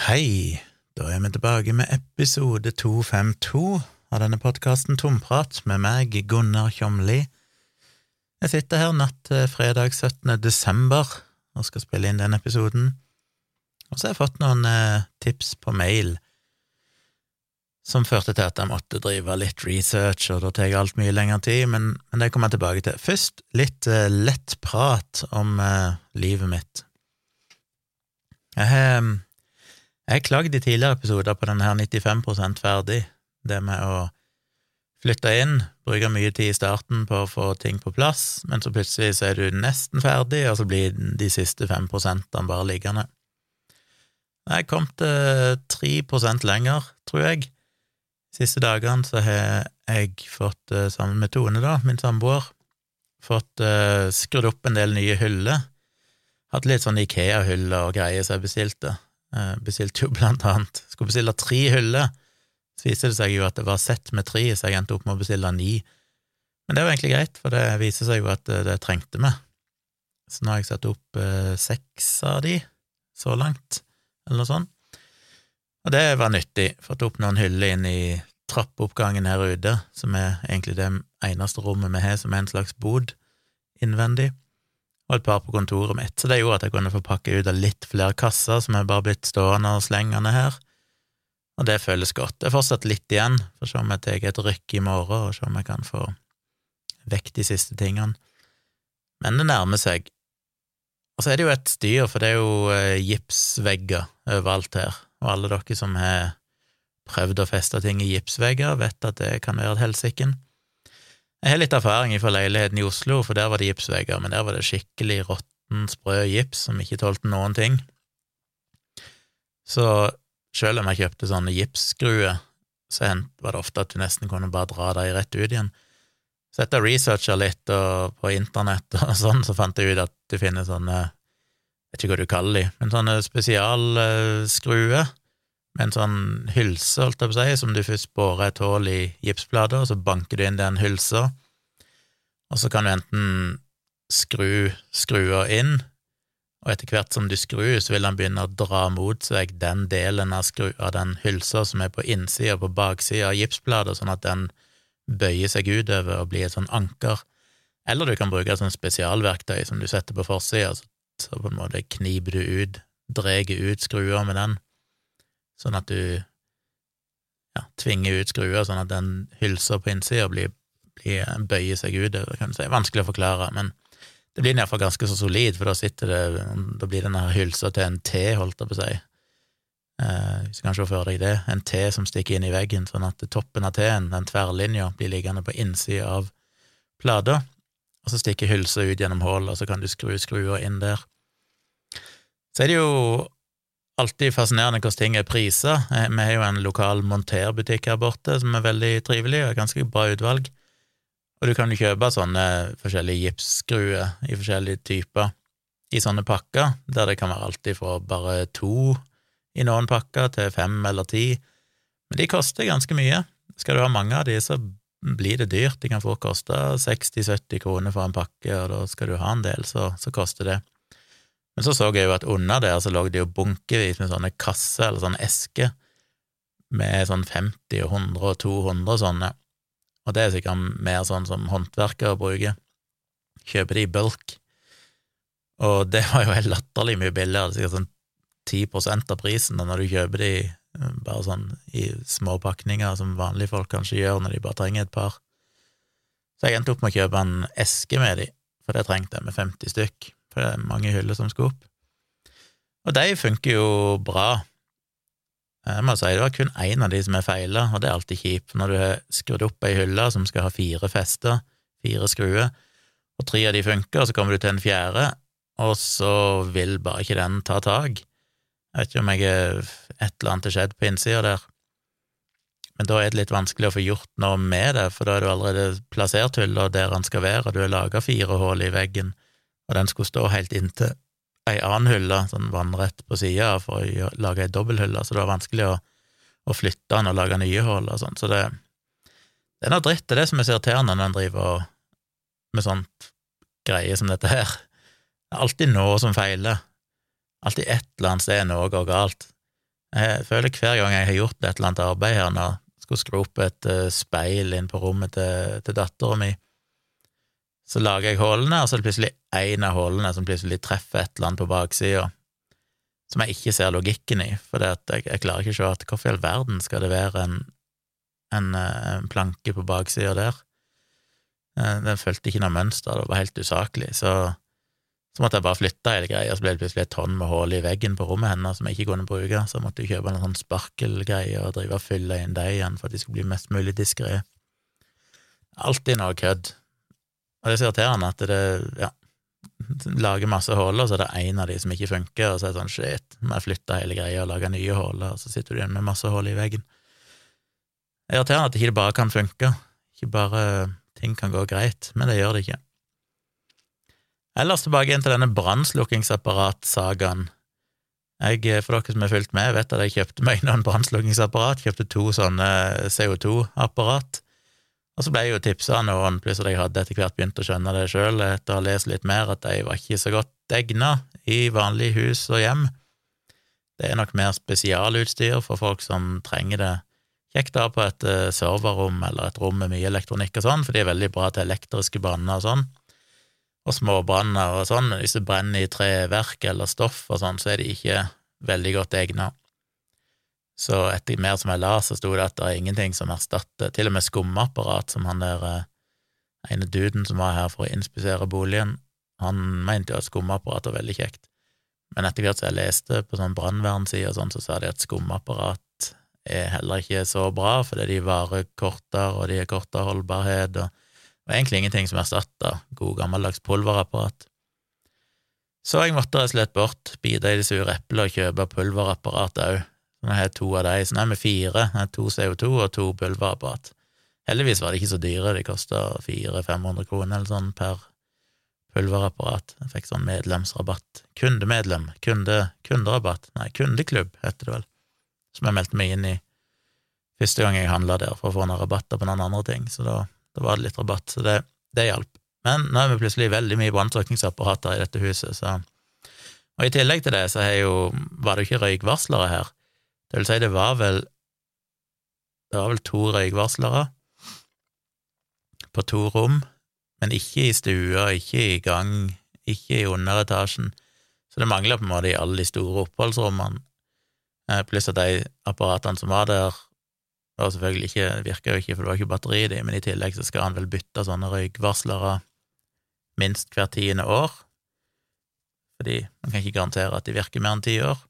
Hei, da er vi tilbake med episode 252 av denne podkasten Tomprat med meg, Gunnar Kjomli. Jeg sitter her natt til fredag 17. desember og skal spille inn den episoden. Og så har jeg fått noen eh, tips på mail som førte til at jeg måtte drive litt research, og da tar jeg alt mye lengre tid, men, men det kommer jeg tilbake til. Først litt eh, lett prat om eh, livet mitt. Jeg har jeg har klagd i tidligere episoder på denne her 95% ferdig, det med å flytte inn, bruke mye tid i starten på å få ting på plass, men så plutselig så er du nesten ferdig, og så blir de siste 5 prosentene bare liggende. Jeg kom til tre prosent lenger, tror jeg. De siste dagene så har jeg fått, eh, sammen med Tone, da, min samboer, fått uh, skrudd opp en del nye hyller. Hatt litt sånn Ikea-hyller og greier som jeg bestilte. Eh, bestilte jo blant annet Skulle bestille tre hyller. Så viser det seg jo at det var sett med tre, så jeg endte opp med å bestille ni. Men det var egentlig greit, for det viser seg jo at det, trengte vi. Så nå har jeg satt opp eh, seks av de så langt, eller noe sånt. Og det var nyttig. Fått opp noen hyller inn i trappeoppgangen her ute, som er egentlig det eneste rommet vi har som er en slags bod innvendig og et par på kontoret mitt, så det gjorde at jeg kunne få pakke ut av litt flere kasser som er bare blitt stående og slengende her, og det føles godt. Det er fortsatt litt igjen, for å se om jeg tar et rykk i morgen, og se om jeg kan få vekk de siste tingene. Men det nærmer seg. Og så er det jo et styr, for det er jo eh, gipsvegger overalt her, og alle dere som har prøvd å feste ting i gipsvegger, vet at det kan være et helsiken. Jeg har litt erfaring fra leiligheten i Oslo, for der var det gipsvegger, men der var det skikkelig råtten, sprø gips som ikke tålte noen ting. Så selv om jeg kjøpte sånne gipsskruer, så var det ofte at du nesten kunne bare dra dem rett ut igjen. Så etter å researcha litt på internett og sånn, så fant jeg ut at du finner sånne, jeg vet ikke hva du kaller de, men sånne spesialskruer med en sånn hylse, holdt jeg på å si, som du først borer et hull i gipsplata, og så banker du inn den hylsa, og så kan du enten skru skrua inn, og etter hvert som du skrur, så vil den begynne å dra mot seg den delen av, skru, av den hylsa som er på innsida og på baksida av gipsplata, sånn at den bøyer seg utover og blir et sånn anker. Eller du kan bruke et sånt spesialverktøy som du setter på forsida, så på en måte kniper du ut, drar ut skrua med den sånn at du ja, tvinger ut skruer, sånn at den hylsa på innsida blir, blir, bøyer seg utover, kan du si. Vanskelig å forklare, men det blir iallfall ganske så solid, for da sitter det Da blir denne hylsa til en T, holdt jeg på å si. Eh, hvis du kan se for deg det, en T som stikker inn i veggen, sånn at toppen av T-en, den tverrlinja, blir liggende på innsida av plata, og så stikker hylsa ut gjennom hullet, og så kan du skru skrua inn der. Så er det jo alltid fascinerende hvordan ting er priser. Eh, vi har jo en lokal monterbutikk her borte som er veldig trivelig og ganske bra utvalg. Og du kan jo kjøpe sånne forskjellige gipsskruer i forskjellige typer i sånne pakker, der det kan være alltid fra bare to i noen pakker til fem eller ti. Men de koster ganske mye. Skal du ha mange av de, så blir det dyrt. De kan fort koste 60-70 kroner for en pakke, og da skal du ha en del, så, så koster det. Men så så jeg jo at under der så lå det jo bunkevis med sånne kasser eller sånne esker med sånn 50 og 100 og 200 sånne, og det er sikkert mer sånn som håndverkere bruker. Kjøper de i bulk. Og det var jo helt latterlig mye billigere, sikkert sånn 10 av prisen da når du kjøper de eh, bare sånn i små pakninger, som vanlige folk kanskje gjør når de bare trenger et par. Så jeg endte opp med å kjøpe en eske med de, for det trengte jeg med 50 stykk for det er mange hyller som skal opp. Og de funker jo bra. Jeg må si det var kun én av de som er feila, og det er alltid kjipt når du har skrudd opp ei hylle som skal ha fire fester, fire skruer, og tre av de funker, og så kommer du til en fjerde, og så vil bare ikke den ta tak. Jeg vet ikke om jeg er et eller annet har skjedd på innsida der, men da er det litt vanskelig å få gjort noe med det, for da er du allerede plassert hylla der den skal være, og du har laga fire hull i veggen og den skulle stå helt inntil ei annen hylle, sånn vannrett på sida, for å lage ei dobbelthylle, så det var vanskelig å, å flytte den og lage nye hull og sånn, så det, det er noe dritt, det er det som er så irriterende når en driver med sånt greie som dette her. Det er alltid noe som feiler, alltid et eller annet sted noe går galt. Jeg føler hver gang jeg har gjort et eller annet arbeid her når jeg skulle skru opp et uh, speil inn på rommet til, til dattera mi, så lager jeg hullene, og så er det plutselig én av hullene som plutselig treffer et eller annet på baksida som jeg ikke ser logikken i, for jeg, jeg, klarer ikke å se at hvorfor i all verden skal det være en, en, eh, en planke på baksida der? Eh, den fulgte ikke noe mønster, det var helt usaklig, så, så måtte jeg bare flytte hele greia, så ble det plutselig et tonn med hull i veggen på rommet hennes som jeg ikke kunne bruke, så jeg måtte kjøpe en sånn sparkelgreie og drive og fylle inn dem igjen for at de skulle bli mest mulig diskré. Alltid noe kødd. Og det er så irriterende at det, ja, lager masse huller, så er det én av de som ikke funker, og så er det sånn shit, må jeg flytte hele greia og lage nye hull, og så sitter du igjen med masse hull i veggen. Det er irriterende at det ikke bare kan funke, ikke bare ting kan gå greit, men det gjør det ikke. Ellers tilbake igjen til denne brannslukkingsapparat-sagaen. Jeg, for dere som har fulgt med, vet at jeg kjøpte meg noen brannslukkingsapparat, kjøpte to sånne CO2-apparat og så ble jeg jo tipsa av noen, pluss at jeg hadde etter hvert begynt å skjønne det sjøl etter å ha lest litt mer, at de var ikke så godt egna i vanlige hus og hjem. Det er nok mer spesialutstyr for folk som trenger det kjekt da på et eh, serverrom eller et rom med mye elektronikk og sånn, for de er veldig bra til elektriske branner og sånn. Og småbranner og sånn, hvis det brenner i treverk eller stoff og sånn, så er de ikke veldig godt egna. Så etter mer som jeg la, så sto det at det er ingenting som erstatter Til og med skumapparat, som han der eh, ene duden som var her for å inspisere boligen, han mente jo at skumapparat var veldig kjekt. Men etter hvert som jeg leste på sånn brannvernside og sånn, så sa de at skumapparat er heller ikke så bra, fordi de varer kortere, og de har kortere holdbarhet, og det var egentlig ingenting som erstatta god gammeldags pulverapparat. Så jeg måtte rett og slett bort, bite i det sure eplet og kjøpe pulverapparat òg, så nå har jeg to av de, så nå er vi fire. Jeg har to CO2 og to pulverapparat. Heldigvis var de ikke så dyre, de kosta 400-500 kroner eller sånn per pulverapparat. Jeg fikk sånn medlemsrabatt. Kundemedlem. Kunde, kunderabatt. Nei, kundeklubb, heter det vel. Som jeg meldte meg inn i første gang jeg handla der, for å få noen rabatter på noen andre ting. Så da, da var det litt rabatt, så det, det hjalp. Men nå er vi plutselig veldig mye brannslukningsapparater i dette huset, så Og i tillegg til det så jo, var det jo ikke røykvarslere her. Det vil si, det var vel Det var vel to røykvarslere på to rom, men ikke i stua, ikke i gang, ikke i underetasjen, så det mangla på en måte i alle de store oppholdsrommene, eh, pluss at de apparatene som var der, var selvfølgelig ikke, virka jo ikke, for det var ikke batteri i de, men i tillegg så skal han vel bytte sånne røykvarslere minst hvert tiende år, fordi man kan ikke garantere at de virker mer enn ti år.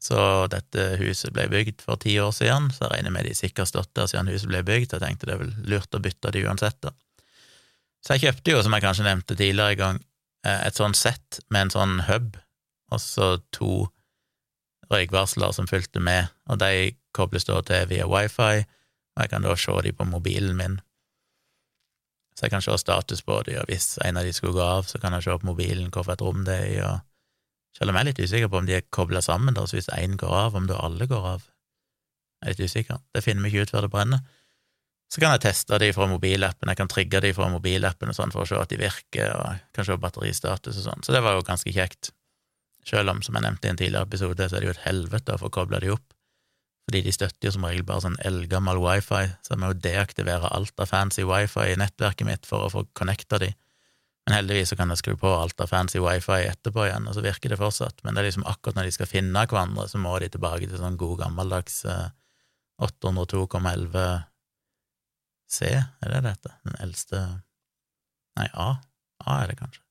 Så dette huset ble bygd for ti år siden, så jeg regner med de sikkert stått der siden huset ble bygd, jeg tenkte det er vel lurt å bytte det uansett, da. Så jeg kjøpte jo, som jeg kanskje nevnte tidligere i gang, eh, et sånn sett med en sånn hub, og så to røykvarsler som fulgte med, og de kobles da til via wifi, og jeg kan da se de på mobilen min. Så jeg kan se status på de, og hvis en av de skulle gå av, så kan jeg se på mobilen hvilket rom det er i, og selv om jeg er litt usikker på om de er kobla sammen, da, så hvis én går av, om da alle går av. Jeg er litt usikker. Det finner vi ikke ut før det brenner. Så kan jeg teste de fra mobilappen, jeg kan trigge de fra mobilappen og sånn for å se at de virker, og kan se batteristatus og sånn. Så det var jo ganske kjekt. Selv om, som jeg nevnte i en tidligere episode, så er det jo et helvete å få kobla de opp. Fordi de støtter jo som regel bare sånn eldgammel wifi, så jeg må jo deaktivere alt av fancy wifi i nettverket mitt for å få connecta de. Men heldigvis så kan jeg skru på alt av fancy wifi etterpå igjen, og så virker det fortsatt. Men det er liksom akkurat når de skal finne hverandre, så må de tilbake til sånn god gammeldags 802,11 eh, C, er det dette? Den eldste Nei, A? A er det kanskje.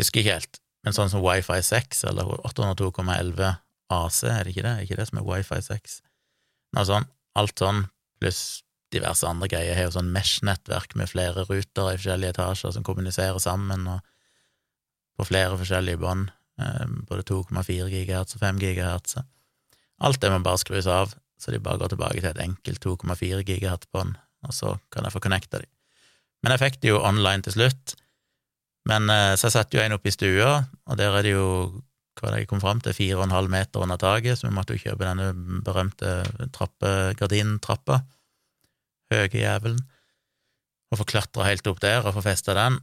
Husker ikke helt. Men sånn som wifi 6, eller 802,11 AC, er det ikke det? Er det ikke det som er wifi 6? Noe sånn. Alt sånn, pluss diverse andre greier. Jeg har jo sånn Mesh-nettverk med flere ruter i forskjellige etasjer som kommuniserer sammen, og på flere forskjellige bånd, eh, både 2,4 GHz og 5 GHz. Alt det må bare skrus av, så de bare går tilbake til et enkelt 2,4 GHz-bånd, og så kan jeg få connecta de. Men jeg fikk det jo online til slutt. Men eh, så jeg satte jo en opp i stua, og der er det jo hva det jeg kom fram til, fire og en halv meter under taket, så vi måtte jo kjøpe denne berømte trappe, gardintrappa høye jævelen, og få klatra helt opp der og få festa den.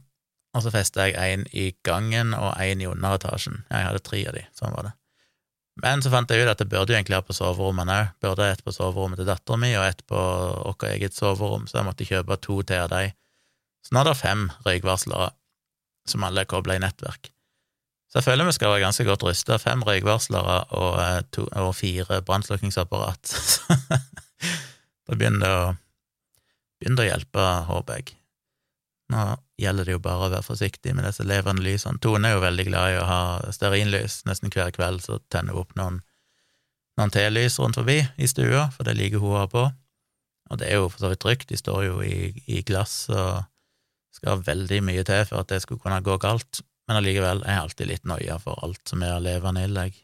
Og så festa jeg en i gangen og en i underetasjen. Jeg hadde tre av de, sånn var det. Men så fant jeg ut at jeg burde jo egentlig ha på soverommene òg. Burde et på soverommet til dattera mi og et på vårt eget soverom, så jeg måtte kjøpe to til av de. Så nå er det fem røykvarslere som alle er kobla i nettverk. Så jeg føler vi skal være ganske godt rusta. Fem røykvarslere og, eh, og fire brannslukningsapparat. da begynner det å, begynner å hjelpe, håper. Nå gjelder det jo bare å være forsiktig med disse levende lysene. Tone er jo veldig glad i å ha stearinlys. Nesten hver kveld så tenner hun opp noen, noen telys rundt forbi i stua, for det liker hun å ha på. Og det er jo for så vidt trygt, de står jo i, i glass og skal veldig mye til for at det skulle kunne gå galt, men allikevel er jeg alltid litt noia for alt som er levende ild, jeg.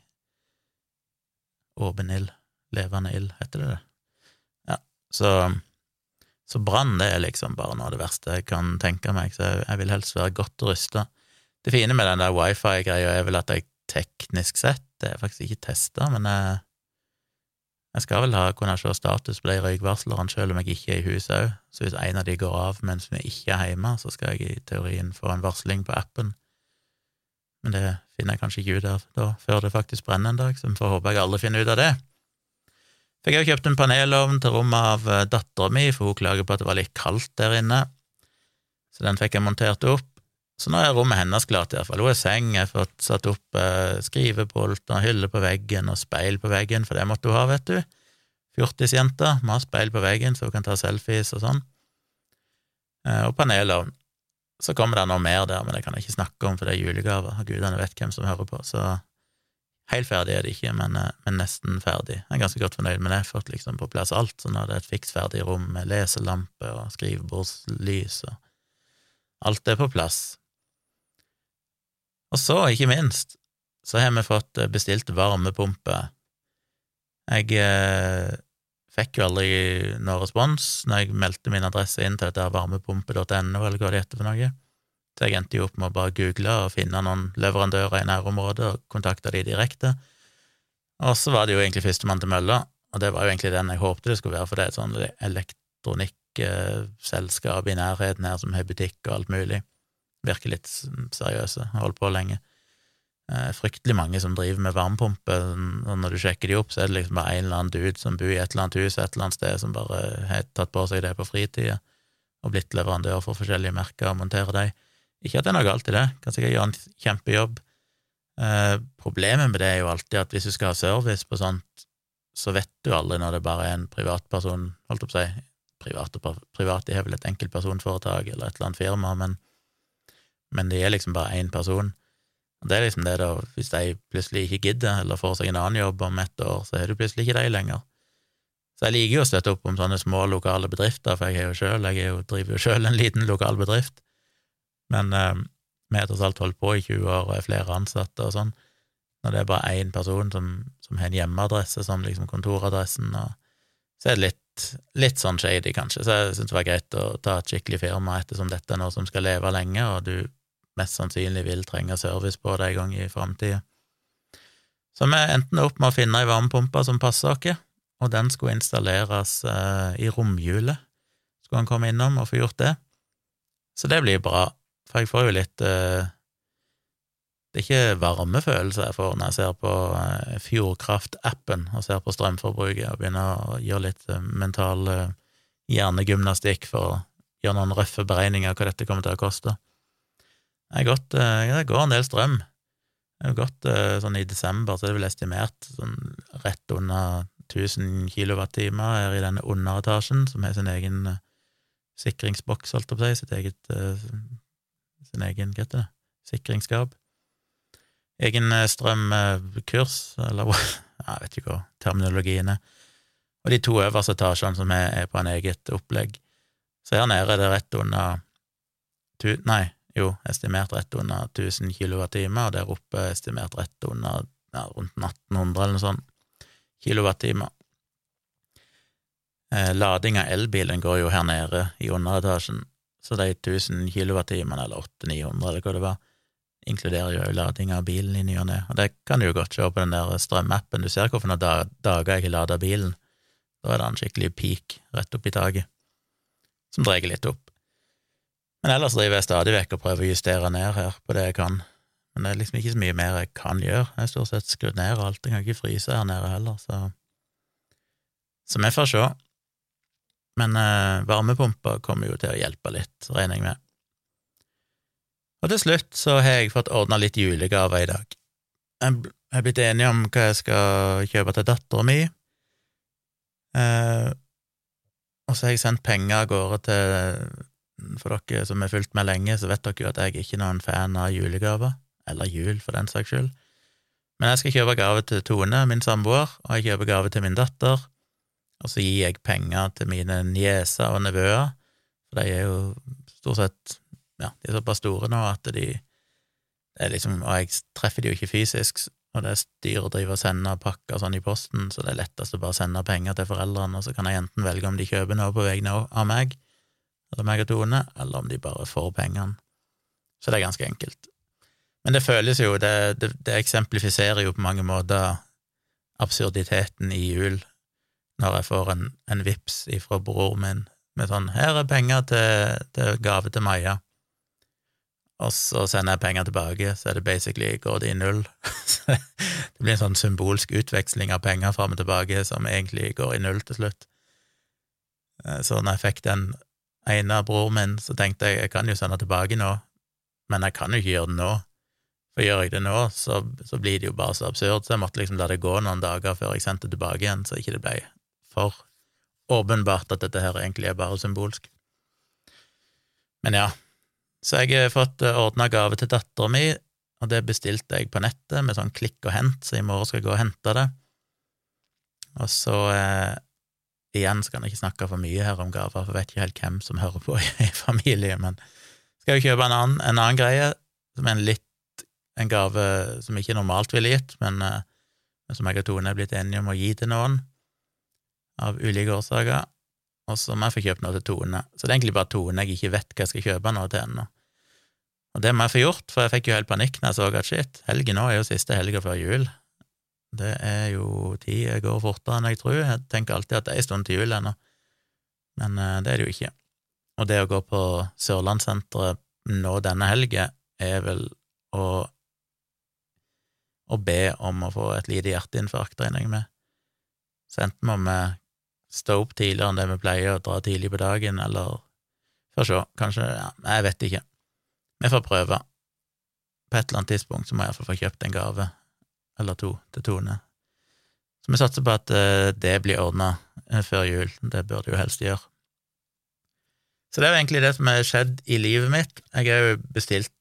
Åpen ild. Levende ild, heter det det? Ja, så så brann det er liksom bare noe av det verste jeg kan tenke meg, så jeg vil helst være godt rusta. Det fine med den der wifi-greia er vel at jeg teknisk sett, det er faktisk ikke testa, men jeg, jeg skal vel ha, kunne se status på de røykvarslerne selv om jeg ikke er i huset òg, så hvis en av de går av mens vi ikke er hjemme, så skal jeg i teorien få en varsling på appen. Men det finner jeg kanskje ikke ut av da, før det faktisk brenner en dag, så vi får håpe jeg aldri finner ut av det. Fikk jeg jo kjøpt en panelovn til rommet av eh, dattera mi, for hun klager på at det var litt kaldt der inne, så den fikk jeg montert opp. Så nå er rommet hennes klart, iallfall. Hun har seng, jeg har fått satt opp eh, skrivepult og hylle på veggen og speil på veggen, for det måtte hun ha, vet du. Fjortisjenta må ha speil på veggen så hun kan ta selfies og sånn. Eh, og panelovn. Så kommer det noe mer der, men det kan jeg ikke snakke om, for det er julegaver. Gudene vet hvem som hører på, så Helt ferdig er det ikke, men, eh, men, nesten ferdig. Jeg er ganske godt fornøyd det. Jeg har fått liksom på plass alt, så nå er det et fiks ferdig rom med leselampe og skrivebordslys og Alt er på plass. Og så, ikke minst, så har vi fått eh, bestilt varmepumpe. Jeg eh, fikk jo aldri noe respons når jeg meldte min adresse inn til dette varmepumpe.no, eller hva det heter for noe. Så jeg endte jo opp med å bare google og finne noen leverandører i nærområdet og kontakte de direkte. Og så var det jo egentlig førstemann til mølla, og det var jo egentlig den jeg håpte det skulle være, for det er et sånn elektronikkselskap i nærheten her som har butikk og alt mulig. Virker litt seriøse, holdt på lenge. Eh, fryktelig mange som driver med varmepumpe, og når du sjekker de opp, så er det liksom bare en eller annen dude som bor i et eller annet hus et eller annet sted, som bare har tatt på seg det på fritida, og blitt leverandør for forskjellige merker og monterer dem. Ikke at det er noe galt i det, kan sikkert gjøre en kjempejobb. Eh, problemet med det er jo alltid at hvis du skal ha service på sånt, så vet du aldri når det bare er en privatperson, holdt opp å si, privat privat, er vel et enkeltpersonforetak eller et eller annet firma, men, men det er liksom bare én person. Det er liksom det, da, hvis de plutselig ikke gidder, eller får seg en annen jobb om et år, så er du plutselig ikke de lenger. Så jeg liker jo å støtte opp om sånne små lokale bedrifter, for jeg er jo sjøl, jeg jo, driver jo sjøl en liten lokal bedrift. Men eh, vi har tross alt holdt på i 20 år og er flere ansatte og sånn. Når det er bare én person som, som, har en hjemmeadresse som liksom kontoradressen, og så er det litt, litt sånn shady, kanskje. Så jeg syns det var greit å ta et skikkelig firma, ettersom dette er noe som skal leve lenge, og du mest sannsynlig vil trenge service på det en gang i framtida. Så vi endte opp med å finne ei varmepumpe som passer oss, og den skulle installeres eh, i romhjulet. Skulle han komme innom og få gjort det. Så det blir bra. For jeg får jo litt uh, Det er ikke varmefølelse jeg får når jeg ser på uh, Fjordkraft-appen og ser på strømforbruket og begynner å gjøre litt uh, mental hjernegymnastikk for å gjøre noen røffe beregninger av hva dette kommer til å koste. Det, godt, det går en del strøm. Det er godt sånn i desember, så er det vel estimert sånn rett under 1000 kilowattimer her i denne underetasjen, som har sin egen sikringsboks, holdt jeg på å si, sitt eget sin egen det, sikringsskap. Egen eh, strømkurs, eller jeg vet ikke hva terminologien er. Og de to øverste etasjene som er, er på en eget opplegg. Så her nede er det rett under tu, Nei, jo, estimert rett under 1000 kWh, og der oppe estimert rett under ja, rundt 1800 eller noe sånt kilowattimer. Eh, lading av elbilen går jo her nede i underetasjen, så de 1000 kilowattimene, eller 800-900, eller hva det var, inkluderer jo lading av bilen i ny og ne. Og det kan du jo godt se på den der strømappen. Du ser hvorfor noen dager jeg ikke lader bilen. Da er det en skikkelig peak rett opp i taket, som dreier litt opp. Men ellers driver jeg stadig vekk og prøver å justere ned her på det jeg kan, Men det er liksom ikke så mye mer jeg kan gjøre. Jeg er stort sett skrudd ned og alt. Jeg kan ikke fryse her nede heller, så Så vi får se. Men eh, varmepumpa kommer jo til å hjelpe litt, regner jeg med. Og til slutt så har jeg fått ordna litt julegaver i dag. Jeg er blitt enig om hva jeg skal kjøpe til dattera mi. Eh, og så har jeg sendt penger av gårde til For dere som har fulgt med lenge, så vet dere jo at jeg ikke er noen fan av julegaver. Eller jul, for den saks skyld. Men jeg skal kjøpe gave til Tone, min samboer, og jeg kjøper gave til min datter. Og så gir jeg penger til mine nieser og nevøer, for de er jo stort sett ja, de er såpass store nå at de det er liksom, Og jeg treffer de jo ikke fysisk, og det er styr å drive og sende pakker sånn i posten, så det er lettest å bare sende penger til foreldrene, og så kan jeg enten velge om de kjøper noe på vegne av meg, eller meg og Tone, eller om de bare får pengene. Så det er ganske enkelt. Men det føles jo, det, det, det eksemplifiserer jo på mange måter absurditeten i jul, når jeg får en, en vips ifra bror min med sånn 'Her er penger til, til gave til Maja', og så sender jeg penger tilbake, så er det basically går det i null. det blir en sånn symbolsk utveksling av penger fram og tilbake som egentlig går i null til slutt. Eh, så når jeg fikk den ene av broren min, så tenkte jeg jeg kan jo sende tilbake nå, men jeg kan jo ikke gjøre det nå. For gjør jeg det nå, så, så blir det jo bare så absurd, så jeg måtte liksom la det gå noen dager før jeg sendte tilbake igjen, så ikke det ble for åpenbart at dette her egentlig er bare symbolsk. Men ja, så jeg har fått eh, ordna gave til dattera mi, og det bestilte jeg på nettet med sånn klikk og hent, så i morgen skal jeg gå og hente det. Og så eh, igjen skal jeg ikke snakke for mye her om gaver, for jeg vet ikke helt hvem som hører på i familien, men skal jo kjøpe en annen, en annen greie, som er en litt en gave som ikke normalt ville gitt, men, eh, som jeg og Tone er blitt enige om å gi til noen, av ulike årsaker. Og så må jeg få kjøpt noe til Tone. Så det er egentlig bare Tone jeg ikke vet hva jeg skal kjøpe noe til ennå. Og det må jeg få gjort, for jeg fikk jo helt panikk når jeg så at shit, helgen nå er jo siste helga før jul. Det er jo tid går fortere enn jeg tror. Jeg tenker alltid at det er en stund til jul ennå, men uh, det er det jo ikke. Og det å gå på Sørlandssenteret nå denne helga er vel å, å be om å få et lite hjerteinfarkt, regner jeg med. Så enten må vi stå opp tidligere enn det vi pleier, og dra tidlig på dagen, eller Får se, kanskje ja, Jeg vet ikke. Vi får prøve. På et eller annet tidspunkt så må jeg iallfall få kjøpt en gave eller to til Tone. Så vi satser på at eh, det blir ordna eh, før jul. Det bør det jo helst gjøre. Så det er jo egentlig det som har skjedd i livet mitt. Jeg har jo bestilt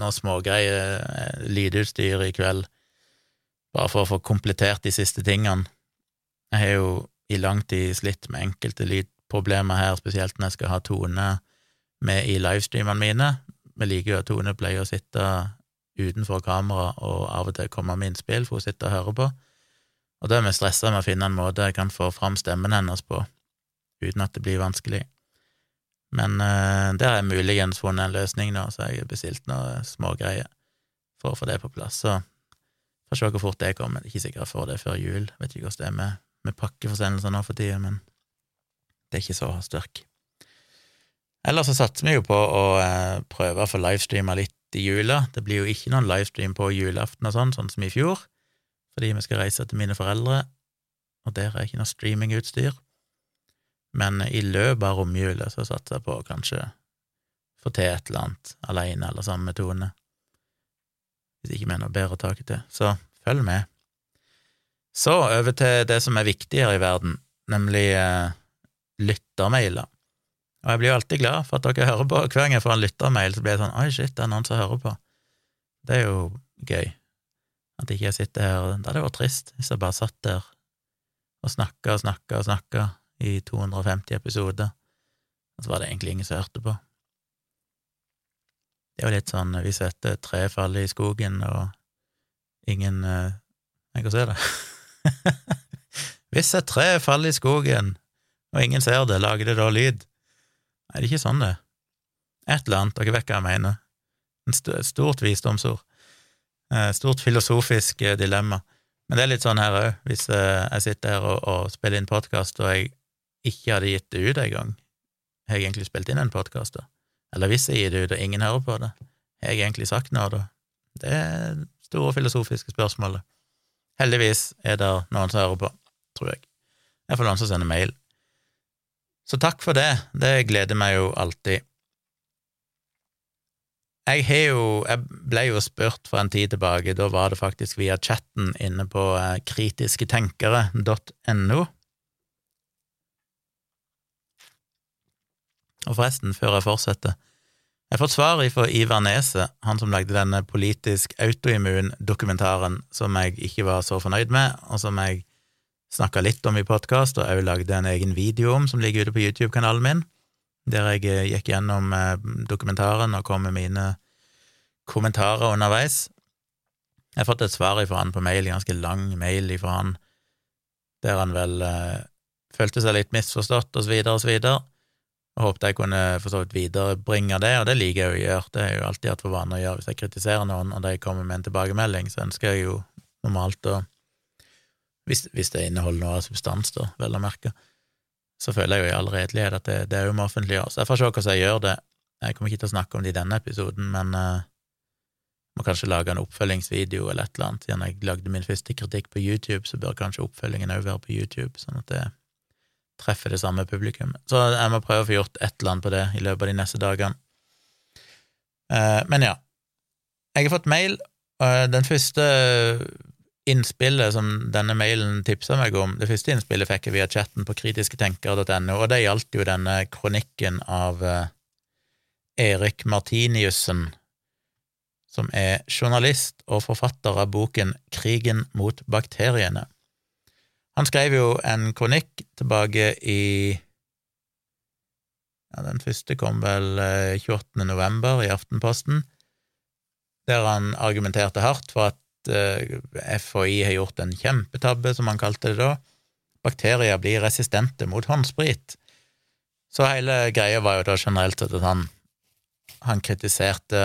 noen smågreier, eh, lydutstyr, i kveld, bare for å få komplettert de siste tingene. Jeg har jo i lang tid slitt med enkelte lydproblemer her, spesielt når jeg skal ha Tone med i livestreamene mine, vi liker jo at Tone pleier å sitte utenfor kamera og av og til komme med innspill, for hun sitter og hører på, og da er vi stressa med å finne en måte jeg kan få fram stemmen hennes på, uten at det blir vanskelig. Men uh, der har jeg muligens funnet en løsning nå, så jeg har bestilt noen smågreier for å få det på plass. Så får se hvor fort det kommer. Ikke sikkert jeg får det før jul. Vet ikke hvordan det er med, med pakkeforsendelser nå for tida, men det er ikke så hastverk. Ellers så satser vi jo på å eh, prøve å få livestreama litt i jula. Det blir jo ikke noen livestream på julaften og sånn, sånn som i fjor, fordi vi skal reise til mine foreldre, og der er ikke noe streamingutstyr. Men i løpet av romjula så satser jeg på å kanskje få til et eller annet alene eller sammen med Tone, hvis ikke vi har noe bedre å ta til. Så følg med. Så over til det som er viktigere i verden, nemlig eh, lyttermailer. Og jeg blir jo alltid glad for at dere hører på. Hver gang jeg får en lyttermail, så blir jeg sånn Oi, shit, det er noen som hører på. Det er jo gøy. At ikke jeg sitter her Det hadde vært trist hvis jeg bare satt der og snakka og snakka og snakka i 250 episoder, og så var det egentlig ingen som hørte på. Det er jo litt sånn hvis et tre faller i skogen, og ingen eh, Jeg kan se det. hvis et tre faller i skogen, og ingen ser det, lager det da lyd? Nei, det er ikke sånn det Et eller annet, dere vet hva jeg mener. Et stort visdomsord. Et stort filosofisk eh, dilemma. Men det er litt sånn her òg, hvis eh, jeg sitter her og, og spiller inn podkast, og jeg ikke hadde gitt det ut engang, har jeg egentlig spilt inn en podkast da? Eller hvis jeg gir det ut, og ingen hører på det, har jeg egentlig sagt noe da? Det er store filosofiske spørsmålet. Heldigvis er det noen som hører på, tror jeg. Jeg får noen som sender mail. Så takk for det, det gleder meg jo alltid. Jeg jo Jeg ble jo spurt for en tid tilbake, da var det faktisk via chatten inne på eh, kritisketenkere.no. Og forresten, før jeg fortsetter, jeg har fått svar fra Ivar Neset, han som lagde denne politisk autoimmun-dokumentaren som jeg ikke var så fornøyd med, og som jeg snakka litt om i podkast, og òg lagde en egen video om som ligger ute på YouTube-kanalen min, der jeg eh, gikk gjennom eh, dokumentaren og kom med mine kommentarer underveis. Jeg har fått et svar fra han på mail, en ganske lang mail fra han, der han vel eh, følte seg litt misforstått, og så videre og så videre og håpet jeg kunne for så vidt viderebringe det, og det liker jeg å gjøre. Det er jo alltid hatt for vane å gjøre. Hvis jeg kritiserer noen, og de kommer med en tilbakemelding, så ønsker jeg jo normalt å hvis, hvis det inneholder noe av substans, da, vel å merke, så føler jeg jo i all redelighet at det, det er jo må offentliggjøre. Så jeg får se hvordan jeg gjør det. Jeg kommer ikke til å snakke om det i denne episoden, men uh, må kanskje lage en oppfølgingsvideo eller et eller annet. Siden jeg lagde min første kritikk på YouTube, så bør kanskje oppfølgingen òg være på YouTube, sånn at det treffer det samme publikum. Så jeg må prøve å få gjort et eller annet på det i løpet av de neste dagene. Eh, men ja. Jeg har fått mail. Den første innspillet som denne mailen tipsa meg om, det første innspillet fikk jeg via chatten på kritisketenker.no, og det gjaldt jo denne kronikken av eh, Erik Martiniussen, som er journalist og forfatter av boken Krigen mot bakteriene. Han skrev jo en kronikk tilbake i ja, Den første kom vel 28. Eh, november i Aftenposten, der han argumenterte hardt for at eh, FHI har gjort en kjempetabbe, som han kalte det da. Bakterier blir resistente mot håndsprit. Så hele greia var jo da generelt at han, han kritiserte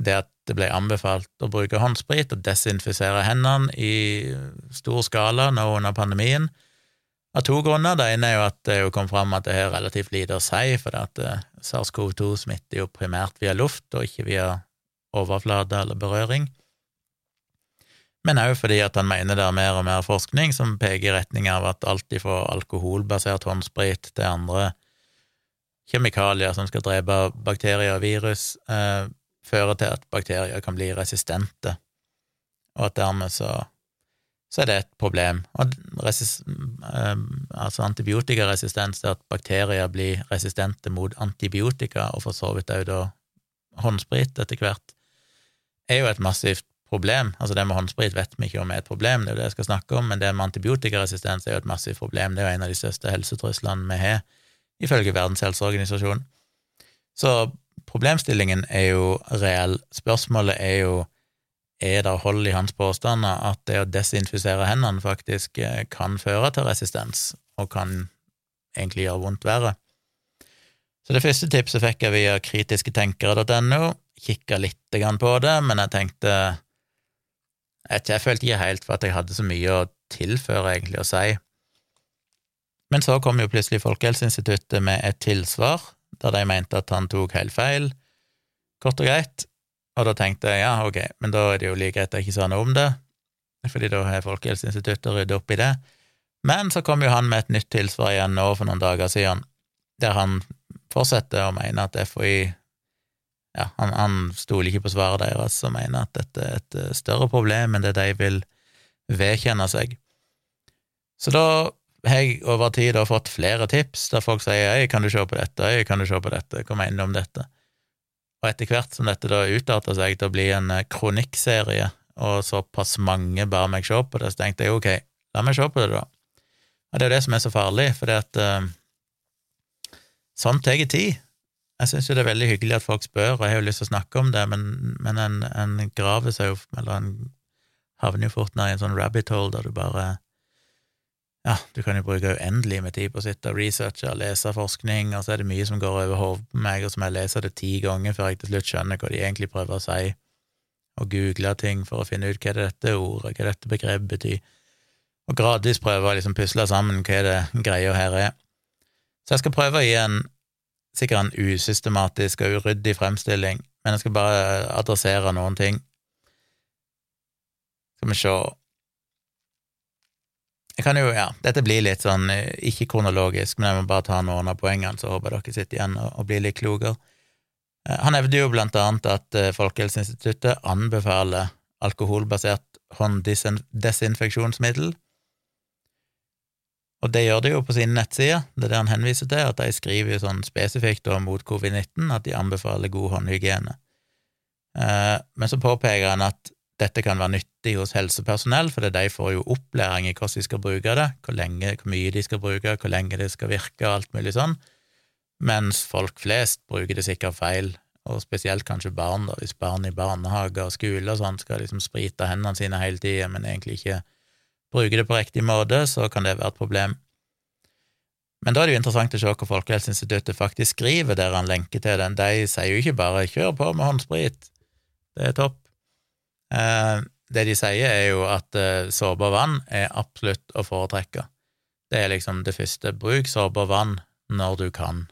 det at det ble anbefalt å bruke håndsprit og desinfisere hendene i stor skala nå under pandemien, av to grunner. Det ene er jo at det jo kom fram at det har relativt lite å si, for at eh, SARS-CoV-2 smitter jo primært via luft og ikke via overflate eller berøring. Men òg fordi at han mener det er mer og mer forskning som peker i retning av at alt ifra alkoholbasert håndsprit til andre kjemikalier som skal drepe bakterier og virus, eh, fører til at bakterier kan bli resistente, og at dermed så, så er det et problem. Og resist, eh, altså antibiotikaresistens, er at bakterier blir resistente mot antibiotika, og for så vidt òg da håndsprit etter hvert, er jo et massivt problem. Altså det med håndsprit vet vi ikke om er et problem, det er jo det jeg skal snakke om, men det med antibiotikaresistens er jo et massivt problem. Det er jo en av de største helsetruslene vi har, ifølge Verdens helseorganisasjon. Så problemstillingen er jo reell. Spørsmålet er jo er det hold i hans påstander at det å desinfisere hendene faktisk eh, kan føre til resistens, og kan egentlig gjøre vondt verre. Så det første tipset fikk jeg via kritisketenkere.no. Kikka litt på det, men jeg tenkte jeg, følte ikke helt for at jeg hadde så mye å tilføre, egentlig, å si. Men så kom jo plutselig Folkehelseinstituttet med et tilsvar, der de mente at han tok helt feil, kort og greit. Og da tenkte jeg ja, ok, men da er det jo like greit jeg ikke sa noe om det, fordi da har Folkehelseinstituttet ryddet opp i det. Men så kom jo han med et nytt tilsvar igjen nå for noen dager siden, der han fortsetter å mene at FHI ja, han, han stoler ikke på svaret deres og mener at dette er et eh, større problem enn det de vil vedkjenne seg. Så da har jeg over tid da fått flere tips der folk sier ei, kan du se på dette? ei, kan du se på dette? Hva mener du om dette?' Og etter hvert som dette da utarta seg til å bli en eh, kronikkserie, og såpass mange ba meg se på det, så tenkte jeg ok, la meg se på det, da. Og det er jo det som er så farlig, for det at uh, sånt tar tid. Jeg syns jo det er veldig hyggelig at folk spør, og jeg har jo lyst til å snakke om det, men, men en, en graver seg jo, eller en havner jo fort ned i en sånn rabbit hole der du bare ja, du kan jo bruke uendelig med tid på å sitte og researche og lese forskning, og så er det mye som går over hodet på meg, og så må jeg lese det ti ganger før jeg til slutt skjønner hva de egentlig prøver å si, og google ting for å finne ut hva det dette ordet, hva dette begrepet betyr, og gradvis prøve å liksom pusle sammen hva det greia her er. Så jeg skal prøve å gi en sikkert en usystematisk og uryddig fremstilling, men jeg skal bare adressere noen ting. Skal vi se Jeg kan jo, ja, dette blir litt sånn eh, ikke kronologisk, men jeg må bare ta noen av poengene, så håper dere sitter igjen og, og blir litt klokere. Eh, han hevder jo blant annet at eh, Folkehelseinstituttet anbefaler alkoholbasert hånddesinfeksjonsmiddel, og det gjør de jo på sine nettsider, det er det han henviser til, at de skriver sånn spesifikt mot covid-19 at de anbefaler god håndhygiene. Men så påpeker han at dette kan være nyttig hos helsepersonell, for de får jo opplæring i hvordan de skal bruke det, hvor lenge, hvor mye de skal bruke, hvor lenge det skal virke, og alt mulig sånn, mens folk flest bruker det sikkert feil, og spesielt kanskje barn, da, hvis barn i barnehage og skole og sånn skal liksom sprite hendene sine hele tida, men egentlig ikke bruker det på riktig måte, så kan det være et problem. Men da er det jo interessant å se hva Folkehelseinstituttet faktisk skriver der han lenker til den. De sier jo ikke bare 'kjør på med håndsprit', det er topp. Eh, det de sier, er jo at sårbar såpe og vann er absolutt å foretrekke. Det er liksom det første. Bruk og vann når du kan.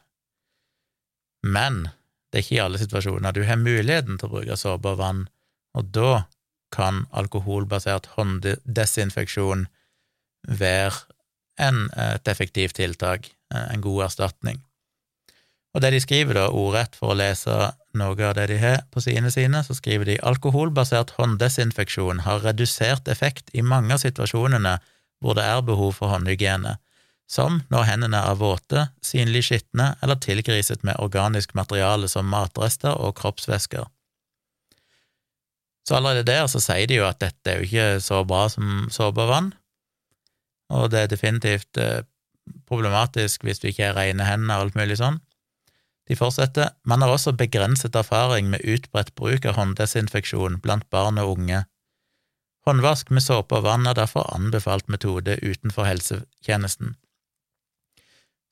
Men det er ikke i alle situasjoner du har muligheten til å bruke og vann, og da kan alkoholbasert hånddesinfeksjon være en, et effektivt tiltak, en god erstatning. Og det de skriver, da, ordrett for å lese noe av det de har på sidene sine, så skriver de alkoholbasert hånddesinfeksjon har redusert effekt i mange av situasjonene hvor det er behov for håndhygiene, som når hendene er våte, synlig skitne eller tilgriset med organisk materiale som matrester og kroppsvæsker. Så allerede der så sier de jo at dette er jo ikke så bra som såpevann, og det er definitivt eh, problematisk hvis du ikke har rene hender og alt mulig sånn. De fortsetter, man har også begrenset erfaring med utbredt bruk av hånddesinfeksjon blant barn og unge. Håndvask med såpe og vann er derfor anbefalt metode utenfor helsetjenesten.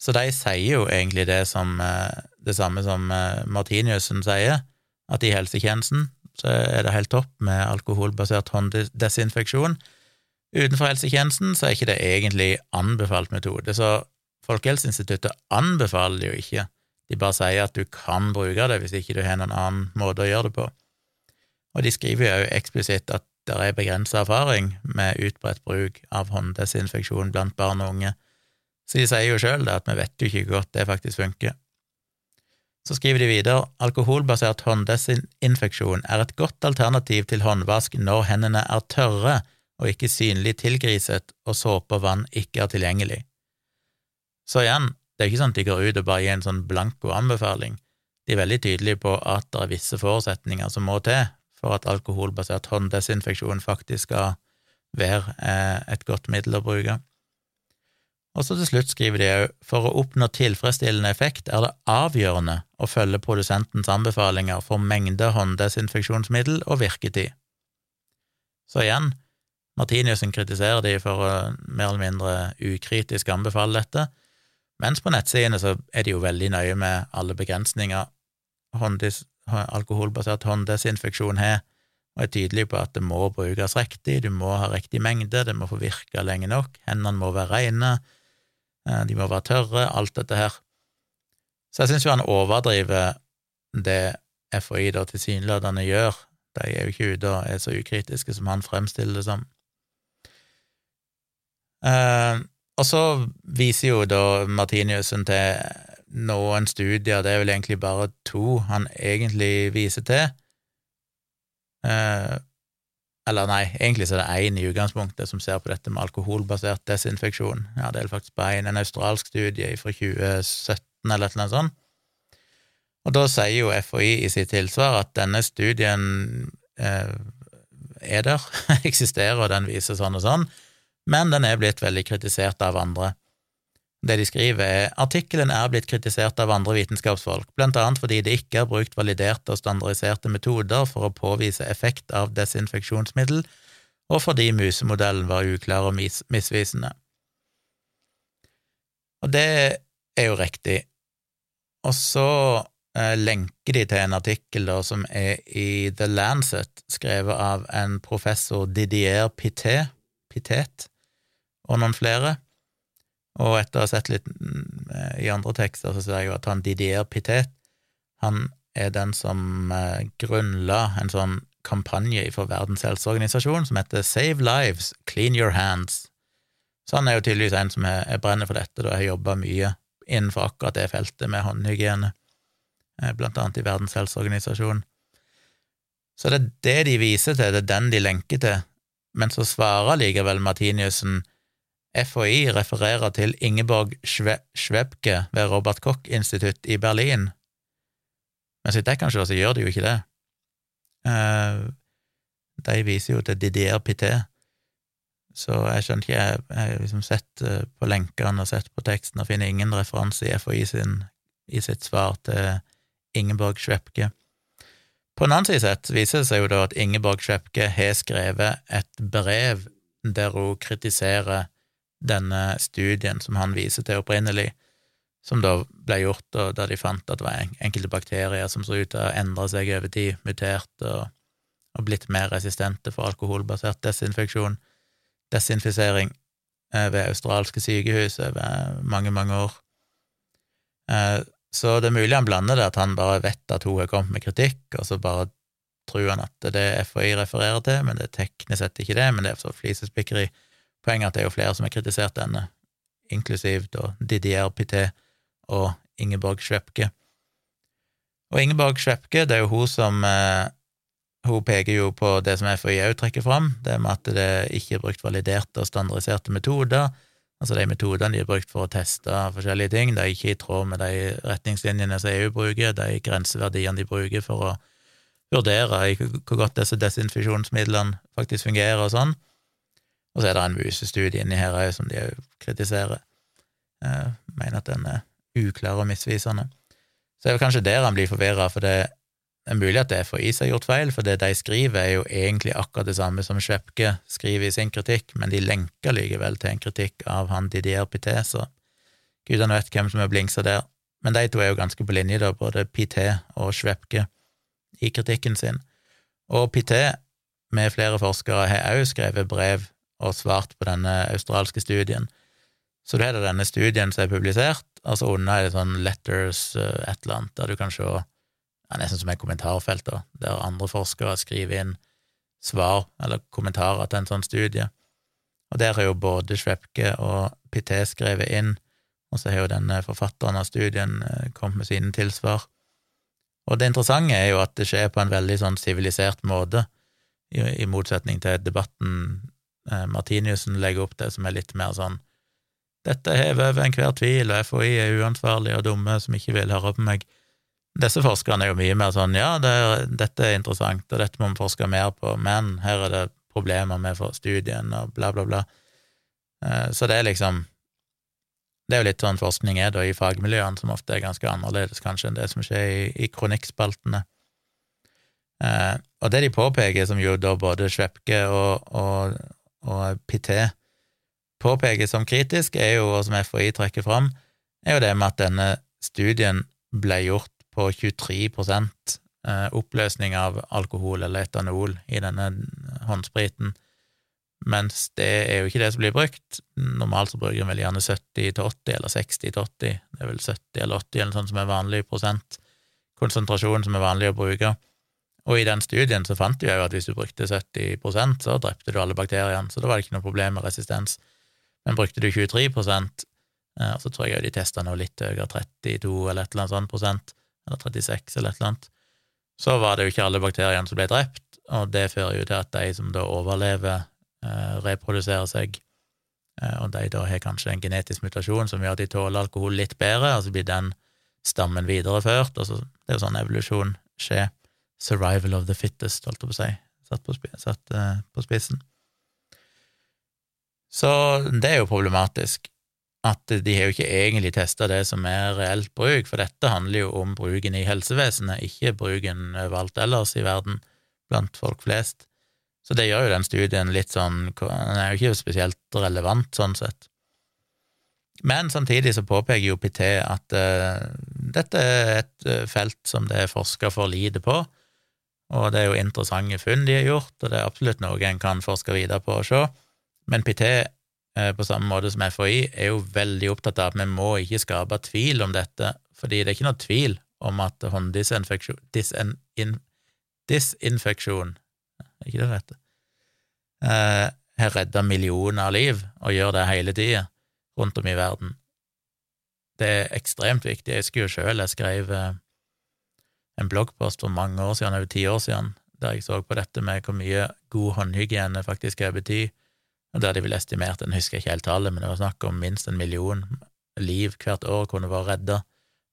Så de sier jo egentlig det som eh, det samme som eh, Martiniussen sier, at i helsetjenesten så er det helt topp med alkoholbasert hånddesinfeksjon. Utenfor helsetjenesten så er ikke det egentlig anbefalt metode, så Folkehelseinstituttet anbefaler jo ikke, de bare sier at du kan bruke det hvis ikke du har noen annen måte å gjøre det på. Og de skriver jo eksplisitt at det er begrensa erfaring med utbredt bruk av hånddesinfeksjon blant barn og unge, så de sier jo sjøl at vi vet jo ikke hvor godt det faktisk funker. Så skriver de videre alkoholbasert hånddesinfeksjon er et godt alternativ til håndvask når hendene er tørre og ikke synlig tilgriset og såpe og vann ikke er tilgjengelig. Så igjen, det er ikke sånn at de går ut og bare gir en sånn blanko anbefaling. De er veldig tydelige på at det er visse forutsetninger som må til for at alkoholbasert hånddesinfeksjon faktisk skal være eh, et godt middel å bruke. Og så til slutt skriver de òg for å oppnå tilfredsstillende effekt er det avgjørende å følge produsentens anbefalinger for mengde hånddesinfeksjonsmiddel og virketid. Så igjen, Martiniussen kritiserer de for å mer eller mindre ukritisk anbefale dette, mens på nettsidene så er de jo veldig nøye med alle begrensninger hånddis, alkoholbasert hånddesinfeksjon har, og er tydelig på at det må brukes riktig, du må ha riktig mengde, det må få virke lenge nok, hendene må være reine, Eh, de må være tørre, alt dette her. Så jeg syns jo han overdriver det FHI da tilsynelatende gjør. De er jo ikke ute og er så ukritiske som han fremstiller det som. Eh, og så viser jo da Martiniussen til noen studier, det er vel egentlig bare to han egentlig viser til. Eh, eller nei, egentlig så er det én i utgangspunktet som ser på dette med alkoholbasert desinfeksjon. Ja, det er faktisk bare en, en australsk studie fra 2017 eller annet sånt. Og da sier jo FHI i sitt tilsvar at denne studien eh, er der, eksisterer, og den viser sånn og sånn, men den er blitt veldig kritisert av andre. Det de skriver, er artikkelen er blitt kritisert av andre vitenskapsfolk, blant annet fordi det ikke er brukt validerte og standardiserte metoder for å påvise effekt av desinfeksjonsmiddel, og fordi musemodellen var uklar og mis misvisende. Og det er jo riktig. Og så eh, lenker de til en artikkel da, som er i The Lancet, skrevet av en professor Didier Pitet, Pitet og noen flere og etter å ha sett litt mm, i andre tekster, så ser jeg jo at han Didier Pitet, han er den som eh, grunnla en sånn kampanje for Verdens helseorganisasjon som heter Save Lives, Clean Your Hands. Så han er jo tydeligvis en som er, er brenner for dette, da har jobba mye innenfor akkurat det feltet med håndhygiene, eh, blant annet i Verdens helseorganisasjon. Så det er det de viser til, det er den de lenker til, men så svarer likevel Martiniussen FHI refererer til Ingeborg Schwebke ved Robert Koch-institutt i Berlin, men så vidt jeg kan se, så gjør de jo ikke det. Eh, de viser jo til Didier Pité, så jeg skjønner ikke Jeg har liksom sett eh, på lenkene og sett på teksten og finner ingen referanse i FHI sin, i sitt svar til Ingeborg Schwepke. På en annen side sett viser det seg jo da at Ingeborg Schwepke har skrevet et brev der hun kritiserer denne studien som han viser til opprinnelig, som da ble gjort da de fant at det var enkelte bakterier som så ut til å endre seg over tid, mutert og, og blitt mer resistente for alkoholbasert desinfeksjon, desinfisering eh, ved australske sykehus over mange, mange år. Eh, så det er mulig han blander det, at han bare vet at hun har kommet med kritikk, og så bare tror han at det er det FHI refererer til, men det er teknisk sett ikke det, men det er så flisespikkeri. Poenget er at det er jo flere som har kritisert denne, inklusiv da Didier Pité, og Ingeborg Schwepke. Og Ingeborg Schwepke, det er jo hun som eh, Hun peker jo på det som FHI òg trekker fram, det med at det ikke er brukt validerte og standardiserte metoder. Altså de metodene de har brukt for å teste forskjellige ting, det er ikke i tråd med de retningslinjene som EU bruker, de grenseverdiene de bruker for å vurdere hvor godt disse desinfeksjonsmidlene faktisk fungerer og sånn. Og så er det en musestudie inni her òg som de òg kritiserer. Jeg eh, mener at den er uklar og misvisende. Så det er kanskje der han blir forvirra, for det er mulig at det er for is har gjort feil, for det de skriver, er jo egentlig akkurat det samme som Schwepke skriver i sin kritikk, men de lenker likevel til en kritikk av han Didier Pité, så gudene vet hvem som er blingsa der. Men de to er jo ganske på linje, da, både Pité og Schwepke, i kritikken sin. Og Pité, med flere forskere, har òg skrevet brev og svart på denne australske studien. Så du har denne studien som er publisert, altså under er det sånn letters uh, et eller annet, der du kan se ja, nesten som et kommentarfelt, da, der andre forskere skriver inn svar eller kommentarer til en sånn studie. Og der har jo både Schwepke og Pité skrevet inn, og så har jo denne forfatteren av studien uh, kommet med sine tilsvar. Og det interessante er jo at det skjer på en veldig sånn sivilisert måte, i, motsetning til debatten Martiniussen legger opp til, som er litt mer sånn dette hever over enhver tvil, og FHI er uansvarlige og dumme som ikke vil høre på meg. Disse forskerne er jo mye mer sånn ja, det er, dette er interessant, og dette må vi forske mer på, men her er det problemer med studien, og bla, bla, bla. Eh, så det er liksom Det er jo litt sånn forskning er da i fagmiljøene, som ofte er ganske annerledes kanskje enn det som skjer i, i kronikkspaltene. Eh, og det de påpeker, som jo da både Schwepke og, og, og Pité påpeker som kritisk, er jo, og som FHI trekker fram, er jo det med at denne studien ble gjort på 23 eh, oppløsning av alkohol eller etanol i denne håndspriten, mens det er jo ikke det som blir brukt. Normalt så bruker en vel gjerne 70 til 80, eller 60 til 80, det er vel 70 eller 80 eller sånn som er vanlig prosent, konsentrasjon som er vanlig å bruke. Og i den studien så fant de jo at hvis du brukte 70 så drepte du alle bakteriene, så da var det ikke noe problem med resistens. Men brukte du 23 og så tror jeg de testa noe litt høyere, 32 eller et eller annet sånt prosent, eller 36 eller et eller annet, så var det jo ikke alle bakteriene som ble drept, og det fører jo til at de som da overlever, eh, reproduserer seg, eh, og de da har kanskje en genetisk mutasjon som gjør at de tåler alkohol litt bedre, og så blir den stammen videreført, og så det er jo sånn evolusjon skjer. Survival of the fittest, holdt jeg på å si, satt på, satt, på spissen. Så det er jo problematisk at de har jo ikke egentlig testa det som er reelt bruk, for dette handler jo om bruken i helsevesenet, ikke bruken overalt ellers i verden blant folk flest. Så det gjør jo den studien litt sånn Den er jo ikke spesielt relevant sånn sett. Men samtidig så påpeker jo PT at uh, dette er et uh, felt som det er forska for lite på, og det er jo interessante funn de har gjort, og det er absolutt noe en kan forske videre på og se. Men PT, eh, på samme måte som FHI, er jo veldig opptatt av at vi må ikke skape tvil om dette, fordi det er ikke noe tvil om at hånddisinfeksjon disinfeksjon er ikke det heter? Eh, har redda millioner av liv, og gjør det hele tida rundt om i verden. Det er ekstremt viktig. Jeg husker jo sjøl jeg skrev en bloggpost for mange år siden, over ti år siden, der jeg så på dette med hvor mye god håndhygiene faktisk er bety, og der de ville estimert, jeg husker ikke helt tallet, men det var snakk om minst en million liv hvert år kunne vært redda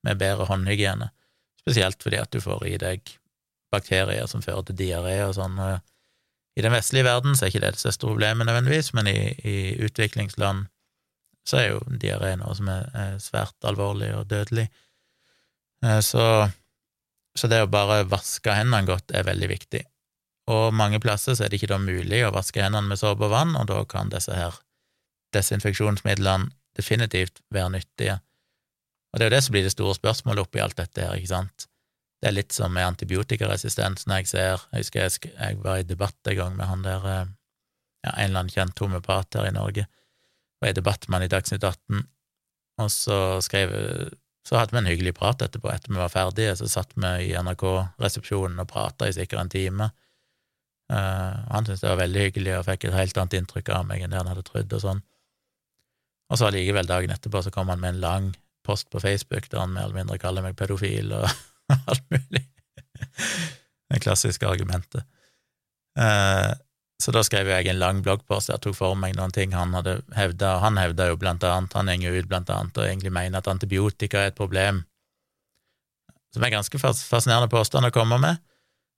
med bedre håndhygiene, spesielt fordi at du får i deg bakterier som fører til diaré og sånn. I den vestlige verden så er ikke det det største problemet nødvendigvis, men i, i utviklingsland så er jo diaré noe som er, er, svært alvorlig og dødelig. Eh, så, så det å bare vaske hendene godt er veldig viktig. Og mange plasser så er det ikke da mulig å vaske hendene med såpe og vann, og da kan disse her desinfeksjonsmidlene definitivt være nyttige. Og det er jo det som blir det store spørsmålet oppi alt dette her, ikke sant. Det er litt som med antibiotikaresistens når jeg ser Jeg husker jeg, jeg var i debatt en gang med han der eh, ja, en eller annen kjent homeopat her i Norge. Var i debatt med han i Dagsnytt 18, og så skrev Så hadde vi en hyggelig prat etterpå. Etter vi var ferdige, så satt vi i NRK-resepsjonen og prata i sikkert en time. Uh, han syntes det var veldig hyggelig og fikk et helt annet inntrykk av meg enn det han hadde trodd, og sånn. Og så allikevel, dagen etterpå, så kom han med en lang post på Facebook der han mer eller mindre kaller meg pedofil og alt mulig. Det klassiske argumentet. Uh, så da skrev jeg en lang bloggpost der tok for meg noen ting han hadde hevda, og han hevda jo blant annet, han går ut blant annet og egentlig mener at antibiotika er et problem, som er ganske fascinerende påstand å komme med,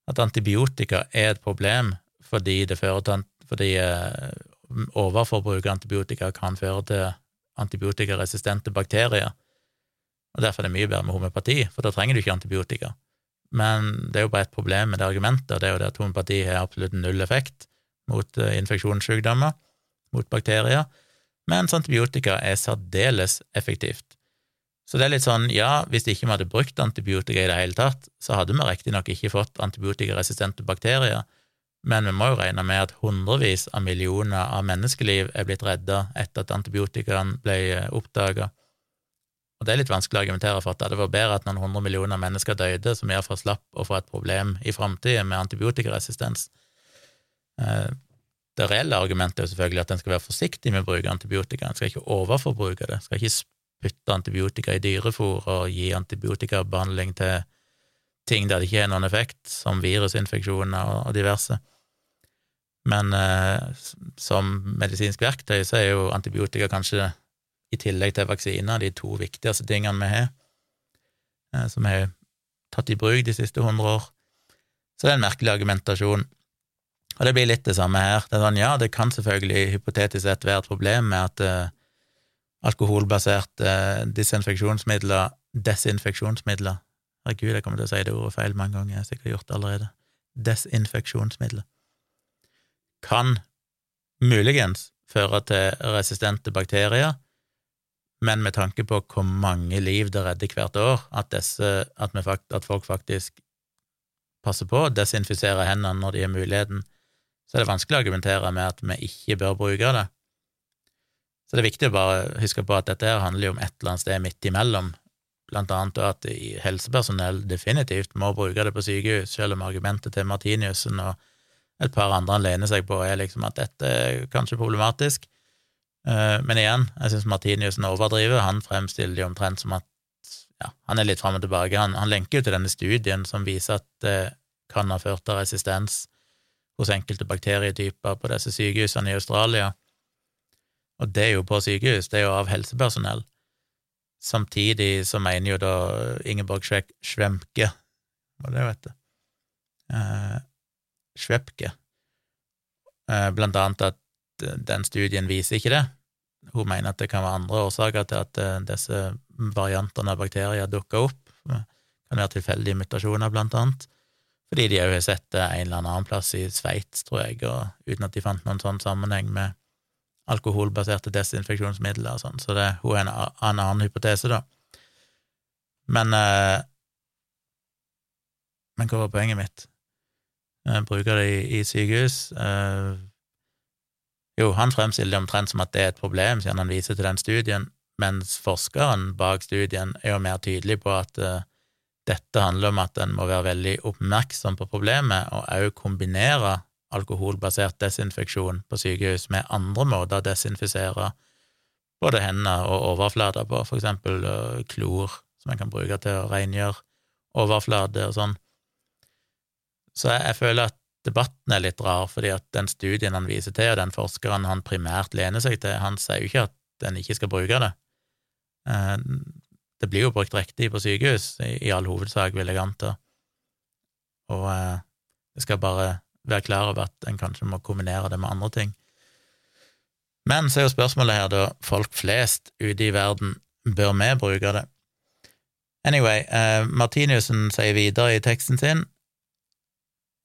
at antibiotika er et problem fordi til fordi eh, overforbruk av antibiotika kan føre til antibiotikaresistente bakterier, og derfor er det mye bedre med homopati, for da trenger du ikke antibiotika. Men det er jo bare et problem med det argumentet, og det er jo det at homopati har absolutt null effekt mot eh, infeksjonssykdommer, mot bakterier, mens antibiotika er særdeles effektivt. Så det er litt sånn, ja, hvis ikke vi hadde brukt antibiotika i det hele tatt, så hadde vi riktignok ikke fått antibiotikaresistente bakterier, men vi må jo regne med at hundrevis av millioner av menneskeliv er blitt redda etter at antibiotikaen ble eh, oppdaga. Og det er litt vanskelig å argumentere for at det hadde vært bedre at noen hundre millioner mennesker døde, som iallfall slapp å få et problem i framtida med antibiotikaresistens. Eh, det reelle argumentet er jo selvfølgelig at en skal være forsiktig med å bruke antibiotika, en skal ikke overforbruke det, en skal ikke putte antibiotika i dyrefôr og gi antibiotikabehandling til ting der det ikke er noen effekt, som virusinfeksjoner og diverse. Men eh, som medisinsk verktøy så er jo antibiotika kanskje, i tillegg til vaksiner, de to viktigste tingene vi har, eh, som har tatt i bruk de siste hundre år. Så det er en merkelig argumentasjon. Og det blir litt det samme her. Det er sånn, ja, det kan selvfølgelig hypotetisk sett være et problem med at uh, alkoholbaserte uh, disinfeksjonsmidler, desinfeksjonsmidler Herregud, jeg kommer til å si det ordet feil mange ganger, jeg har sikkert gjort det allerede. Desinfeksjonsmidler. Kan muligens føre til resistente bakterier, men med tanke på hvor mange liv det redder hvert år, at, disse, at, fakt, at folk faktisk passer på å desinfisere hendene når de har muligheten, så er det vanskelig å argumentere med at vi ikke bør bruke det. Så det er viktig å bare huske på at dette handler jo om et eller annet sted midt imellom, blant annet at helsepersonell definitivt må bruke det på sykehus, selv om argumentet til Martiniussen og et par andre han lener seg på, er liksom at dette er kanskje problematisk. Eh, men igjen, jeg syns Martiniussen overdriver. Han fremstiller det omtrent som at ja, han er litt fram og tilbake. Han, han lenker jo til denne studien som viser at det kan ha ført til resistens hos enkelte bakterietyper på disse sykehusene i Australia. Og det er jo på sykehus, det er jo av helsepersonell. Samtidig så mener jo da Ingeborg Schwemke Hva det du? Eh, Schwepke eh, blant annet at den studien viser ikke det. Hun mener at det kan være andre årsaker til at eh, disse variantene av bakterier dukker opp. Det kan være tilfeldige mutasjoner, blant annet fordi de òg har sett det en eller annen plass i Sveits, tror jeg, og uten at de fant noen sånn sammenheng med alkoholbaserte desinfeksjonsmidler og sånn, så det, hun er en, en annen hypotese, da. Men eh, Men hva var poenget mitt? Jeg bruker det i, i sykehus. Eh, jo, han fremstiller det omtrent som at det er et problem, siden han viser til den studien, mens forskeren bak studien er jo mer tydelig på at eh, dette handler om at en må være veldig oppmerksom på problemet, og òg kombinere alkoholbasert desinfeksjon på sykehus med andre måter å desinfisere både hender og overflater på, for eksempel uh, klor, som en kan bruke til å rengjøre overflate og sånn. Så jeg, jeg, føler at debatten er litt rar, fordi at den studien han viser til, og den forskeren han primært lener seg til, han sier jo ikke at en ikke skal bruke det. Det blir jo brukt riktig på sykehus, i, i all hovedsak, vil jeg anta, og eh, jeg skal bare være klar over at en kanskje må kombinere det med andre ting. Men så er jo spørsmålet her, da, folk flest ute i verden, bør vi bruke det? Anyway, eh, Martinussen sier videre i teksten sin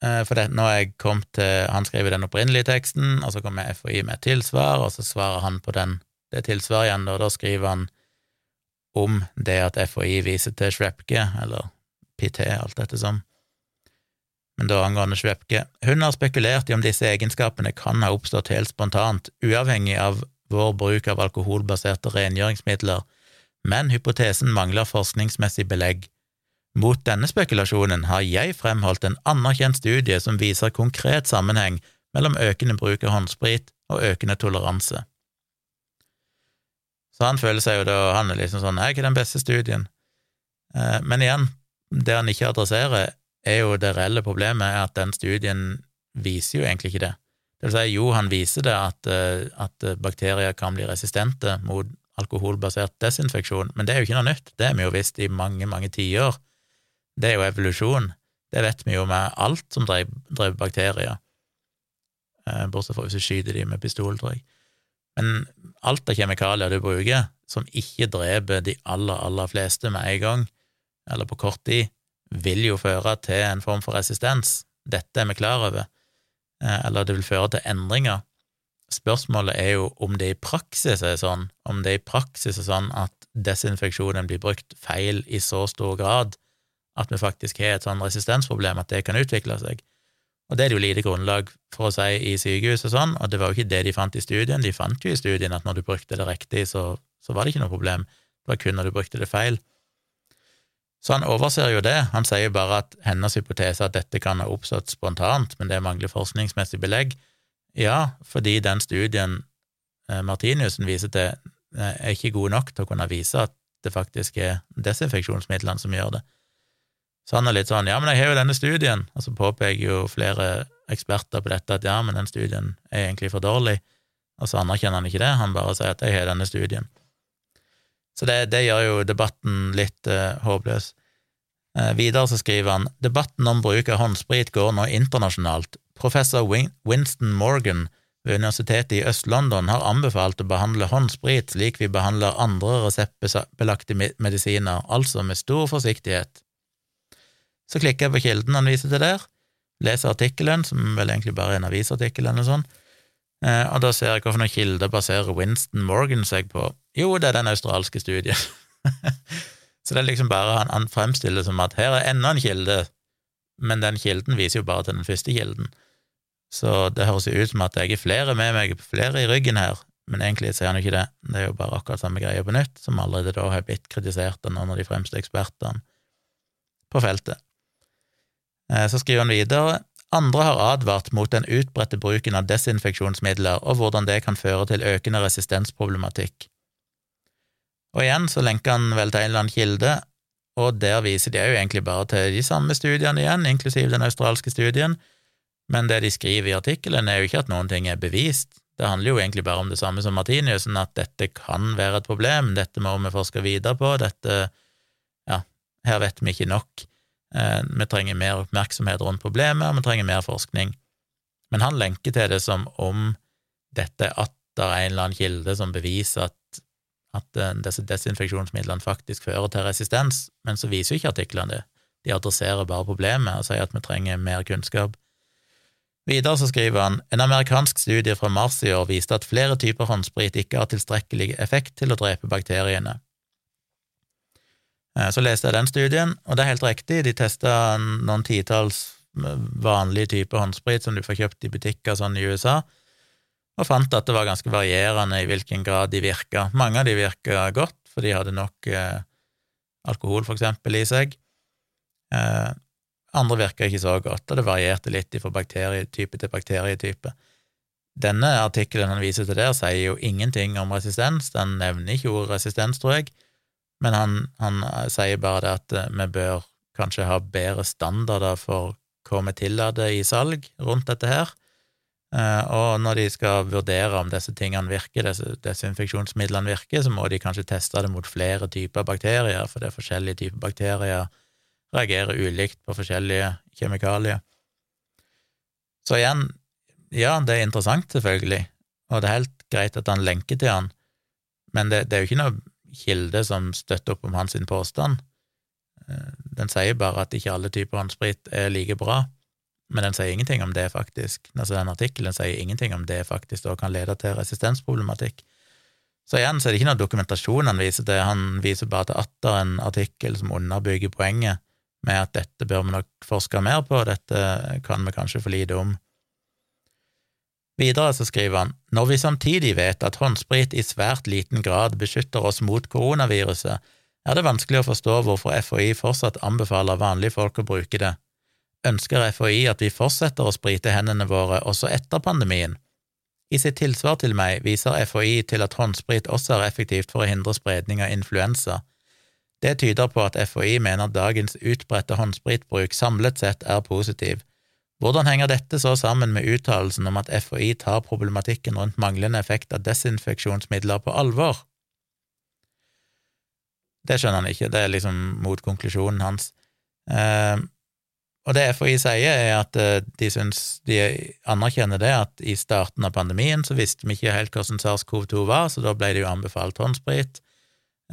eh, For det, nå er jeg kommet til Han skriver den opprinnelige teksten, og så kommer FHI med et tilsvar, og så svarer han på den, det tilsvaret igjen, og da skriver han om det at FHI viser til Schwepke, eller PT, alt dette som men da angående Schwepke. Hun har spekulert i om disse egenskapene kan ha oppstått helt spontant, uavhengig av vår bruk av alkoholbaserte rengjøringsmidler, men hypotesen mangler forskningsmessig belegg. Mot denne spekulasjonen har jeg fremholdt en anerkjent studie som viser konkret sammenheng mellom økende bruk av håndsprit og økende toleranse. Så han føler seg jo da, han er liksom sånn, jeg er den beste studien. Eh, men igjen, det han ikke adresserer, er jo det reelle problemet er at den studien viser jo egentlig ikke det. Det vil si, jo, han viser det at, eh, at bakterier kan bli resistente mot alkoholbasert desinfeksjon, men det er jo ikke noe nytt. Det har vi jo visst i mange, mange tiår. Det er jo evolusjon. Det vet vi jo med alt som drev, bakterier, eh, bortsett fra hvis du skyter dem med pistol. Men alt av kjemikalier du bruker som ikke dreper de aller, aller fleste med en gang, eller på kort tid, vil jo føre til en form for resistens. Dette er vi klar over. Eh, eller det vil føre til endringer. Spørsmålet er jo om det i praksis er sånn, om det i praksis er sånn at desinfeksjonen blir brukt feil i så stor grad at vi faktisk har et sånn resistensproblem at det kan utvikle seg. Og det er det jo lite grunnlag for å si i sykehus og sånn, og det var jo ikke det de fant i studien. De fant jo i studien at når du brukte det riktig, så, så var det ikke noe problem. Det var kun når du brukte det feil. Så han overser jo det, han sier bare at hennes hypotese at dette kan ha oppstått spontant, men det mangler forskningsmessig belegg. Ja, fordi den studien Martinussen viser til, eh, er ikke god nok til å kunne vise at det faktisk er desinfeksjonsmidlene som gjør det. Så han er litt sånn ja, men jeg har jo denne studien, og så påpeker jo flere eksperter på dette at ja, men den studien er egentlig for dårlig, og så anerkjenner han ikke det, han bare sier at jeg har denne studien. Så det, det gjør jo debatten litt eh, håpløs. Eh, videre så skriver han debatten om bruk av håndsprit går nå internasjonalt. Professor Win Winston Morgan ved Universitetet i Øst-London har anbefalt å behandle håndsprit slik vi behandler andre reseptbelagte medisiner, altså med stor forsiktighet. Så klikker jeg på kilden han viser til der, leser artikkelen, som vel egentlig bare er en avisartikkel eller uh, og da ser jeg hvilke kilder baserer Winston Morgan seg på. Jo, det er den australske studien. så det er liksom bare han, han fremstiller som at her er enda en kilde, men den kilden viser jo bare til den første kilden. Så det høres jo ut som at jeg er flere med meg, flere i ryggen her, men egentlig sier han jo ikke det. Det er jo bare akkurat samme greie på nytt, som allerede da har blitt kritisert av noen av de fremste ekspertene på feltet. Eh, så skriver han videre andre har advart mot den utbredte bruken av desinfeksjonsmidler og hvordan det kan føre til økende resistensproblematikk. Og igjen så lenker han vel til en eller annen kilde, og der viser de jo egentlig bare til de samme studiene igjen, inklusiv den australske studien, men det de skriver i artikkelen, er jo ikke at noen ting er bevist. Det handler jo egentlig bare om det samme som Martiniussen, at dette kan være et problem, dette må vi forske videre på, dette Ja, her vet vi ikke nok. Eh, vi trenger mer oppmerksomhet rundt problemet, og vi trenger mer forskning. Men han lenker til det som om dette er atter en eller annen kilde som beviser at at eh, disse desinfeksjonsmidlene faktisk fører til resistens, men så viser jo ikke artiklene det. De adresserer bare problemet og sier at vi trenger mer kunnskap. Videre så skriver han en amerikansk studie fra mars i år viste at flere typer håndsprit ikke har tilstrekkelig effekt til å drepe bakteriene. Eh, så leste jeg den studien, og det er helt riktig, de testa noen titalls eh, vanlige typer håndsprit som du får kjøpt i butikker sånn i USA, og fant at det var ganske varierende i hvilken grad de virka. Mange av de virka godt, for de hadde nok eh, alkohol, for eksempel, i seg. Eh, Andre virka ikke så godt, og det varierte litt fra bakterietype til bakterietype. Denne artikkelen han viser til der, sier jo ingenting om resistens, den nevner ikke ordet resistens, tror jeg, men han, han sier bare det at eh, vi bør kanskje ha bedre standarder for hva vi tillater i salg rundt dette her, eh, og når de skal vurdere om disse tingene virker, disse desinfeksjonsmidlene virker, så må de kanskje teste det mot flere typer bakterier, for det er forskjellige typer bakterier reagerer ulikt på forskjellige kjemikalier. Så igjen, ja, det er interessant, selvfølgelig, og det er helt greit at han lenker til han, men det, det er jo ikke noe kilde som støtter opp om hans påstand. Eh, den sier bare at ikke alle typer håndsprit er like bra, men den sier ingenting om det, faktisk. Altså, den artikkelen sier ingenting om det faktisk da kan lede til resistensproblematikk. Så igjen så er det ikke noe dokumentasjon han viser til, han viser bare til atter en artikkel som underbygger poenget med at dette bør vi nok forske mer på, dette kan vi kanskje for lite om. Videre så skriver han når vi samtidig vet at håndsprit i svært liten grad beskytter oss mot koronaviruset, er det vanskelig å forstå hvorfor FHI fortsatt anbefaler vanlige folk å bruke det. Ønsker FHI at vi fortsetter å sprite hendene våre også etter pandemien? I sitt tilsvar til meg viser FHI til at håndsprit også er effektivt for å hindre spredning av influensa. Det tyder på at FHI mener dagens utbredte håndspritbruk samlet sett er positiv. Hvordan henger dette så sammen med uttalelsen om at FHI tar problematikken rundt manglende effekt av desinfeksjonsmidler på alvor? Det skjønner han ikke, det er liksom mot konklusjonen hans. Eh, og det FHI sier, er at eh, de, syns, de anerkjenner det at i starten av pandemien så visste vi ikke helt hvordan SARS-CoV-2 var, så da ble det jo anbefalt håndsprit.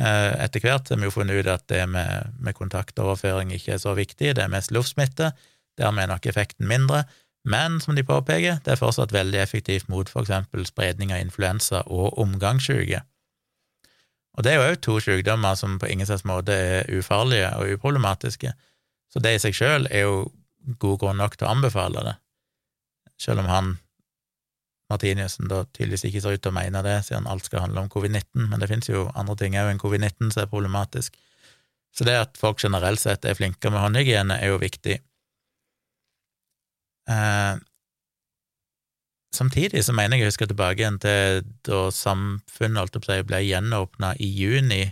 Eh, etter hvert har vi jo funnet ut at det med, med kontaktoverføring ikke er så viktig, det er mest luftsmitte. Dermed er nok effekten mindre, men som de påpeker, det er fortsatt veldig effektivt mot for eksempel spredning av influensa og omgangssyke. Og det er jo òg to sykdommer som på ingen slags måte er ufarlige og uproblematiske, så det i seg sjøl er jo god grunn nok til å anbefale det, selv om han Martiniussen da tydeligvis ikke ser ut til å mene det, siden alt skal handle om covid-19, men det finnes jo andre ting òg enn covid-19 som er problematisk. Så det at folk generelt sett er flinkere med håndhygiene, er jo viktig. Eh, samtidig så mener jeg jeg husker tilbake igjen til da samfunnet på ble gjenåpna i juni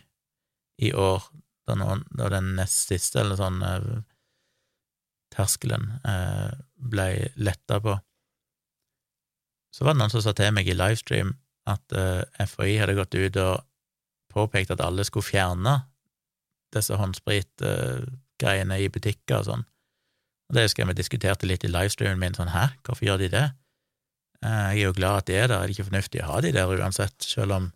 i år, da, noen, da den nest siste, eller sånn, eh, terskelen eh, ble letta på. Så var det noen som sa til meg i livestream at eh, FHI hadde gått ut og påpekt at alle skulle fjerne disse håndspritgreiene i butikker og sånn. Og det husker jeg vi diskuterte litt i livestreamen min, sånn hæ, hvorfor gjør de det? Eh, jeg er jo glad at de er der, er det ikke fornuftig å ha de der uansett, selv om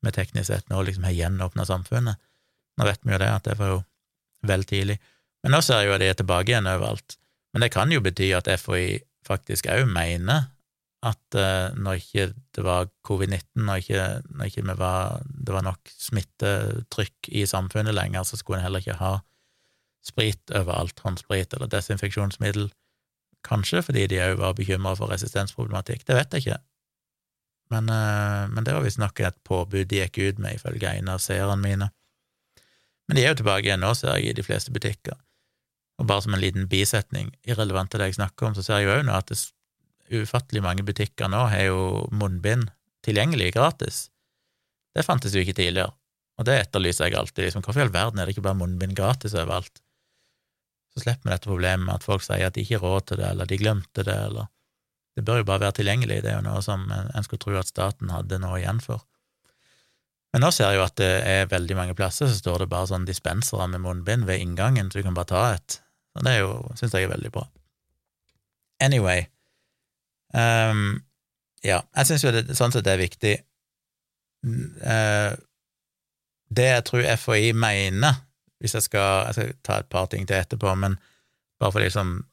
vi teknisk sett nå liksom har gjenåpna samfunnet? Nå vet vi jo det, at det var jo vel tidlig. Men nå ser jeg jo at de er tilbake igjen overalt. Men det kan jo bety at FHI faktisk òg mener at uh, når ikke det var covid-19, når ikke, når ikke var, det var nok smittetrykk i samfunnet lenger, så skulle en heller ikke ha sprit overalt, håndsprit eller desinfeksjonsmiddel, kanskje fordi de òg var bekymra for resistensproblematikk, det vet jeg ikke, men, uh, men det var visstnok et påbud de gikk ut med, ifølge en av seerne mine. Men de er jo tilbake igjen nå, ser jeg, i de fleste butikker. Og bare som en liten bisetning, irrelevant til det jeg snakker om, så ser jeg jo òg nå at det ufattelig mange butikker nå har jo munnbind tilgjengelig gratis. Det fantes jo ikke tidligere, og det etterlyser jeg alltid. Liksom, hvorfor i all verden er det ikke bare munnbind gratis overalt? Så slipper vi dette problemet med at folk sier at de ikke har råd til det, eller de glemte det, eller Det bør jo bare være tilgjengelig, det er jo noe som en skulle tro at staten hadde noe igjen for. Men nå ser jeg jo at det er veldig mange plasser så står det bare sånn dispensere med munnbind ved inngangen, så du kan bare ta et. Og det er syns jeg er veldig bra. Anyway, um, ja, jeg syns jo det, sånn sett det er viktig. Uh, det jeg tror FHI mener hvis jeg skal Jeg skal ta et par ting til etterpå, men bare for liksom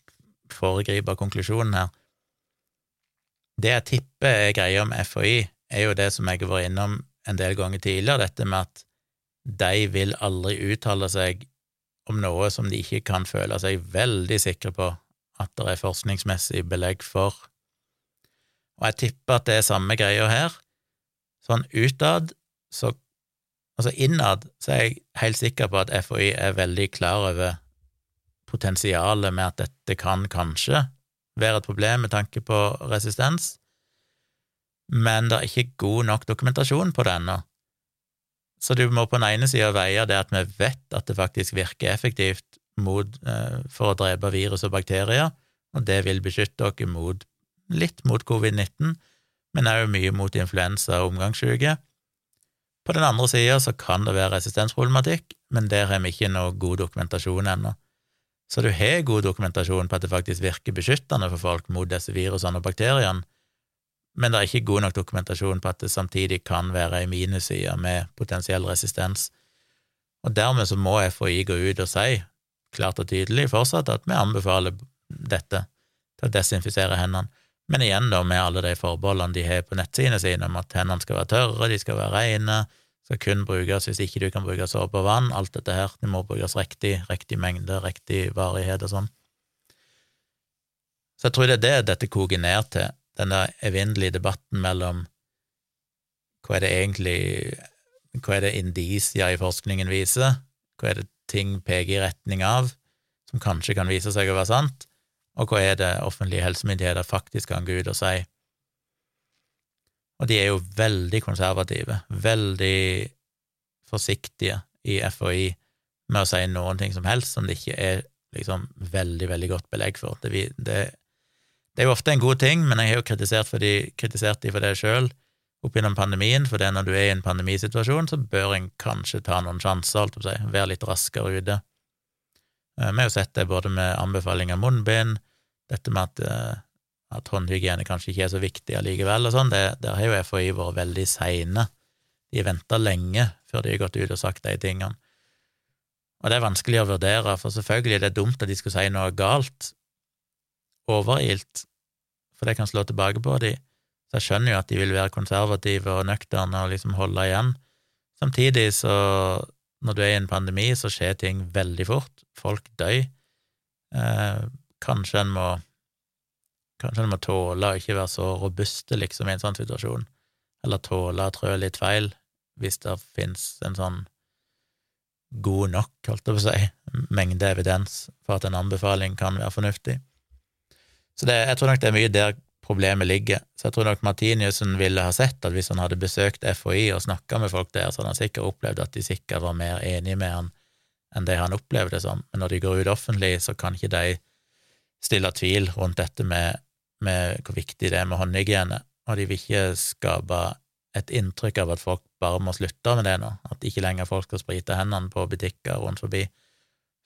foregripe konklusjonen her Det jeg tipper er greia med FHI, er jo det som jeg har vært innom en del ganger tidligere, dette med at de vil aldri uttale seg om noe som de ikke kan føle seg veldig sikre på at det er forskningsmessig belegg for. Og jeg tipper at det er samme greia her. Sånn utad så Altså innad så er jeg helt sikker på at FHI er veldig klar over potensialet med at dette kan kanskje være et problem med tanke på resistens, men det er ikke god nok dokumentasjon på det ennå. Så du må på den ene sida veie det at vi vet at det faktisk virker effektivt mot, eh, for å drepe virus og bakterier, og det vil beskytte dere litt mot covid-19, men òg mye mot influensa og omgangssyke. På den andre sida så kan det være resistensproblematikk, men der har vi ikke noe god dokumentasjon ennå. Så du har god dokumentasjon på at det faktisk virker beskyttende for folk mot disse virusene og bakteriene, men det er ikke god nok dokumentasjon på at det samtidig kan være ei minusside med potensiell resistens. Og dermed så må FHI gå ut og si klart og tydelig fortsatt at vi anbefaler dette til å desinfisere hendene. Men igjen, da, med alle de forbeholdene de har på nettsidene sine om at hendene skal være tørre, de skal være rene, skal kun brukes hvis ikke du kan bruke såpe og vann, alt dette her, det må brukes riktig, riktig mengde, riktig varighet og sånn. Så jeg tror det er det dette koker ned til, den der evinnelige debatten mellom hva er det egentlig Hva er det indisia i forskningen viser, hva er det ting peker i retning av, som kanskje kan vise seg å være sant, og hva er det offentlige helsemyndigheter faktisk kan gå ut og si. Og de er jo veldig konservative, veldig forsiktige i FHI med å si noen ting som helst som det ikke er liksom veldig, veldig godt belegg for. Det, det, det er jo ofte en god ting, men jeg har jo kritisert, for de, kritisert de for det sjøl opp gjennom pandemien, for det når du er i en pandemisituasjon, så bør en kanskje ta noen sjanser, holdt på å si, være litt raskere ute. Vi har jo sett det både med anbefaling av munnbind, dette med at, eh, at håndhygiene kanskje ikke er så viktig allikevel, og sånn, der har jo FHI vært veldig seine. De har venta lenge før de har gått ut og sagt de tingene. Og det er vanskelig å vurdere, for selvfølgelig er det dumt at de skulle si noe galt, overilt, for det kan slå tilbake på de. Så jeg skjønner jo at de vil være konservative og nøkterne og liksom holde igjen. Samtidig så, når du er i en pandemi, så skjer ting veldig fort. Folk dør. Eh, kanskje en må Kanskje en må tåle å ikke være så robuste, liksom, i en sånn situasjon, eller tåle å trø litt feil, hvis det fins en sånn god nok, holdt jeg på å si, mengde evidens for at en anbefaling kan være fornuftig. Så det, jeg tror nok det er mye der problemet ligger. Så jeg tror nok Martiniussen ville ha sett at hvis han hadde besøkt FHI og snakka med folk der, så hadde han sikkert opplevd at de sikkert var mer enige med han enn det han opplevde som. Men når de går ut offentlig, så kan ikke de stille tvil rundt dette med, med hvor viktig det er med håndhygiene, og de vil ikke skape et inntrykk av at folk bare må slutte med det nå, at ikke lenger folk skal sprite hendene på butikker rundt forbi,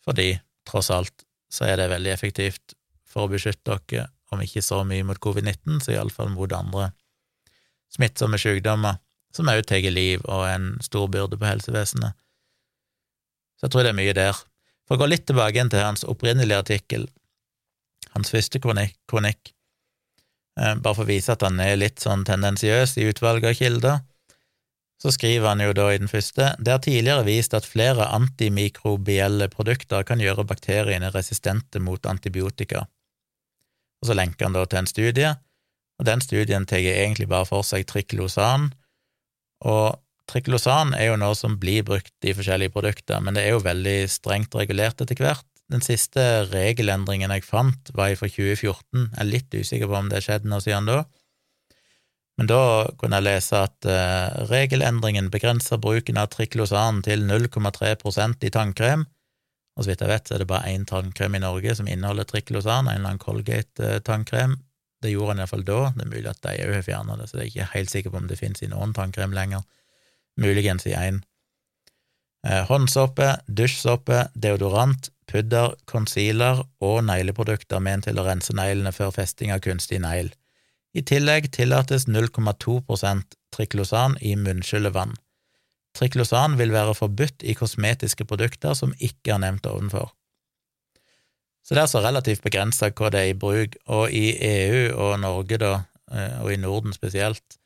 fordi tross alt så er det veldig effektivt for å beskytte dere om ikke så mye mot covid-19, så iallfall mot andre smittsomme sykdommer, som òg tar liv og er en stor byrde på helsevesenet. Så jeg tror det er mye der. For å gå litt tilbake igjen til hans opprinnelige artikkel, hans første kronikk, kronikk eh, bare for å vise at han er litt sånn tendensiøs i utvalget av kilder, så skriver han jo da i den første det er tidligere vist at flere antimikrobielle produkter kan gjøre bakteriene resistente mot antibiotika og så lenker han da til en studie, og den studien tar egentlig bare for seg triklosan, og triklosan er jo noe som blir brukt i forskjellige produkter, men det er jo veldig strengt regulert etter hvert. Den siste regelendringen jeg fant, var fra 2014, jeg er litt usikker på om det skjedde noe siden da, men da kunne jeg lese at uh, regelendringen begrenser bruken av triklosan til 0,3% i tannkrem, og så vidt jeg vet, så er det bare én tannkrem i Norge som inneholder triklosan, en eller annen Colgate-tannkrem. Det gjorde han iallfall da, det er mulig at de òg har fjerna det, så jeg er ikke helt sikker på om det finnes i noen tannkrem lenger, muligens i én. Eh, håndsåpe, dusjsåpe, deodorant, pudder, concealer og negleprodukter ment til å rense neglene før festing av kunstig negl. I tillegg tillates 0,2% triklosan i munnskyllevann. Triklosan vil være forbudt i kosmetiske produkter som ikke er nevnt ovenfor. Så det er altså relativt begrensa hva det er i bruk, og i EU og Norge, da, eh, og i Norden spesielt,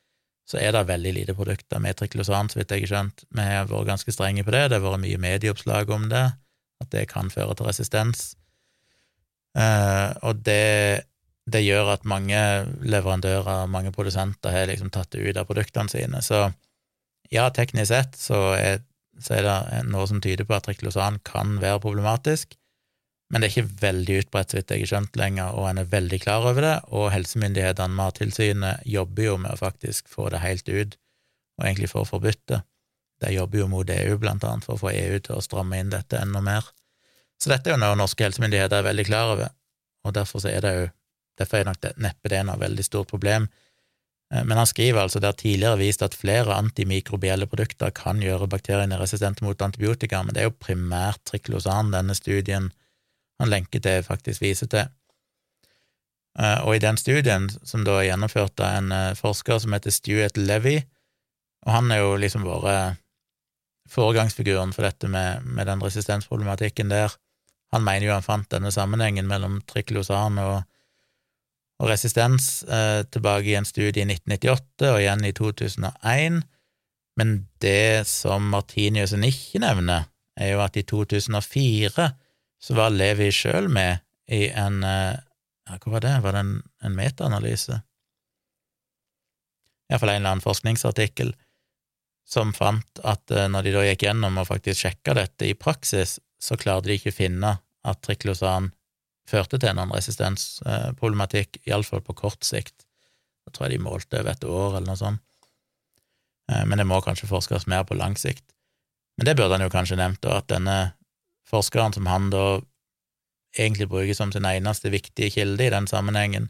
så er det veldig lite produkter med triklosan, så vidt jeg har skjønt. Vi har vært ganske strenge på det, det har vært mye medieoppslag om det, at det kan føre til resistens. Uh, og det, det, gjør at mange leverandører, mange produsenter, har liksom tatt det ut av produktene sine. Så ja, teknisk sett så er, så er, det noe som tyder på at triklosan kan være problematisk, men det er ikke veldig utbredt, så vidt jeg har skjønt lenger, og en er veldig klar over det, og helsemyndighetene, Mattilsynet, jobber jo med å faktisk få det helt ut, og egentlig få forbudt det. De jobber jo mot EU, blant annet, for å få EU til å stramme inn dette enda mer. Så dette er jo noe norske helsemyndigheter er veldig klar over, og derfor er det jo Derfor er nok det, neppe det noe veldig stort problem. Eh, men han skriver altså det har tidligere vist at flere antimikrobielle produkter kan gjøre bakteriene resistente mot antibiotika, men det er jo primært triklosan denne studien han lenker til, faktisk viser til. Eh, og i den studien, som da er gjennomført av en eh, forsker som heter Stuart Levy, og han er jo liksom vært foregangsfiguren for dette med, med den resistensproblematikken der. Han mener jo han fant denne sammenhengen mellom triklosan og, og resistens eh, tilbake i en studie i 1998 og igjen i 2001, men det som Martiniussen ikke nevner, er jo at i 2004 så var Levi sjøl med i en eh, Hva var det, var det en, en metaanalyse? Iallfall en eller annen forskningsartikkel som fant at eh, når de da gikk gjennom og faktisk sjekka dette i praksis, så klarte de ikke å finne at triklosan førte til noen resistensproblematikk, iallfall på kort sikt. Da tror jeg de målte over et år eller noe sånt. Eh, men det må kanskje forskes mer på lang sikt. Men det burde han jo kanskje nevnt, da, at denne forskeren som han da egentlig bruker som sin eneste viktige kilde i den sammenhengen,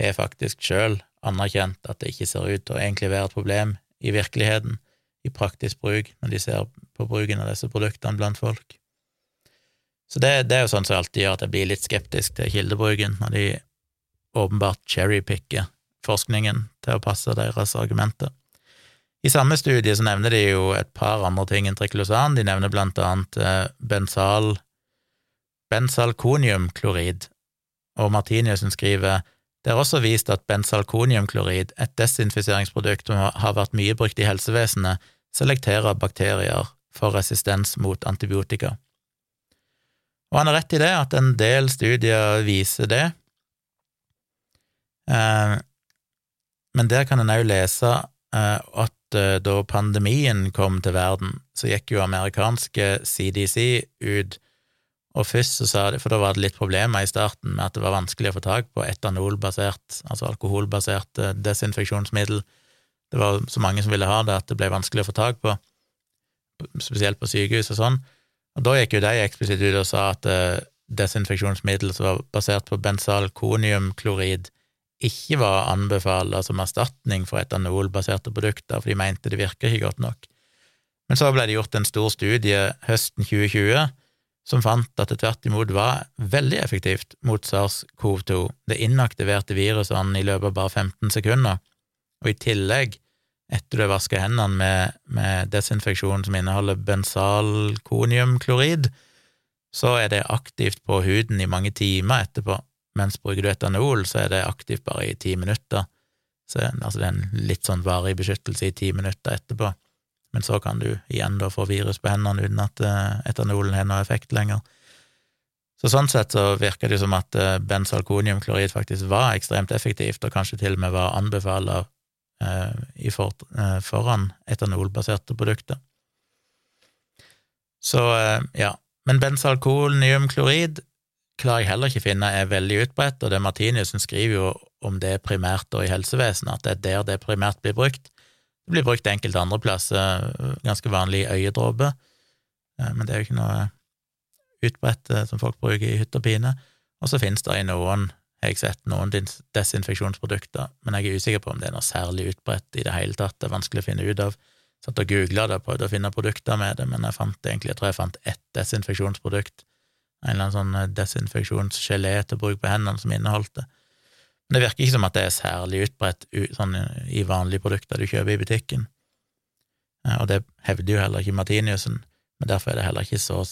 har faktisk sjøl anerkjent at det ikke ser ut til å egentlig være et problem i virkeligheten, i praktisk bruk, når de ser på bruken av disse produktene blant folk. Så det, det er jo sånn som alltid gjør at jeg blir litt skeptisk til kildebruken, når de åpenbart cherrypicker forskningen til å passe deres argumenter. I samme studie så nevner de jo et par andre ting enn triklosan. De nevner blant annet eh, bensal, bensalkoniumklorid, og Martiniussen skriver det er også vist at bensalkoniumklorid, et desinfiseringsprodukt som har vært mye brukt i helsevesenet, selekterer bakterier for resistens mot antibiotika. Og han har rett i det, at en del studier viser det, eh, men der kan en òg lese eh, at eh, da pandemien kom til verden, så gikk jo amerikanske CDC ut og først så sa de, for da var det litt problemer i starten med at det var vanskelig å få tak på etanolbasert, altså alkoholbasert desinfeksjonsmiddel. Det var så mange som ville ha det at det ble vanskelig å få tak på, spesielt på sykehus og sånn. Og da gikk jo de eksplisitt ut og sa at uh, desinfeksjonsmiddel som var basert på bensalkoniumklorid, ikke var anbefalt som erstatning for etanolbaserte produkter, for de mente det virka ikke godt nok. Men så ble det gjort en stor studie høsten 2020 som fant at det tvert imot var veldig effektivt mot sars-cov-2. Det inaktiverte virusene i løpet av bare 15 sekunder, og i tillegg, etter du har vaska hendene med, med, desinfeksjon som inneholder bensalkoniumklorid, så er det aktivt på huden i mange timer etterpå, mens bruker du etanol, så er det aktivt bare i ti minutter. Så altså, det er en litt sånn varig beskyttelse i ti minutter etterpå men så kan du igjen da få virus på hendene uten at uh, etanolen har noe effekt lenger. Så sånn sett så virker det som at uh, bensalkoniumklorid faktisk var ekstremt effektivt, og kanskje til og med var anbefalt uh, for, eh, foran etanolbaserte produkter. Så ja, men bensalkoniumklorid klarer jeg heller ikke finne er veldig utbredt, og det Martiniussen skriver jo om det primært og i helsevesenet, at det er der det primært blir brukt. Det blir brukt enkelte andre plasser, ganske vanlig øyedråpe, eh, men det er jo ikke noe utbredt eh, som folk bruker i hytt og pine. Og så finnes det i noen, har jeg sett, noen desinfeksjonsprodukter, men jeg er usikker på om det er noe særlig utbredt i det hele tatt, det er vanskelig å finne ut av. Satt og googla det, prøvde å finne produkter med det, men jeg fant egentlig, jeg tror jeg fant ett desinfeksjonsprodukt, en eller annen sånn eh, desinfeksjonsgelé til bruk på hendene som inneholdt det. Men det virker ikke som at det er særlig utbredt sånn, i vanlige produkter du kjøper i butikken. Eh, og det hevder jo heller ikke Martiniussen, men derfor er det heller ikke så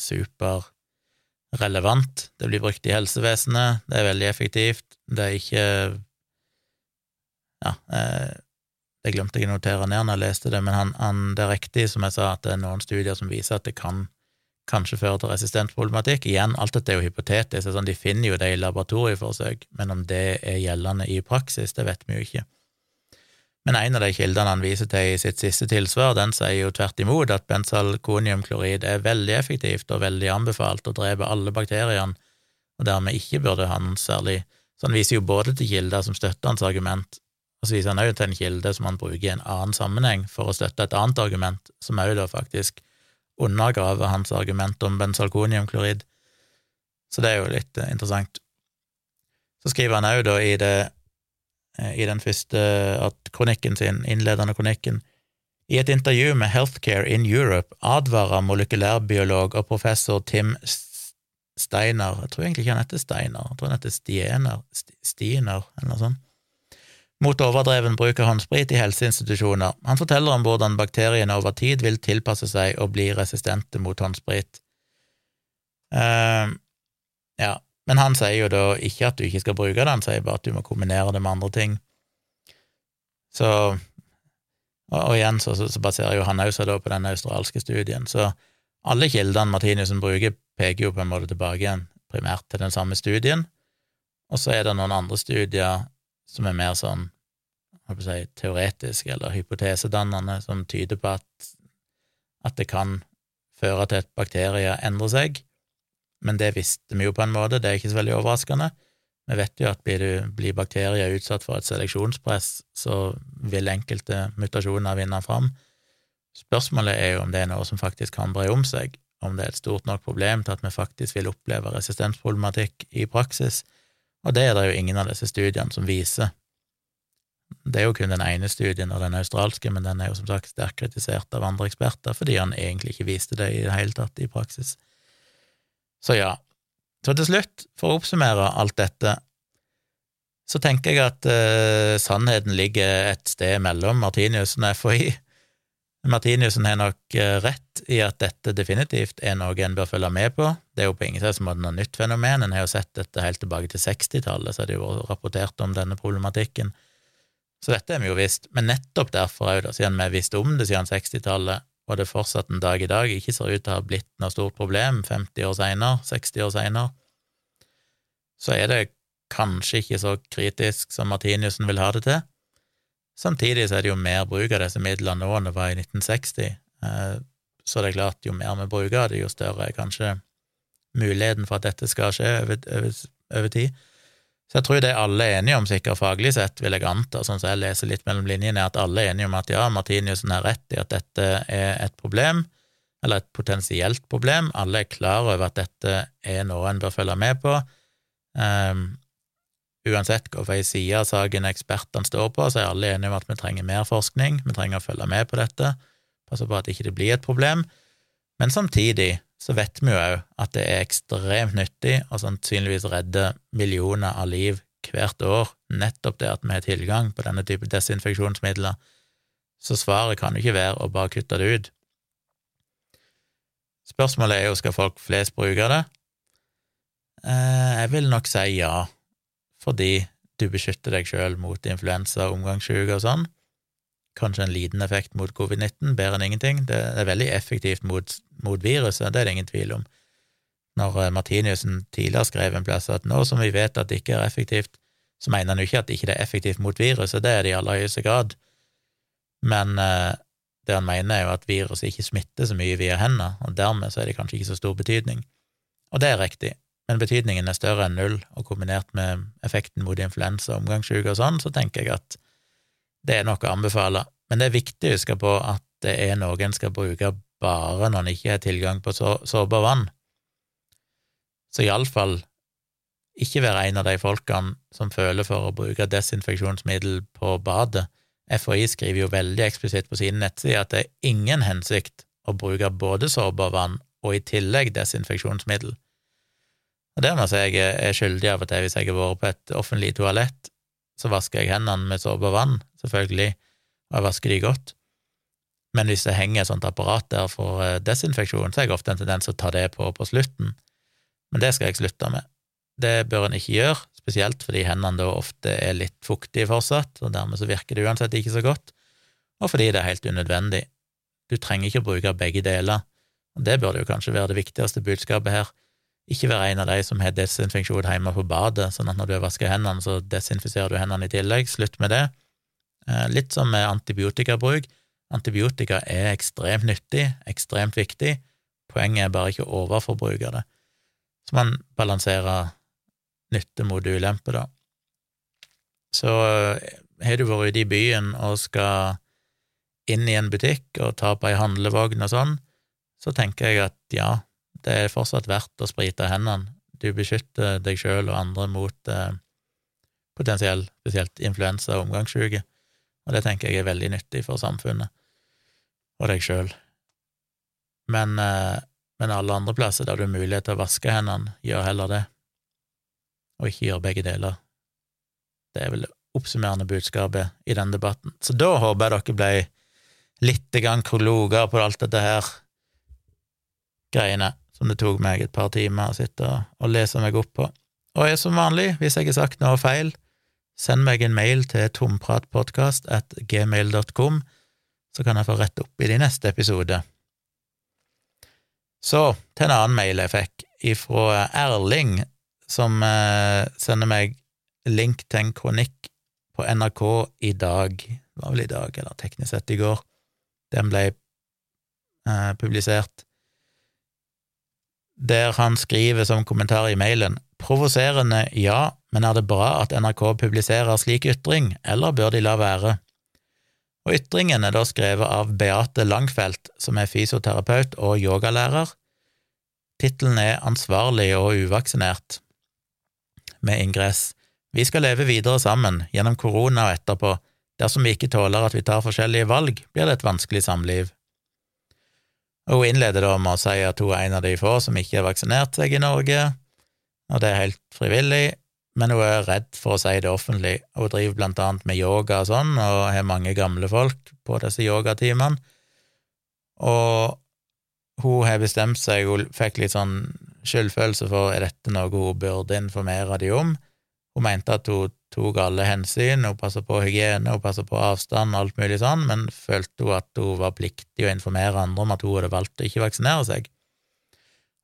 superrelevant. Det blir brukt i helsevesenet, det er veldig effektivt, det er ikke Ja, eh, det glemte jeg å notere ned når jeg leste det, men han, han, det er riktig, som jeg sa, at det er noen studier som viser at det kan kanskje føre til resistensproblematikk. Igjen, alt dette er jo hypotetisk, sånn, de finner jo det i laboratorieforsøk, men om det er gjeldende i praksis, det vet vi jo ikke. Men en av de kildene han viser til i sitt siste tilsvar, den sier jo tvert imot at bensalkoniumklorid er veldig effektivt og veldig anbefalt å dreper alle bakteriene og dermed ikke burde han særlig Så han viser jo både til kilder som støtter hans argument, og så viser han òg til en kilde som han bruker i en annen sammenheng for å støtte et annet argument, som òg da faktisk undergraver hans argument om bensalkoniumklorid. Så det er jo litt eh, interessant. Så skriver han òg da i, det, i den første at kronikken sin, innledende kronikken, i et intervju med Healthcare in Europe advarer molekylærbiolog og professor Tim Steiner Jeg tror egentlig ikke han heter Steiner, jeg tror han heter Stiener, Stiner, eller noe sånt mot overdreven bruk av håndsprit i helseinstitusjoner. Han forteller om hvordan bakteriene over tid vil tilpasse seg og bli resistente mot håndsprit. Uh, ja, men han sier jo da ikke at du ikke skal bruke det, han sier bare at du må kombinere det med andre ting. Så Og, og igjen så, så, baserer jo han også da på den australske studien, så alle kildene Martinussen bruker, peker jo på en måte tilbake igjen primært til den samme studien, og så er det noen andre studier som er mer sånn jeg si, teoretiske eller hypotesedannende, som tyder på at, at det kan føre til at bakterier endrer seg, men det visste vi jo på en måte, det er ikke så veldig overraskende. Vi vet jo at blir, du, blir bakterier utsatt for et seleksjonspress, så vil enkelte mutasjoner vinne fram. Spørsmålet er jo om det er noe som faktisk kan bre om seg, om det er et stort nok problem til at vi faktisk vil oppleve resistensproblematikk i praksis, og det er det jo ingen av disse studiene som viser. Det er jo kun den ene studien, og den australske, men den er jo som sagt sterkt kritisert av andre eksperter fordi han egentlig ikke viste det i det hele tatt i praksis. Så ja. Så til slutt, for å oppsummere alt dette, så tenker jeg at eh, sannheten ligger et sted mellom Martiniussen og FHI. Martiniussen har nok uh, rett i at dette definitivt er noe en bør følge med på. Det er jo på ingen måte noe nytt fenomen, en har jo sett dette helt tilbake til 60-tallet, så er det jo rapportert om denne problematikken. Så dette er vi jo visst, men nettopp derfor òg, siden vi visste visst om det siden 60-tallet, og det fortsatt en dag i dag ikke ser ut til å ha blitt noe stort problem 50 år seinere, 60 år seinere, så er det kanskje ikke så kritisk som Martiniussen vil ha det til. Samtidig så er det jo mer bruk av disse midlene nå enn det var i 1960, eh, så det er klart, jo mer vi bruker det, jo større er kanskje muligheten for at dette skal skje over, over, over tid. Så jeg tror det alle er enige om, sikkert faglig sett, vil jeg anta, sånn som jeg leser litt mellom linjene, er at alle er enige om at ja, Martiniussen har rett i at dette er et problem, eller et potensielt problem. Alle er klar over at dette er noe en bør følge med på. Um, uansett hvilken side av saken ekspertene står på, så er alle enige om at vi trenger mer forskning, vi trenger å følge med på dette, passe på at det ikke blir et problem. Men samtidig så vet vi jo òg at det er ekstremt nyttig og sannsynligvis redder millioner av liv hvert år, nettopp det at vi har tilgang på denne type desinfeksjonsmidler. Så svaret kan jo ikke være å bare kutte det ut. Spørsmålet er jo skal folk flest bruke det. Eh, jeg vil nok si ja, fordi du beskytter deg sjøl mot influensa, omgangssyke og sånn. Kanskje en liten effekt mot covid-19, bedre enn ingenting. Det er veldig effektivt mot, mot, viruset, det er det ingen tvil om. Når eh, Martiniussen tidligere skrev en plass at nå som vi vet at det ikke er effektivt, så mener han jo ikke at det ikke er effektivt mot viruset, det er det i aller høyeste grad, men eh, det han mener, er jo at viruset ikke smitter så mye via hendene, og dermed så er det kanskje ikke så stor betydning. Og det er riktig, men betydningen er større enn null, og kombinert med effekten mot influensa, omgangssyke og sånn, så tenker jeg at det er noe å anbefale, men det er viktig å huske på at det er noe en skal bruke bare når en ikke har tilgang på sårbar vann. Så iallfall ikke være en av de folkene som føler for å bruke desinfeksjonsmiddel på badet. FHI skriver jo veldig eksplisitt på sine nettsider at det er ingen hensikt å bruke både sårbar vann og i tillegg desinfeksjonsmiddel. Og der må jeg er skyldig av og til hvis jeg har vært på et offentlig toalett så vasker jeg hendene med såpe og vann, selvfølgelig, og jeg vasker de godt. Men hvis det henger et sånt apparat der for eh, desinfeksjon, så har jeg ofte en tendens til å ta det på på slutten. Men det skal jeg slutte med. Det bør en ikke gjøre, spesielt fordi hendene da ofte er litt fuktige fortsatt, og dermed så virker det uansett ikke så godt, og fordi det er helt unødvendig. Du trenger ikke å bruke begge deler, og det burde jo kanskje være det viktigste budskapet her. Ikke være en av de som har desinfeksjon hjemme på badet, sånn at når du har vasket hendene, så desinfiserer du hendene i tillegg. Slutt med det. Eh, litt som med antibiotikabruk. Antibiotika er ekstremt nyttig, ekstremt viktig. Poenget er bare ikke å overforbruke det. Så man balanserer nytte mot ulempe, da. Så eh, har du vært ute i byen og skal inn i en butikk og ta på ei handlevogn og sånn, så tenker jeg at ja, det er fortsatt verdt å sprite hendene. Du beskytter deg sjøl og andre mot eh, potensiell, spesielt influensa og omgangssyke, og det tenker jeg er veldig nyttig for samfunnet og deg sjøl. Men, eh, men alle andre plasser der du har mulighet til å vaske hendene, gjør heller det, og ikke gjør begge deler. Det er vel det oppsummerende budskapet i den debatten. Så da håper jeg dere ble litt kronologer på alt dette her greiene som det tok meg et par timer å sitte og lese meg opp på. Og jeg som vanlig, hvis jeg har sagt noe feil, send meg en mail til tompratpodkast at gmail.com, så kan jeg få rette opp i de neste episode. Så til en annen mail jeg fikk ifra Erling, som eh, sender meg link til en kronikk på NRK i dag, det var vel i dag, eller teknisk sett i går. Den ble eh, publisert der han skriver som kommentar i mailen provoserende, ja, men er det bra at NRK publiserer slik ytring, eller bør de la være? Og ytringen er da skrevet av Beate Langfelt, som er fysioterapeut og yogalærer. Tittelen er Ansvarlig og uvaksinert, med ingress Vi skal leve videre sammen, gjennom korona og etterpå. Dersom vi ikke tåler at vi tar forskjellige valg, blir det et vanskelig samliv. Hun innleder da med å si at hun er en av de få som ikke har vaksinert seg i Norge, og det er helt frivillig, men hun er redd for å si det offentlig. Hun driver blant annet med yoga og sånn, og har mange gamle folk på disse yogatimene. Og hun har bestemt seg, hun fikk litt sånn skyldfølelse for er dette noe hun burde informere de om. Hun mente at hun tok alle hensyn, hun passet på hygiene, hun passet på avstand og alt mulig sånn, men følte hun at hun var pliktig å informere andre om at hun hadde valgt å ikke vaksinere seg.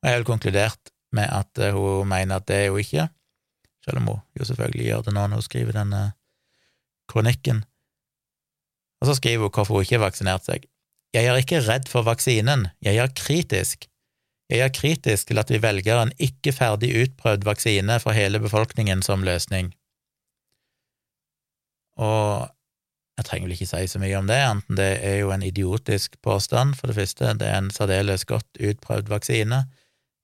Og jeg har konkludert med at eh, hun mener at det er hun ikke, selv om hun jo selvfølgelig gjør det nå når hun skriver denne kronikken. Og så skriver hun hvorfor hun ikke har vaksinert seg. Jeg er ikke redd for vaksinen, jeg er kritisk. Jeg er kritisk til at vi velger en ikke ferdig utprøvd vaksine for hele befolkningen som løsning. Og jeg trenger vel ikke si så mye om det, enten det er jo en idiotisk påstand, for det første, det er en særdeles godt utprøvd vaksine.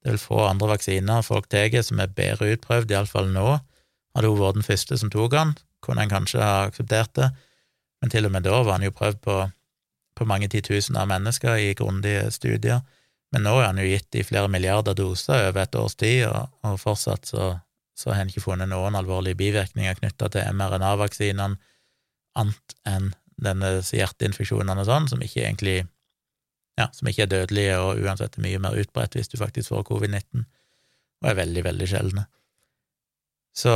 Det vil få andre vaksiner folk tar som er bedre utprøvd, iallfall nå. Hadde hun vært den første som tok den, kunne en kanskje ha akseptert det, men til og med da var han jo prøvd på, på mange titusener av mennesker i grundige studier. Men nå er han jo gitt i flere milliarder doser over et års tid, og, fortsatt så, så har en ikke funnet noen alvorlige bivirkninger knytta til mRNA-vaksinene, annet enn denne hjerteinfeksjonene og sånn, som ikke egentlig ja, som ikke er dødelige og uansett er mye mer utbredt hvis du faktisk får covid-19, og er veldig, veldig sjeldne. Så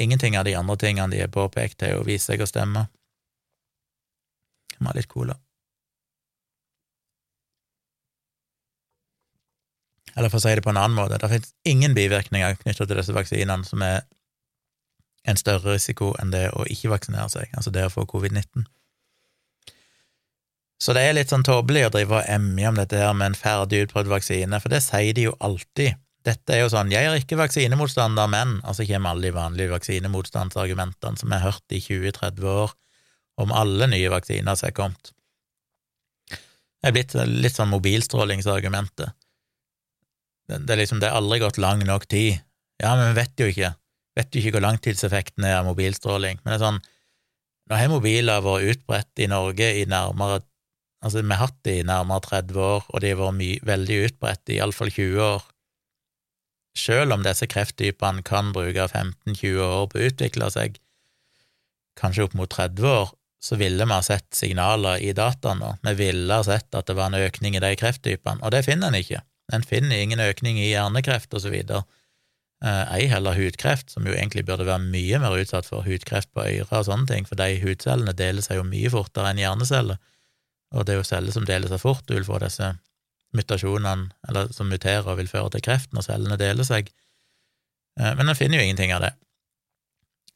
ingenting av de andre tingene de har påpekt, har jo vist seg å stemme. Må ha litt cola. Eller for å si det på en annen måte, det finnes ingen bivirkninger knyttet til disse vaksinene som er en større risiko enn det å ikke vaksinere seg, altså det å få covid-19. Så det er litt sånn tåpelig å drive og emje om dette her med en ferdig utprøvd vaksine, for det sier de jo alltid. Dette er jo sånn 'jeg er ikke vaksinemotstander, men' altså kommer alle de vanlige vaksinemotstandsargumentene som jeg har hørt i 20-30 år om alle nye vaksiner som er kommet. Det er blitt litt sånn mobilstrålingsargumentet. Det er liksom, det er aldri gått lang nok tid. Ja, men vi vet jo ikke. Vet jo ikke hvor langtidseffekten er av mobilstråling. Men det er sånn, nå har mobiler vært utbredt i Norge i nærmere Altså, vi har hatt det i nærmere 30 år, og de har vært veldig utbredt i iallfall 20 år. Selv om disse krefttypene kan bruke 15-20 år på å utvikle seg, kanskje opp mot 30 år, så ville vi ha sett signaler i dataene. Vi ville ha sett at det var en økning i de krefttypene, og det finner en ikke. En finner ingen økning i hjernekreft videre. Eh, ei heller hudkreft, som jo egentlig burde være mye mer utsatt for hudkreft på øyre og sånne ting, for de hudcellene deler seg jo mye fortere enn hjerneceller, og det er jo celler som deler seg fort, du vil få disse mutasjonene, eller som muterer og vil føre til kreft når cellene deler seg, eh, men en finner jo ingenting av det.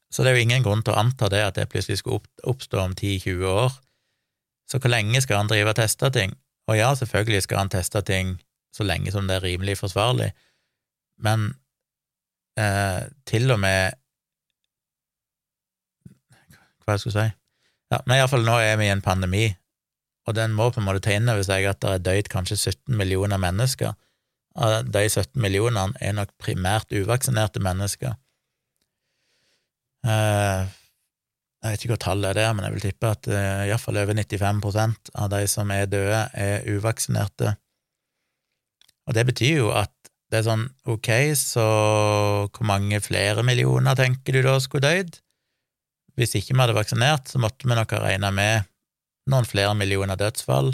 Så det er jo ingen grunn til å anta det at det plutselig skulle oppstå om 10-20 år. Så hvor lenge skal han drive og teste ting? Og ja, selvfølgelig skal han teste ting så lenge som det er rimelig forsvarlig, men eh, til og med Hva jeg skulle si? Ja, men iallfall nå er vi i en pandemi, og den må på en måte ta inn over seg at det er døyd kanskje 17 millioner mennesker. Av de 17 millionene er nok primært uvaksinerte mennesker. Eh, jeg vet ikke hvor tallet er der, men jeg vil tippe at uh, iallfall over 95% av de som er døde, er uvaksinerte. Og det betyr jo at det er sånn, ok, så hvor mange flere millioner tenker du da skulle dødd? Hvis ikke vi hadde vaksinert, så måtte vi nok ha regna med noen flere millioner dødsfall,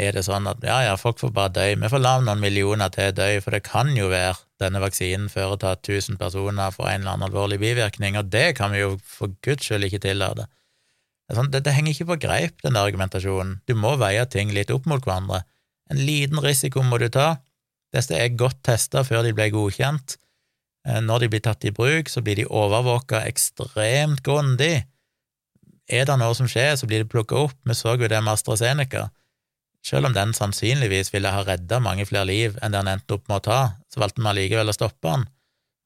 er det sånn at ja, ja, folk får bare dø, vi får la noen millioner til dø, for det kan jo være denne vaksinen fører til at 1000 personer får en eller annen alvorlig bivirkning, og det kan vi jo for guds skyld ikke tillate. Det, sånn, det, henger ikke på greip, den argumentasjonen. Du må veie ting litt opp mot hverandre. En liten risiko må du ta. Disse er godt testa før de ble godkjent. Eh, når de blir tatt i bruk, så blir de overvåka ekstremt grundig. Er det noe som skjer, så blir det plukka opp. Vi så jo det med AstraZeneca. Selv om den sannsynligvis ville ha redda mange flere liv enn den endte opp med å ta, så valgte vi allikevel å stoppe den.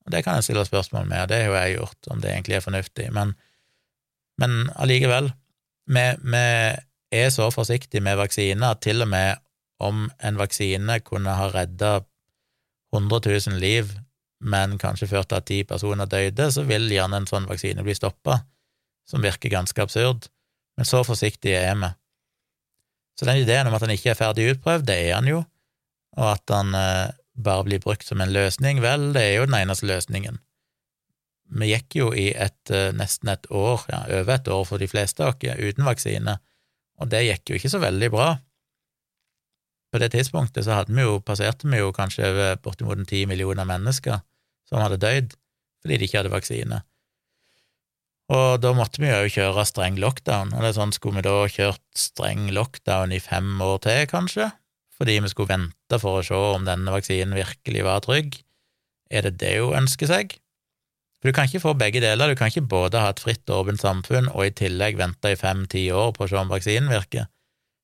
Og det kan jeg stille spørsmål med, og det har jo jeg gjort, om det egentlig er fornuftig, men, men allikevel, vi, vi, er så forsiktige med vaksiner at til og med om en vaksine kunne ha redda 100 000 liv, men kanskje ført til at ti personer døde, så vil gjerne en sånn vaksine bli stoppa, som virker ganske absurd, men så forsiktige er vi. Så den ideen om at han ikke er ferdig utprøvd, det er han jo, og at han eh, bare blir brukt som en løsning, vel, det er jo den eneste løsningen. Vi gikk jo i et, eh, nesten et år, ja, over et år for de fleste av oss, uten vaksine, og det gikk jo ikke så veldig bra. På det tidspunktet så hadde vi jo, passerte vi jo kanskje over bortimot ti millioner mennesker som hadde dødd fordi de ikke hadde vaksine. Og da måtte vi jo kjøre streng lockdown, og det er sånn, skulle vi da kjørt streng lockdown i fem år til, kanskje, fordi vi skulle vente for å se om denne vaksinen virkelig var trygg? Er det det hun ønsker seg? For du kan ikke få begge deler, du kan ikke både ha et fritt og åpent samfunn og i tillegg vente i fem–ti år på å se om vaksinen virker.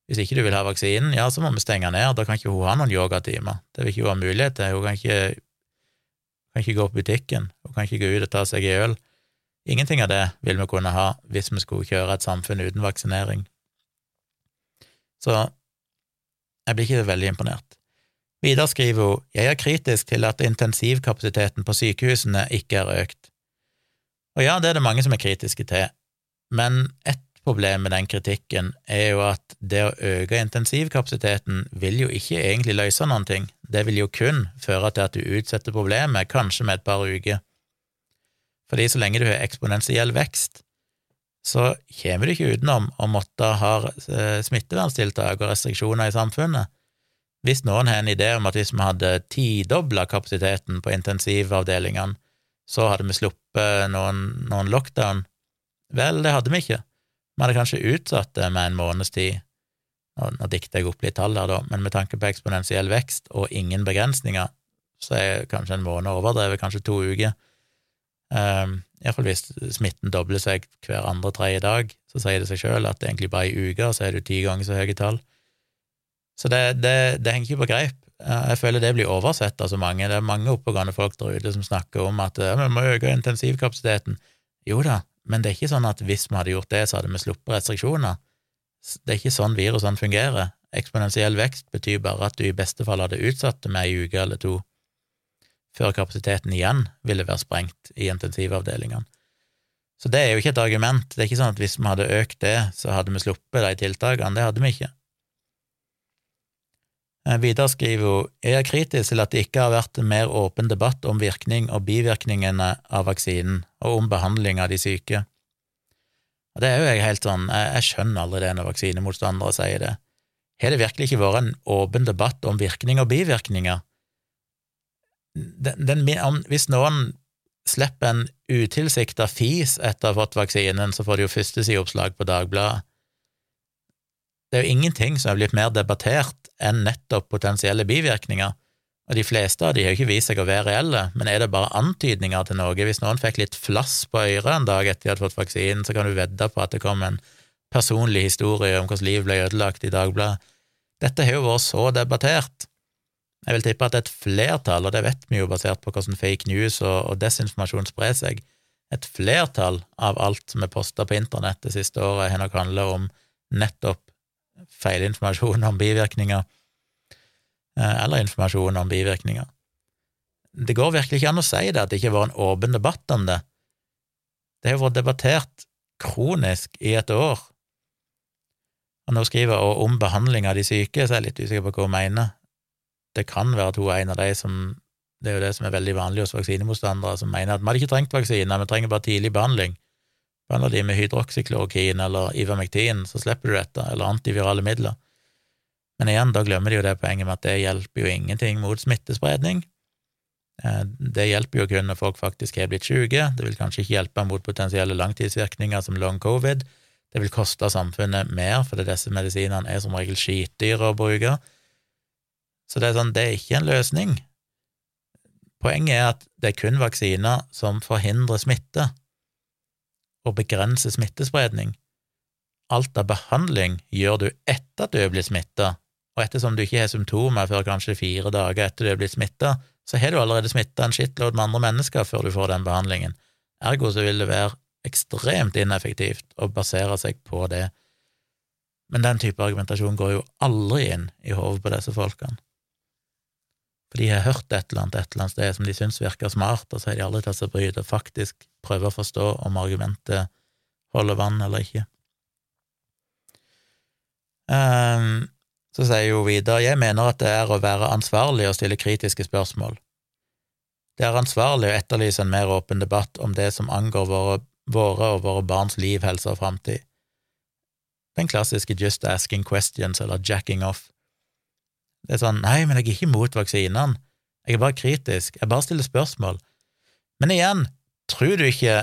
Hvis ikke du vil ha vaksinen, ja, så må vi stenge ned, da kan ikke hun ha noen yogatimer, det vil ikke hun ha mulighet til, hun kan ikke, kan ikke gå på butikken, hun kan ikke gå ut og ta seg en øl. Ingenting av det vil vi kunne ha hvis vi skulle kjøre et samfunn uten vaksinering. Så jeg blir ikke veldig imponert. Videre skriver hun jeg er kritisk til at intensivkapasiteten på sykehusene ikke er økt. Og ja, det er det mange som er kritiske til, men ett problem med den kritikken er jo at det å øke intensivkapasiteten vil jo ikke egentlig løse noen ting, det vil jo kun føre til at du utsetter problemet, kanskje med et par uker. Fordi så lenge du har eksponentiell vekst, så kommer du ikke utenom å måtte ha eh, smitteverntiltak og restriksjoner i samfunnet. Hvis noen har en idé om at hvis vi hadde tidobla kapasiteten på intensivavdelingene, så hadde vi sluppet noen, noen, lockdown, vel, det hadde vi ikke. Vi hadde kanskje utsatt det med en måneds tid. Nå, nå dikter jeg opp litt tall her, da, men med tanke på eksponentiell vekst og ingen begrensninger, så er kanskje en måned overdrevet, kanskje to uker. Um, Iallfall hvis smitten dobler seg hver andre-tredje dag, så sier det seg sjøl at det egentlig bare i og så er du ti ganger så høye tall. Så det, det, det henger ikke på greip. Jeg føler det blir oversett av så mange. Det er mange oppegående folk der ute som snakker om at vi må øke intensivkapasiteten. Jo da, men det er ikke sånn at hvis vi hadde gjort det, så hadde vi sluppet restriksjoner. Det er ikke sånn virusene fungerer. Eksponentiell vekst betyr bare at du i beste fall hadde utsatt det med ei uke eller to før kapasiteten igjen ville være sprengt i intensivavdelingene. Så det er jo ikke et argument. Det er ikke sånn at hvis vi hadde økt det, så hadde vi sluppet de tiltakene. Det hadde vi ikke. Eh, videre skriver hun jeg er kritisk til at det ikke har vært en mer åpen debatt om virkning og bivirkningene av vaksinen, og om behandling av de syke. Og det er jo jeg helt sånn, jeg, jeg skjønner aldri det når vaksinemotstandere sier det. Har det virkelig ikke vært en åpen debatt om virkning og bivirkninger? den, den, om, Hvis noen slipper en utilsikta fis etter å ha fått vaksinen, så får de jo førstesideoppslag på Dagbladet. Det er jo ingenting som er blitt mer debattert enn nettopp potensielle bivirkninger, og de fleste av de har jo ikke vist seg å være reelle, men er det bare antydninger til noe? Hvis noen fikk litt flass på øret en dag etter de hadde fått vaksinen, så kan du vedde på at det kom en personlig historie om hvordan liv ble ødelagt i Dagbladet. Dette har jo vært så debattert, Jeg vil tippe at et flertall, og det vet vi jo basert på hvordan fake news og, og desinformasjon sprer seg, et flertall av alt som er posta på internett det siste året, har nok handla om nettopp feilinformasjon om bivirkninger, eh, eller informasjon om bivirkninger. Det går virkelig ikke an å si det, at det ikke har vært en åpen debatt om det. Det har vært debattert kronisk i et år. Og nå skriver jeg om behandling av de syke, så jeg er litt usikker på hva hun mener. Det kan være at hun er en av de som Det er jo det som er veldig vanlig hos vaksinemotstandere, som mener at vi hadde ikke trengt vaksine, vi trenger bare tidlig behandling. Behandler de med hydroksyklorokin eller ivermektin, så slipper du dette, eller antivirale midler. Men igjen, da glemmer de jo det poenget med at det hjelper jo ingenting mot smittespredning. Eh, det hjelper jo kun når folk faktisk har blitt syke, det vil kanskje ikke hjelpe mot potensielle langtidsvirkninger som long covid, det vil koste samfunnet mer, fordi disse medisinene er som regel skitdyre å bruke. Så det er sånn, det er ikke en løsning. Poenget er at det er kun vaksiner som forhindrer smitte og begrense smittespredning. Alt av behandling gjør du etter at du er blitt smitta, og ettersom du ikke har symptomer før kanskje fire dager etter du er blitt smitta, så har du allerede smitta en shitload med andre mennesker før du får den behandlingen. Ergo så vil det være ekstremt ineffektivt å basere seg på det. Men den type argumentasjon går jo aldri inn i hodet på disse folkene. For de har hørt et eller annet et eller annet sted som de syns virker smart, og så har de aldri tatt seg bryet og faktisk prøve å forstå om argumentet holder vann eller ikke. Um, så sier hun videre, jeg mener at det er å være ansvarlig og stille kritiske spørsmål. Det er ansvarlig å etterlyse en mer åpen debatt om det som angår våre, våre og våre barns liv, helse og framtid. Den klassiske just asking questions eller jacking off. Det er sånn, nei, men jeg er ikke imot vaksinene, jeg er bare kritisk, jeg bare stiller spørsmål. Men igjen, tror du ikke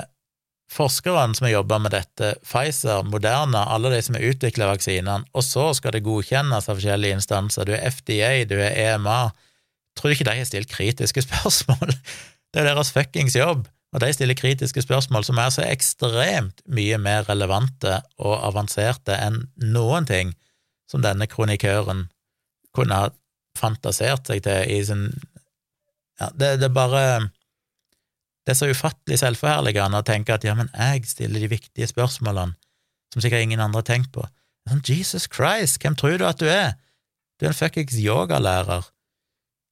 forskerne som har jobba med dette, Pfizer, Moderna, alle de som har utvikla vaksinene, og så skal det godkjennes av forskjellige instanser, du er FDA, du er EMA, tror du ikke de har stilt kritiske spørsmål? Det er deres fuckings jobb, og de stiller kritiske spørsmål som er så ekstremt mye mer relevante og avanserte enn noen ting som denne kronikøren kunne ha fantasert seg til i sin Ja, det, det er bare det er så ufattelig selvforherligende å tenke at ja, men jeg stiller de viktige spørsmålene som sikkert ingen andre har tenkt på. Sånn, Jesus Christ, hvem tror du at du er? Du er en fuckings yogalærer.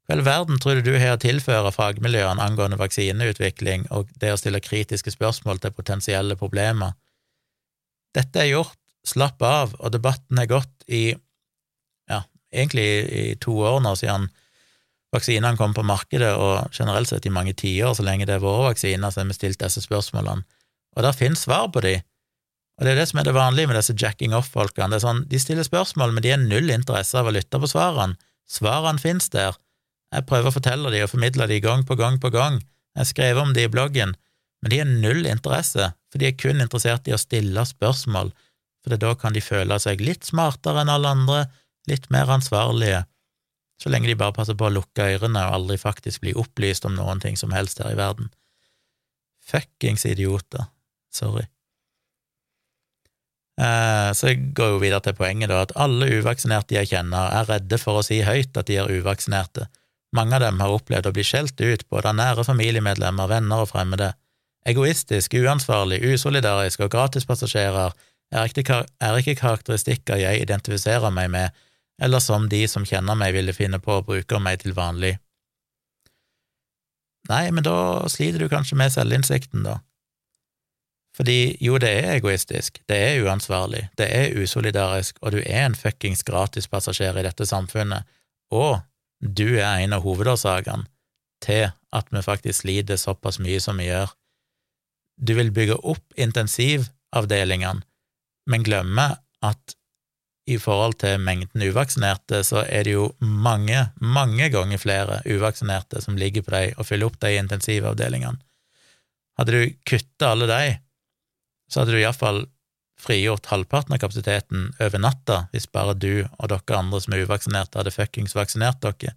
Hva i all verden tror du du har å tilføre fagmiljøene angående vaksineutvikling og det å stille kritiske spørsmål til potensielle problemer? Dette er gjort, slapp av, og debatten er gått i, egentlig i to år nå siden vaksinene kom på markedet, og generelt sett i mange tiår, så lenge det er våre vaksiner, så har vi stilt disse spørsmålene. Og der finnes svar på de. Og det er det som er det vanlige med disse jacking off-folkene. Det er sånn, De stiller spørsmål, men de har null interesse av å lytte på svarene. Svarene finnes der. Jeg prøver å fortelle de og formidle de gang på gang på gang. Jeg skrev om de i bloggen, men de har null interesse, for de er kun interessert i å stille spørsmål, for da kan de føle seg litt smartere enn alle andre, litt mer ansvarlige så lenge de bare passer på å lukke ørene og aldri faktisk bli opplyst om noen ting som helst her i verden. Fuckings idioter. Sorry. Eh, så jeg går jo videre til poenget, da, at alle uvaksinerte jeg kjenner, er redde for å si høyt at de er uvaksinerte. Mange av dem har opplevd å bli skjelt ut, både av nære familiemedlemmer, venner og fremmede. Egoistisk, uansvarlig, usolidarisk og gratispassasjerer er er ikke karakteristikker jeg identifiserer meg med, eller som de som kjenner meg, ville finne på å bruke meg til vanlig. Nei, men da sliter du kanskje med selvinnsikten, da. Fordi jo, det er egoistisk, det er uansvarlig, det er usolidarisk, og du er en fuckings gratispassasjer i dette samfunnet, og du er en av hovedårsakene til at vi faktisk sliter såpass mye som vi gjør. Du vil bygge opp intensivavdelingene, men glemme at i forhold til mengden uvaksinerte, så er det jo mange, mange ganger flere uvaksinerte som ligger på deg og fyller opp de intensivavdelingene. Hadde du kutta alle de, så hadde du iallfall frigjort halvparten av kapasiteten over natta, hvis bare du og dere andre som er uvaksinerte, hadde fuckings vaksinert dere.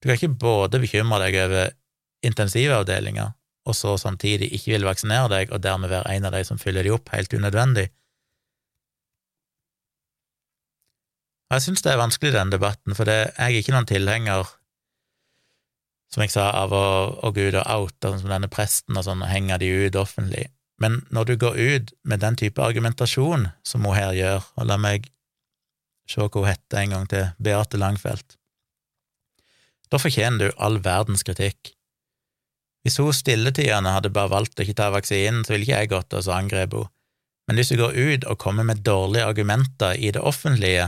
Du kan ikke både bekymre deg over intensivavdelinger, og så samtidig ikke vil vaksinere deg, og dermed være en av de som fyller de opp helt unødvendig. Jeg syns det er vanskelig, den debatten, for det, jeg er ikke noen tilhenger som jeg sa, av å, å ut og oute, sånn som denne presten og sånn, og henge de ut offentlig. Men når du går ut med den type argumentasjon som hun her gjør, og la meg se hva hun heter en gang til, Beate Langfelt, da fortjener du all verdens kritikk. Hvis hun stilletiende hadde bare valgt å ikke ta vaksinen, så ville ikke jeg gått og så angrepet henne. Men hvis du går ut og kommer med dårlige argumenter i det offentlige,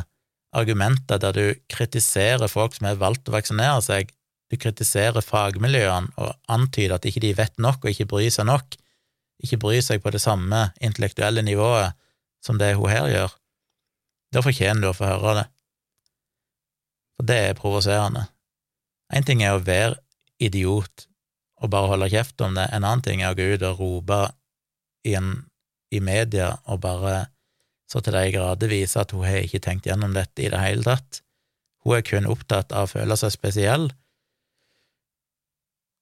argumenter der du kritiserer folk som har valgt å vaksinere seg, du kritiserer fagmiljøene og antyder at ikke de vet nok og ikke bryr seg nok, ikke bryr seg på det samme intellektuelle nivået som det hun her gjør, da fortjener du å få høre det. For det er provoserende. Én ting er å være idiot og bare holde kjeft om det, en annen ting er å gå ut og rope i, i media og bare så til de grader viser at hun har ikke tenkt gjennom dette i det hele tatt. Hun er kun opptatt av å føle seg spesiell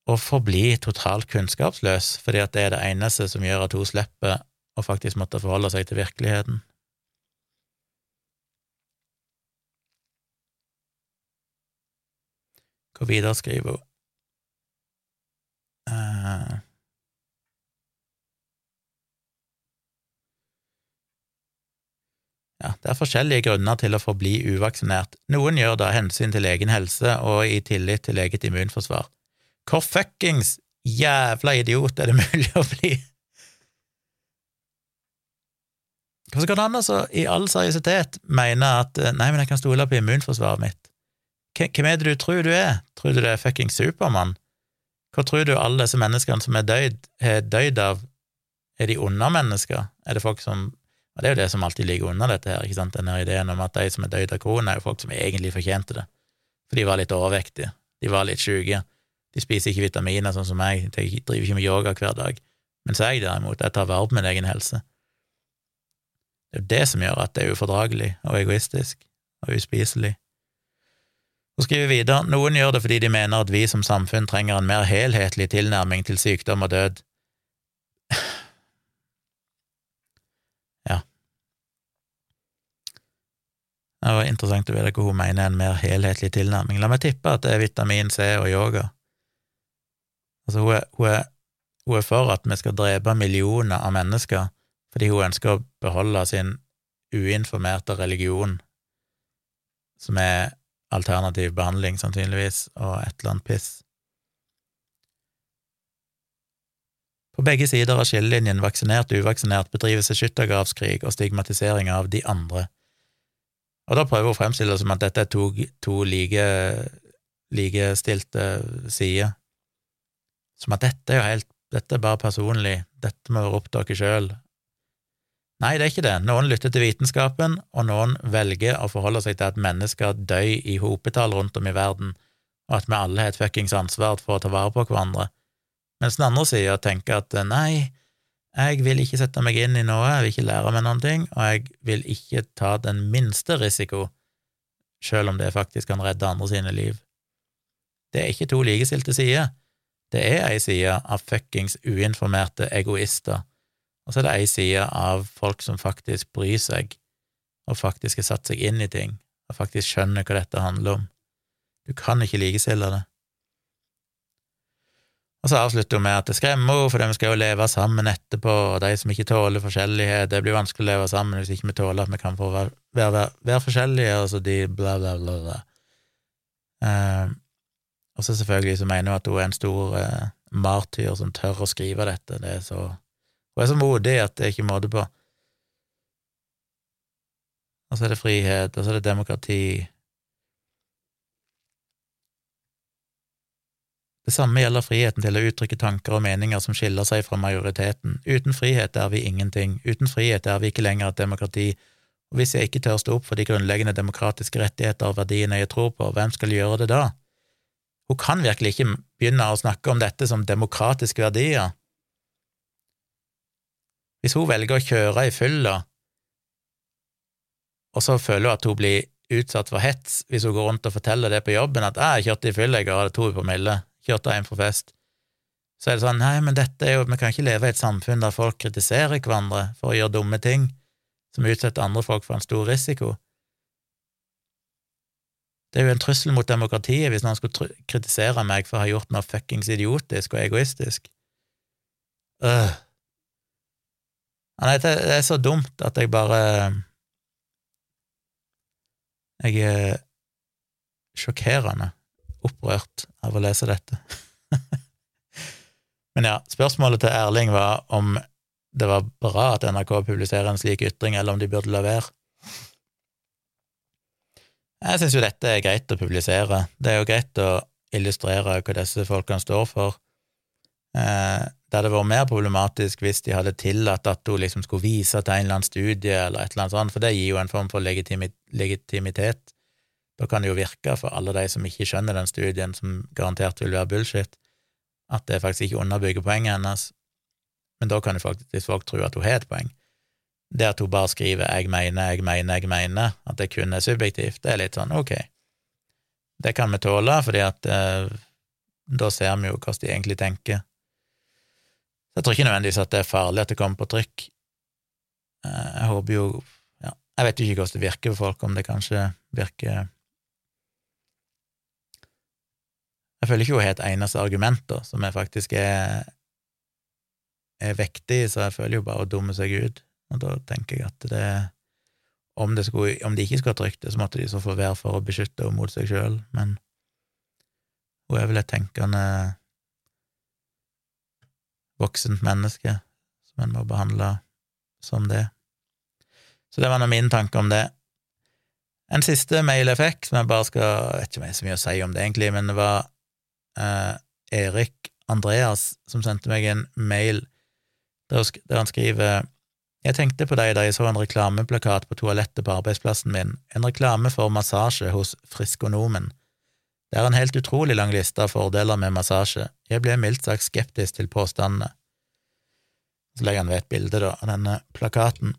og forbli totalt kunnskapsløs, fordi at det er det eneste som gjør at hun slipper å faktisk måtte forholde seg til virkeligheten. Hva videre skriver hun? Uh, ja, det er forskjellige grunner til å forbli uvaksinert. Noen gjør det av hensyn til egen helse og i tillit til eget immunforsvar. Hvor fuckings jævla idiot er det mulig å bli? Hvordan kan han altså i all seriøsitet mene at eh, nei, men jeg kan stole på immunforsvaret mitt? Hvem er det du tror du er? Tror du det er fucking Supermann? Hva tror du alle disse menneskene som er døyd, har døyd av? Er de undermennesker? Er det folk som og Det er jo det som alltid ligger under dette her, ikke sant, denne ideen om at de som er døyd av korona, er jo folk som egentlig fortjente det, for de var litt overvektige, de var litt sjuke, de spiser ikke vitaminer sånn som meg, de driver ikke med yoga hver dag, mens jeg derimot, jeg tar vare på min egen helse. Det er jo det som gjør at det er ufordragelig og egoistisk og uspiselig. Hun skriver videre noen gjør det fordi de mener at vi som samfunn trenger en mer helhetlig tilnærming til sykdom og død. Ja. Det var interessant å vite hva hun mener er en mer helhetlig tilnærming. La meg tippe at det er vitamin C og yoga. Altså, hun er, hun er, hun er for at vi skal drepe millioner av mennesker fordi hun ønsker å beholde sin uinformerte religion, som er alternativ behandling, sannsynligvis, og et eller annet piss. På begge sider av skillelinjen vaksinert og uvaksinert bedrives det skyttergravskrig og stigmatisering av de andre. Og da prøver hun å fremstille det som at dette er to, to like, likestilte sider. Som at dette er jo helt Dette er bare personlig, dette må være opp til dere sjøl, Nei, det er ikke det. Noen lytter til vitenskapen, og noen velger å forholde seg til at mennesker dør i hopetall rundt om i verden, og at vi alle har et fuckings ansvar for å ta vare på hverandre, mens den andre sida tenker at nei, jeg vil ikke sette meg inn i noe, jeg vil ikke lære meg noen ting, og jeg vil ikke ta den minste risiko, selv om det faktisk kan redde andre sine liv. Det er ikke to likestilte sider, det er ei side av fuckings uinformerte egoister og så er det ei side av folk som faktisk bryr seg, og faktisk har satt seg inn i ting, og faktisk skjønner hva dette handler om. Du kan ikke likestille det. Og så avslutter hun med at det skremmer henne, for vi skal jo leve sammen etterpå, og de som ikke tåler forskjellighet, det blir vanskelig å leve sammen hvis ikke vi tåler at vi kan få være, være, være forskjellige, og så de bla, bla, bla, bla. Uh, og så selvfølgelig så mener hun at hun er en stor uh, martyr som tør å skrive dette, det er så hun er så modig at det er ikke måte på. Og så er det frihet, og så er det demokrati. Det samme gjelder friheten til å uttrykke tanker og meninger som skiller seg fra majoriteten. Uten frihet er vi ingenting, uten frihet er vi ikke lenger et demokrati, og hvis jeg ikke tør stå opp for de grunnleggende demokratiske rettigheter og verdiene jeg tror på, hvem skal gjøre det da? Hun kan virkelig ikke begynne å snakke om dette som demokratiske verdier. Hvis hun velger å kjøre i fylla, og så føler hun at hun blir utsatt for hets hvis hun går rundt og forteller det på jobben, at 'jeg kjørte i fylla, jeg hadde to promille, kjørte hjem fra fest', så er det sånn 'nei, men dette er jo, vi kan ikke leve i et samfunn der folk kritiserer hverandre for å gjøre dumme ting som utsetter andre folk for en stor risiko'. Det er jo en trussel mot demokratiet hvis noen skulle kritisere meg for å ha gjort noe fuckings idiotisk og egoistisk. Øh. Nei, det er så dumt at jeg bare Jeg er sjokkerende opprørt av å lese dette. Men ja, spørsmålet til Erling var om det var bra at NRK publiserer en slik ytring, eller om de burde la være. Jeg syns jo dette er greit å publisere. Det er jo greit å illustrere hva disse folkene står for. Eh, det hadde vært mer problematisk hvis de hadde tillatt at hun liksom skulle vise til en eller annen studie eller et eller annet sånt, for det gir jo en form for legitimitet. Da kan det jo virke for alle de som ikke skjønner den studien, som garantert vil være bullshit, at det faktisk ikke underbygger poenget hennes. Men da kan jo faktisk folk tro at hun har et poeng. Det at hun bare skriver 'jeg mener, jeg mener, jeg mener', at det kun er subjektivt, det er litt sånn ok. Det kan vi tåle, fordi at eh, da ser vi jo hvordan de egentlig tenker. Så jeg tror ikke nødvendigvis at det er farlig at det kommer på trykk. Eh, jeg håper jo ja, Jeg vet jo ikke hvordan det virker for folk, om det kanskje virker Jeg føler ikke hun har et eneste argument da, som jeg faktisk er, er vektig, så jeg føler jo bare å dumme seg ut. Og da tenker jeg at det om, det skulle, om de ikke skulle ha trykt det, så måtte de så få være for å beskytte henne mot seg sjøl, men hun er vel et tenkende voksent menneske som en må behandle som det. Så det var nå min tanke om det. En siste mail jeg fikk, som jeg bare skal Jeg vet ikke om jeg har så mye å si om det, egentlig, men det var eh, Erik Andreas som sendte meg en mail der, han skriver jeg tenkte på deg da jeg så en reklameplakat på toalettet på arbeidsplassen min, en reklame for massasje hos Friskonomen. Det er en helt utrolig lang liste av fordeler med massasje, jeg ble mildt sagt skeptisk til påstandene. Så legger han ved et bilde, da, av denne plakaten,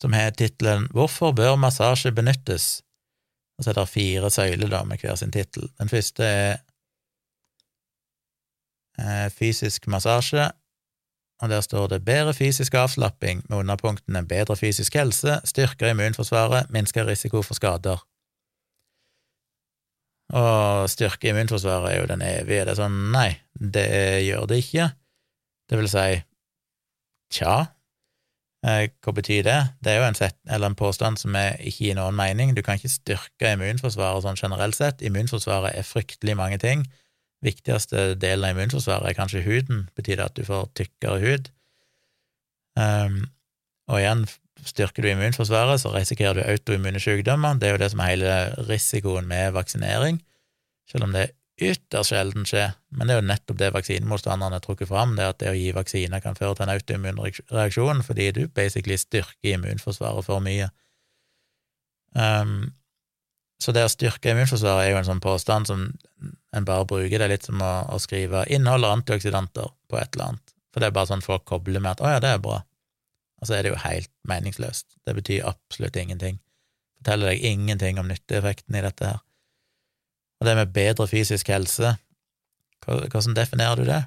som har tittelen Hvorfor bør massasje benyttes? Og så er det fire søyler, da, med hver sin tittel. Den første er eh, fysisk massasje, og der står det bedre fysisk avslapping med underpunktene bedre fysisk helse, styrker immunforsvaret, minsker risiko for skader. Og styrke immunforsvaret er jo den evige. Det er sånn, nei, det gjør det ikke. Det vil si, tja, hva betyr det? Det er jo en, set, en påstand som er ikke gir noen mening. Du kan ikke styrke immunforsvaret sånn generelt sett. Immunforsvaret er fryktelig mange ting viktigste delen av immunforsvaret er kanskje huden. Betyr det at du får tykkere hud? Um, og igjen, styrker du immunforsvaret, så risikerer du autoimmune sykdommer. Det er jo det som er hele risikoen med vaksinering, selv om det ytterst sjelden skjer. Men det er jo nettopp det vaksinemotstanderne har trukket fram, det at det å gi vaksiner kan føre til en autoimmun reaksjon, fordi du basically styrker immunforsvaret for mye. Um, så det å styrke immunforsvaret er jo en sånn påstand som en bare bruker. Det er litt som å, å skrive 'inneholder antioksidanter' på et eller annet. For det er bare sånn folk kobler med at 'å ja, det er bra'. Og så er det jo helt meningsløst. Det betyr absolutt ingenting. Forteller deg ingenting om nytteeffekten i dette her. Og det med bedre fysisk helse, hvordan definerer du det?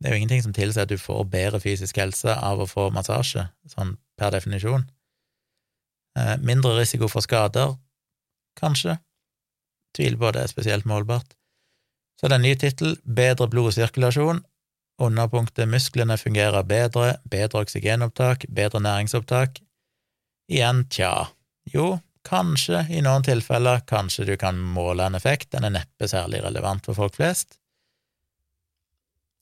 Det er jo ingenting som tilsier at du får bedre fysisk helse av å få massasje, sånn per definisjon. Eh, mindre risiko for skader, kanskje. Tviler på det er spesielt målbart. Så det er en ny tittel, Bedre blodsirkulasjon. Underpunktet Musklene fungerer bedre, bedre oksygenopptak, bedre næringsopptak. Igjen, tja. Jo, kanskje, i noen tilfeller, kanskje du kan måle en effekt, den er neppe særlig relevant for folk flest.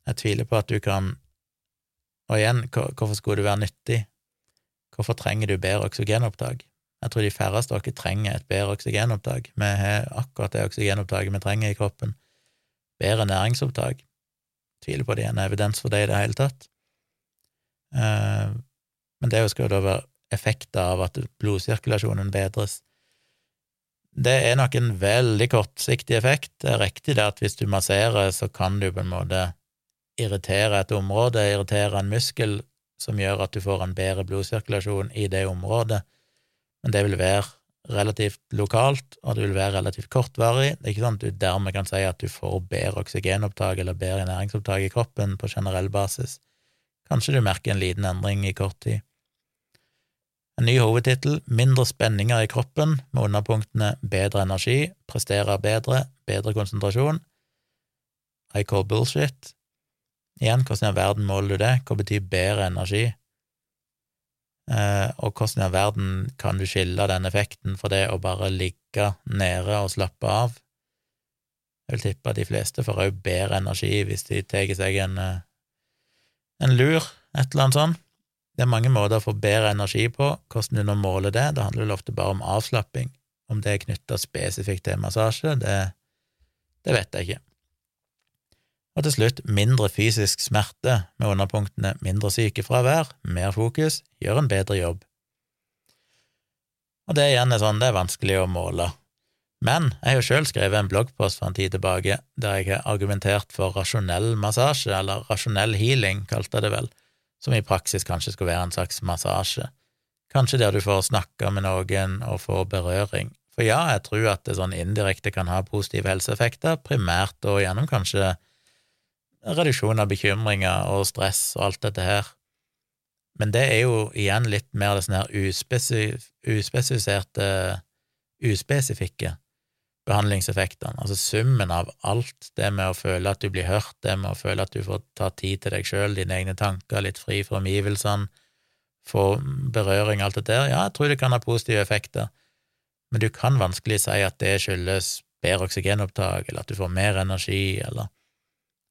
Jeg tviler på at du kan Og igjen, hvorfor skulle det være nyttig? Hvorfor trenger du bedre oksygenopptak? Jeg tror de færreste av dere trenger et bedre oksygenopptak. Vi har akkurat det oksygenopptaket vi trenger i kroppen. Bedre næringsopptak. Tviler på det er en evidens for det i det hele tatt. Eh, men det skal jo da være effekter av at blodsirkulasjonen bedres. Det er nok en veldig kortsiktig effekt. Det er riktig det at hvis du masserer, så kan du på en måte irritere et område, irritere en muskel, som gjør at du får en bedre blodsirkulasjon i det området, men det vil være relativt lokalt, og det vil være relativt kortvarig. Det er ikke sånn at du dermed kan si at du får bedre oksygenopptak eller bedre næringsopptak i kroppen på generell basis. Kanskje du merker en liten endring i kort tid. En ny hovedtittel, Mindre spenninger i kroppen, med underpunktene Bedre energi, Prestere bedre, Bedre konsentrasjon, I call bullshit. Igjen, hvordan i all verden måler du det? Hva betyr bedre energi? Eh, og hvordan i all verden kan du skille den effekten for det å bare ligge nede og slappe av? Jeg vil tippe at de fleste får òg bedre energi hvis de tar seg en, eh, en lur, et eller annet sånt. Det er mange måter å få bedre energi på. Hvordan du nå måler det, det handler vel ofte bare om avslapping. Om det er knytta spesifikt til massasje, det, det vet jeg ikke. Og til slutt mindre fysisk smerte, med underpunktene mindre sykefravær, mer fokus, gjør en bedre jobb. Og det igjen er sånn, det er vanskelig å måle. Men jeg har jo sjøl skrevet en bloggpost for en tid tilbake der jeg har argumentert for rasjonell massasje, eller rasjonell healing, kalte jeg det vel, som i praksis kanskje skal være en slags massasje. Kanskje der du får snakke med noen og få berøring. For ja, jeg tror at det sånn indirekte kan ha positive helseeffekter, primært og gjennom kanskje reduksjon av bekymringer og stress og alt dette her. Men det er jo igjen litt mer det sånn her uspesif uspesifiserte, uspesifikke behandlingseffektene, altså summen av alt, det med å føle at du blir hørt, det med å føle at du får ta tid til deg sjøl, dine egne tanker, litt fri fra omgivelsene, få berøring, alt det der, ja, jeg tror det kan ha positive effekter, men du kan vanskelig si at det skyldes bedre oksygenopptak, eller at du får mer energi, eller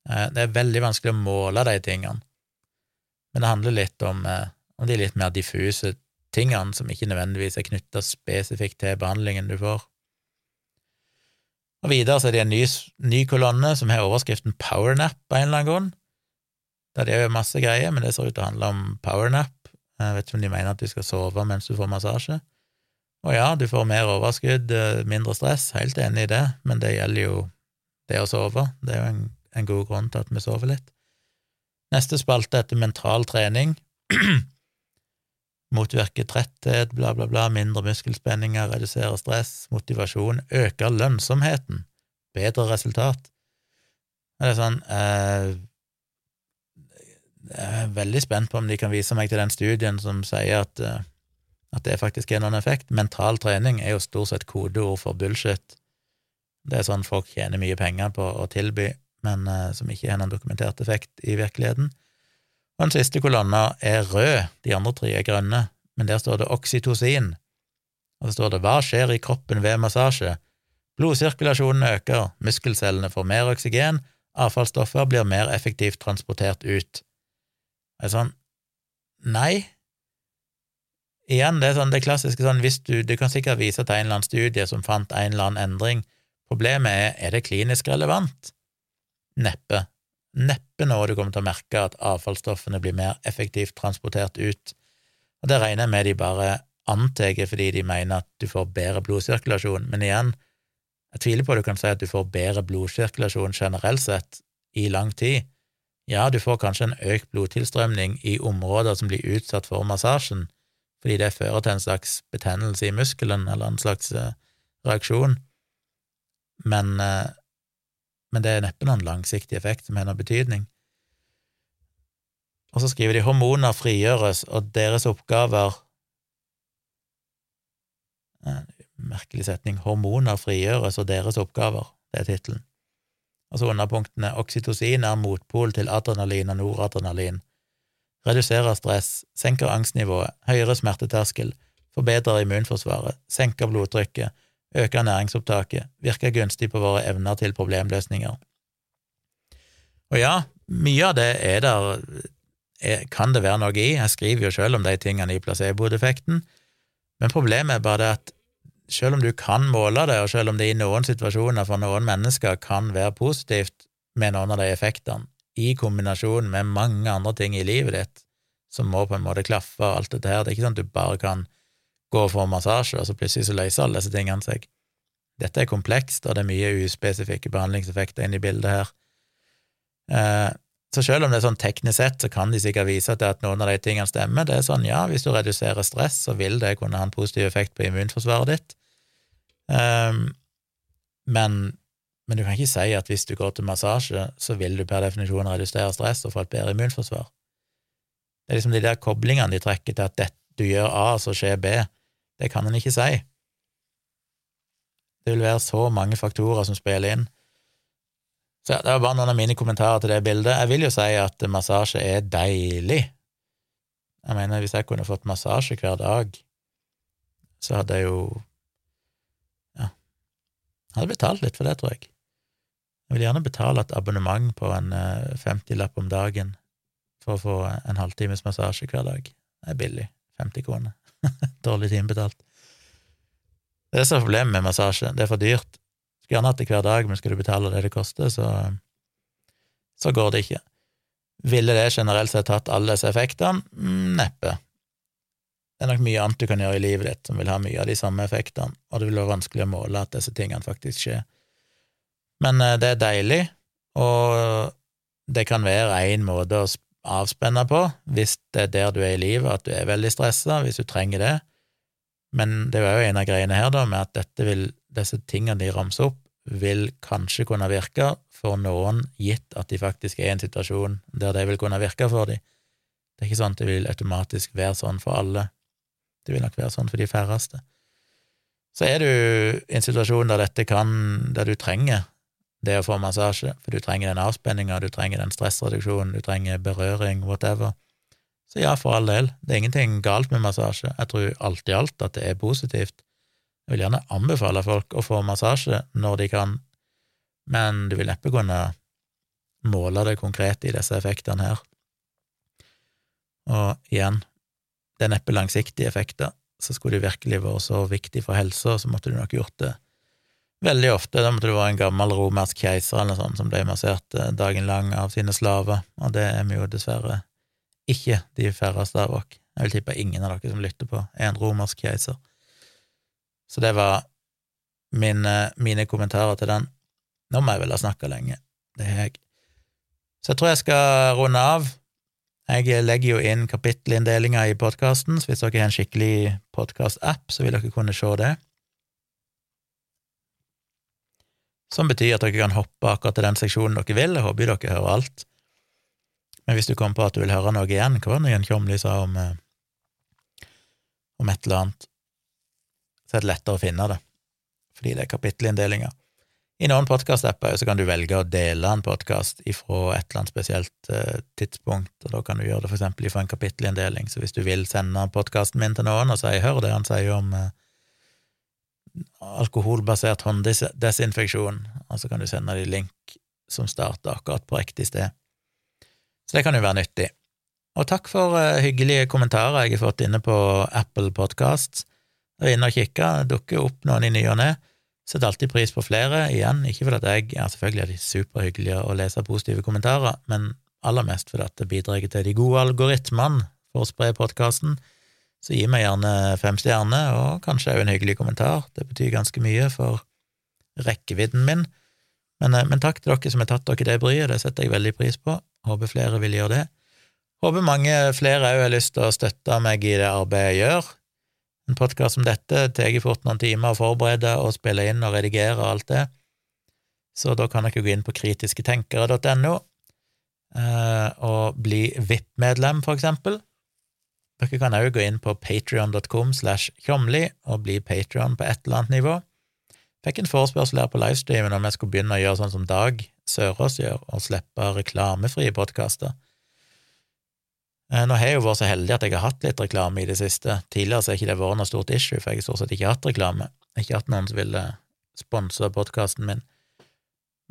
eh, Det er veldig vanskelig å måle de tingene, men det handler litt om, eh, om de litt mer diffuse tingene som ikke nødvendigvis er knytta spesifikt til behandlingen du får. Og videre så er det en ny, ny kolonne som har overskriften Powernap av en eller annen grunn. Der det er jo masse greier, men det ser ut til å handle om powernap. Jeg vet ikke om de mener at du skal sove mens du får massasje. Og ja, du får mer overskudd, eh, mindre stress, helt enig i det, men det gjelder jo det å sove. Det er jo en, en god grunn til at vi sover litt. Neste spalte heter mental trening. motvirke tretthet, bla, bla, bla, mindre muskelspenninger, redusere stress, motivasjon, øke lønnsomheten, bedre resultat. Det er sånn eh, Jeg er veldig spent på om de kan vise meg til den studien som sier at, eh, at det faktisk er noen effekt. Mental trening er jo stort sett kodeord for bullshit. Det er sånn folk tjener mye penger på å tilby, men eh, som ikke har noen dokumentert effekt i virkeligheten. Og den siste kolonna er rød, de andre tre er grønne, men der står det oksytocin. Og så står det hva skjer i kroppen ved massasje? Blodsirkulasjonen øker, muskelcellene får mer oksygen, avfallsstoffer blir mer effektivt transportert ut. Det er sånn Nei. Igjen, det er sånn det klassiske sånn hvis du Du kan sikkert vise til en eller annen studie som fant en eller annen endring. Problemet er, er det klinisk relevant? Neppe neppe noe du kommer til å merke at avfallsstoffene blir mer effektivt transportert ut. Og det regner jeg med de bare antar fordi de mener at du får bedre blodsirkulasjon, men igjen, jeg tviler på at du kan si at du får bedre blodsirkulasjon generelt sett i lang tid. Ja, du får kanskje en økt blodtilstrømning i områder som blir utsatt for massasjen, fordi det fører til en slags betennelse i muskelen eller en slags eh, reaksjon, men eh, men det er neppe noen langsiktig effekt som har noen betydning. Og så skriver de hormoner frigjøres, og deres oppgaver Merkelig setning. Hormoner frigjøres, og deres oppgaver. Det er tittelen. Og så underpunktene oksytocin er motpol til adrenalin og noradrenalin. Reduserer stress, senker angstnivået, høyere smerteterskel, forbedrer immunforsvaret, senker blodtrykket, øke næringsopptaket, virke gunstig på våre evner til problemløsninger. Og ja, mye av det er der er, kan det være noe i, jeg skriver jo selv om de tingene i placeboeffekten, men problemet er bare at selv om du kan måle det, og selv om det i noen situasjoner for noen mennesker kan være positivt med noen av de effektene, i kombinasjon med mange andre ting i livet ditt som må på en måte klaffe og alt dette her, det er ikke sånn at du bare kan gå og få massasje, og så plutselig så løser alle disse tingene seg. Dette er komplekst, og det er mye uspesifikke behandlingseffekter inne i bildet her. Eh, så selv om det er sånn teknisk sett, så kan de sikkert vise at noen av de tingene stemmer. Det er sånn, ja, hvis du reduserer stress, så vil det kunne ha en positiv effekt på immunforsvaret ditt. Um, men, men, du kan ikke si at hvis du går til massasje, så vil du per definisjon redusere stress og få et bedre immunforsvar. Det er liksom de der koblingene de trekker til at dette du gjør A, så skjer B. Det kan en ikke si. Det vil være så mange faktorer som spiller inn. Så ja, Det var bare noen av mine kommentarer til det bildet. Jeg vil jo si at massasje er deilig. Jeg mener, hvis jeg kunne fått massasje hver dag, så hadde jeg jo Ja, hadde betalt litt for det, tror jeg. Jeg vil gjerne betale et abonnement på en 50-lapp eh, om dagen for å få en halvtimes massasje hver dag. Det er billig. 50 kroner. Dårlig timebetalt. Det er så problemet med massasje. Det er for dyrt. Skulle gjerne hatt det hver dag, men skal du betale det det koster, så, så går det ikke. Ville det generelt sett hatt alle disse effektene? Mm, neppe. Det er nok mye annet du kan gjøre i livet ditt som vil ha mye av de samme effektene, og det vil være vanskelig å måle at disse tingene faktisk skjer. Men eh, det er deilig, og det kan være én måte å avspenne på, hvis det er der du er i livet, at du er veldig stressa, hvis du trenger det. Men det var jo en av greiene her, da, med at dette vil, disse tingene de ramser opp, vil kanskje kunne virke for noen, gitt at de faktisk er i en situasjon der det vil kunne virke for dem. Det er ikke sånn at det vil automatisk være sånn for alle. Det vil nok være sånn for de færreste. Så er du i en situasjon der dette kan, der du trenger det å få massasje, for du trenger den avspenninga, du trenger den stressreduksjonen, du trenger berøring, whatever. Så ja, for all del, det er ingenting galt med massasje. Jeg tror alt i alt at det er positivt. Jeg vil gjerne anbefale folk å få massasje når de kan, men du vil neppe kunne måle det konkret i disse effektene her. Og igjen, det er neppe langsiktige effekter, så skulle det virkelig vært så viktig for helsa, så måtte du nok gjort det Veldig ofte. Da måtte det være en gammel romersk keiser eller noe sånt som ble massert eh, dagen lang av sine slaver, og det er vi jo dessverre ikke de færreste av oss. Jeg vil tippe ingen av dere som lytter på, er en romersk keiser. Så det var mine, mine kommentarer til den. Nå må jeg vel ha snakka lenge. Det er jeg. Så jeg tror jeg skal runde av. Jeg legger jo inn kapittelinndelinga i podkasten, så hvis dere har en skikkelig podkast-app, så vil dere kunne se det. Som betyr at dere kan hoppe akkurat til den seksjonen dere vil. Jeg håper dere hører alt. Men hvis du kommer på at du vil høre noe igjen, hva var det Jan Tjomli sa om, eh, om et eller annet, så er det lettere å finne det, fordi det er kapittelinndelinger. I noen podkast-apper kan du velge å dele en podkast ifra et eller annet spesielt uh, tidspunkt, og da kan du gjøre det for eksempel ifra en kapittelinndeling. Så hvis du vil sende podkasten min til noen og si 'hør det han sier om uh, alkoholbasert hånddesinfeksjon, og så kan du sende dem link som starter akkurat på riktig sted. Så det kan jo være nyttig. Og takk for uh, hyggelige kommentarer jeg har fått inne på Apple Podcasts. Jeg er inne og kikker, dukker opp noen i ny og ne. Setter alltid pris på flere, igjen, ikke fordi jeg ja, Selvfølgelig er de superhyggelige å lese positive kommentarer, men aller mest fordi det bidrar til de gode algoritmene for å spre podkasten. Så gi meg gjerne fem stjerner, og kanskje òg en hyggelig kommentar. Det betyr ganske mye for rekkevidden min. Men, eh, men, takk til dere som har tatt dere det bryet, det setter jeg veldig pris på. Håper flere vil gjøre det. Håper mange flere òg har lyst til å støtte meg i det arbeidet jeg gjør. En podkast som dette tar fort noen timer å forberede og spille inn og redigere og alt det, så da kan dere gå inn på kritisketenkere.no eh, og bli VIP-medlem, for eksempel. Dere kan òg gå inn på patrion.com slash tjomli og bli patrion på et eller annet nivå. Fikk en forespørsel her på livestreamen om jeg skulle begynne å gjøre sånn som Dag Sørås gjør, og slippe reklamefrie podkaster. Eh, nå har jeg jo vært så heldig at jeg har hatt litt reklame i det siste. Tidligere så har ikke det vært noe stort issue, for jeg har stort sett ikke hatt reklame. Jeg har ikke hatt noen som ville sponse podkasten min.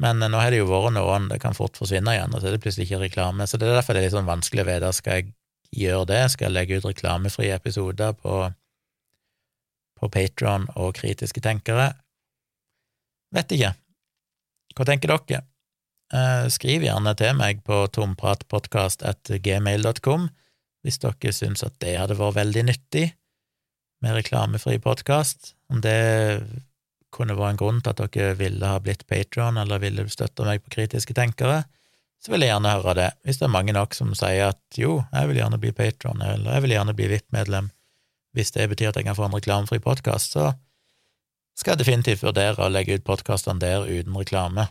Men eh, nå har det jo vært noen, det kan fort forsvinne igjen, og så er det plutselig ikke reklame. Så det er derfor det er litt sånn vanskelig å vite skal jeg gjør det, skal legge ut reklamefrie episoder på, på Patron og Kritiske tenkere. Vet ikke. Hva tenker dere? Eh, skriv gjerne til meg på tompratpodkast.gmail.com hvis dere syns at det hadde vært veldig nyttig med reklamefri podkast, om det kunne vært en grunn til at dere ville ha blitt patron eller ville støtte meg på Kritiske tenkere så vil jeg gjerne høre det. Hvis det er mange nok som sier at jo, jeg vil gjerne bli patron, eller jeg vil gjerne bli VIP-medlem, hvis det betyr at jeg kan få en reklamefri podkast, så skal jeg definitivt vurdere å legge ut podkastene der uten reklame,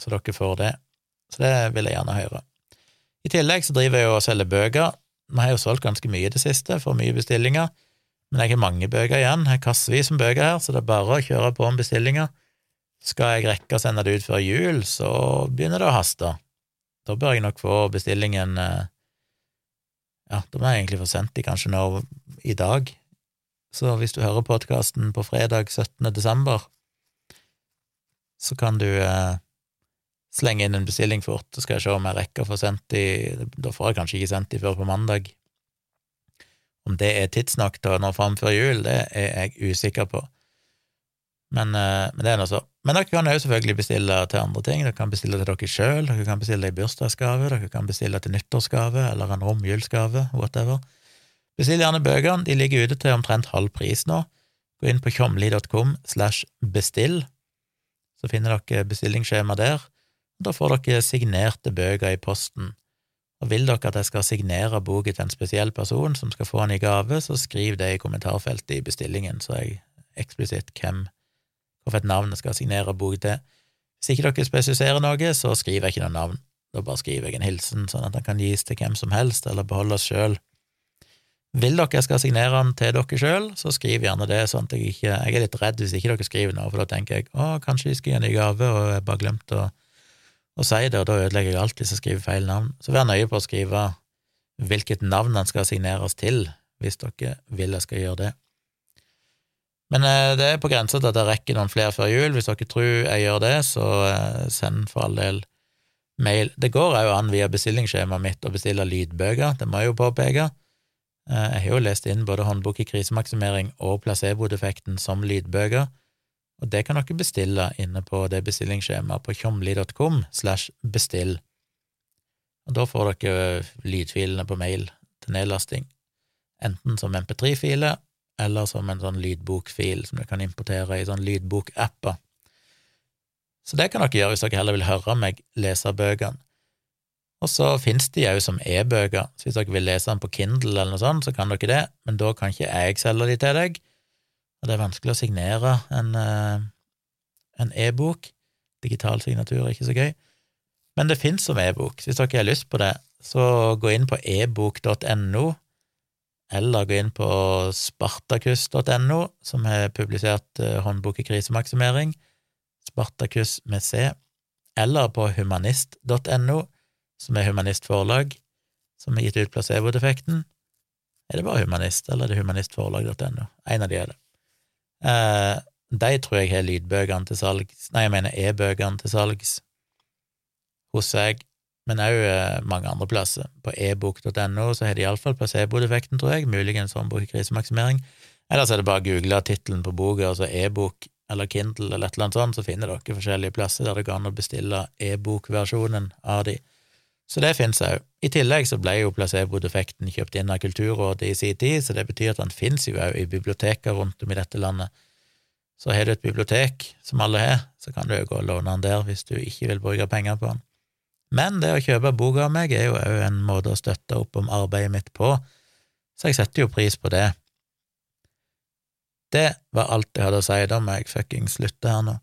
så dere får det. Så det vil jeg gjerne høre. I tillegg så driver jeg jo og selger bøker. Vi har jo solgt ganske mye i det siste, for mye bestillinger, men jeg har mange bøker igjen, jeg har kassevis med bøker her, så det er bare å kjøre på med bestillinger. Skal jeg rekke å sende det ut før jul, så begynner det å haste. Da bør jeg nok få bestillingen eh, Ja, da må jeg egentlig få sendt de kanskje nå i dag. Så hvis du hører podkasten på fredag 17. desember, så kan du eh, slenge inn en bestilling fort, så skal jeg se om jeg rekker å få sendt de Da får jeg kanskje ikke sendt de før på mandag. Om det er tidsnok til nå fram før jul, det er jeg usikker på. Men, eh, men det er nå så. Men dere kan jo selvfølgelig bestille til andre ting. Dere kan bestille til dere sjøl, dere kan bestille i bursdagsgave, dere kan bestille til nyttårsgave eller en romjulsgave, whatever. Bestill gjerne bøkene, de ligger ute til omtrent halv pris nå. Gå inn på tjomli.com slash bestill, så finner dere bestillingsskjema der. Da får dere signerte bøker i posten. Og vil dere at jeg skal signere boka til en spesiell person som skal få den i gave, så skriv det i kommentarfeltet i bestillingen, så jeg eksplisitt hvem et navn jeg skal signere bok til. Hvis ikke dere spesifiserer noe, så skriver jeg ikke noe navn. Da bare skriver jeg en hilsen, sånn at den kan gis til hvem som helst, eller beholdes sjøl. Vil dere jeg skal signere den til dere sjøl, så skriv gjerne det, sånn at jeg ikke Jeg er litt redd hvis ikke dere skriver noe, for da tenker jeg å, kanskje de skal gi en ny gave, og jeg bare glemte å, å si det, og da ødelegger jeg alt hvis jeg skriver feil navn. Så vær nøye på å skrive hvilket navn den skal signeres til, hvis dere vil jeg skal gjøre det. Men eh, det er på grensa til at jeg rekker noen flere før jul. Hvis dere tror jeg gjør det, så eh, send for all del mail. Det går òg an via bestillingsskjemaet mitt å bestille lydbøker, det må jeg jo påpeke. Eh, jeg har jo lest inn både håndbok i krisemaksimering og placebo-defekten som lydbøker, og det kan dere bestille inne på det bestillingsskjemaet på tjomli.com slash bestill. Og da får dere lydfilene på mail til nedlasting, enten som MP3-filer eller som en sånn lydbokfil som du kan importere i sånn lydbokapper. Så det kan dere gjøre hvis dere heller vil høre meg lese bøkene. Og så finnes de òg som e-bøker, så hvis dere vil lese den på Kindle eller noe sånt, så kan dere det, men da kan ikke jeg selge de til deg, og det er vanskelig å signere en, eh, e-bok. Digital signatur er ikke så gøy. Men det finnes som e-bok, hvis dere har lyst på det, så gå inn på ebok.no eller gå inn på spartakus.no, som har publisert uh, håndbok i krisemaksimering, Spartakus med C, eller på humanist.no, som er humanistforlag, som har gitt ut placebo-defekten. Er det bare Humanist, eller er det humanistforlag.no? En av de er det. Uh, de tror jeg har lydbøkene til salgs, nei, jeg mener e-bøkene til salgs hos seg, men òg eh, mange andre plasser. På ebok.no så har de iallfall placeboeffekten, tror jeg, muligens håndbok i krisemaksimering. Ellers er det bare å google tittelen på boka, altså e-bok eller Kindle eller et eller annet sånt, så finner dere forskjellige plasser der det går an å bestille e-bokversjonen av de. Så det finnes òg. I tillegg så ble jo placeboeffekten kjøpt inn av Kulturrådet i sin tid, så det betyr at den finnes jo òg i biblioteker rundt om i dette landet. Så har du et bibliotek, som alle har, så kan du jo gå og låne den der hvis du ikke vil bruke penger på den. Men det å kjøpe boka av meg er jo òg en måte å støtte opp om arbeidet mitt på, så jeg setter jo pris på det. Det var alt jeg hadde å si. Da må jeg fuckings slutte her nå.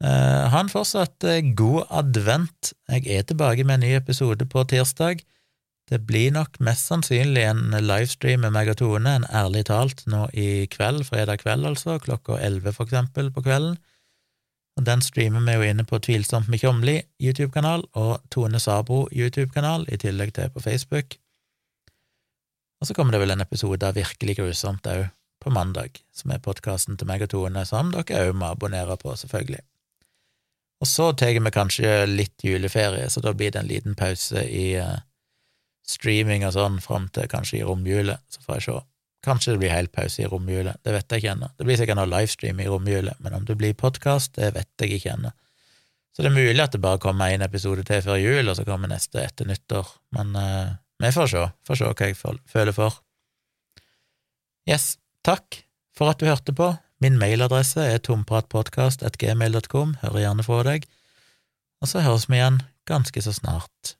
Eh, ha en fortsatt uh, god advent. Jeg er tilbake med en ny episode på tirsdag. Det blir nok mest sannsynlig en livestream med meg og Tone, en ærlig talt, nå i kveld, fredag kveld altså, klokka elleve for eksempel på kvelden. Og Den streamer vi jo inne på Tvilsomt med Tjomli YouTube-kanal og Tone Sabro YouTube-kanal, i tillegg til på Facebook. Og så kommer det vel en episode av Virkelig grusomt òg, på mandag, som er podkasten til meg og Tone, som dere òg må abonnere på, selvfølgelig. Og så tar vi kanskje litt juleferie, så da blir det en liten pause i uh, streaming og sånn fram til kanskje i romjula, så får jeg se. Kanskje det blir helt pause i romjula, det vet jeg ikke ennå. Det blir sikkert noe livestream i romjula, men om det blir podkast, det vet jeg ikke ennå. Så det er mulig at det bare kommer en episode til før jul, og så kommer neste etter nyttår, men uh, vi får se, får se hva jeg føler for. Yes, takk for at du hørte på. Min mailadresse er tompratpodkast.gmail.com, hører gjerne fra deg, og så høres vi igjen ganske så snart.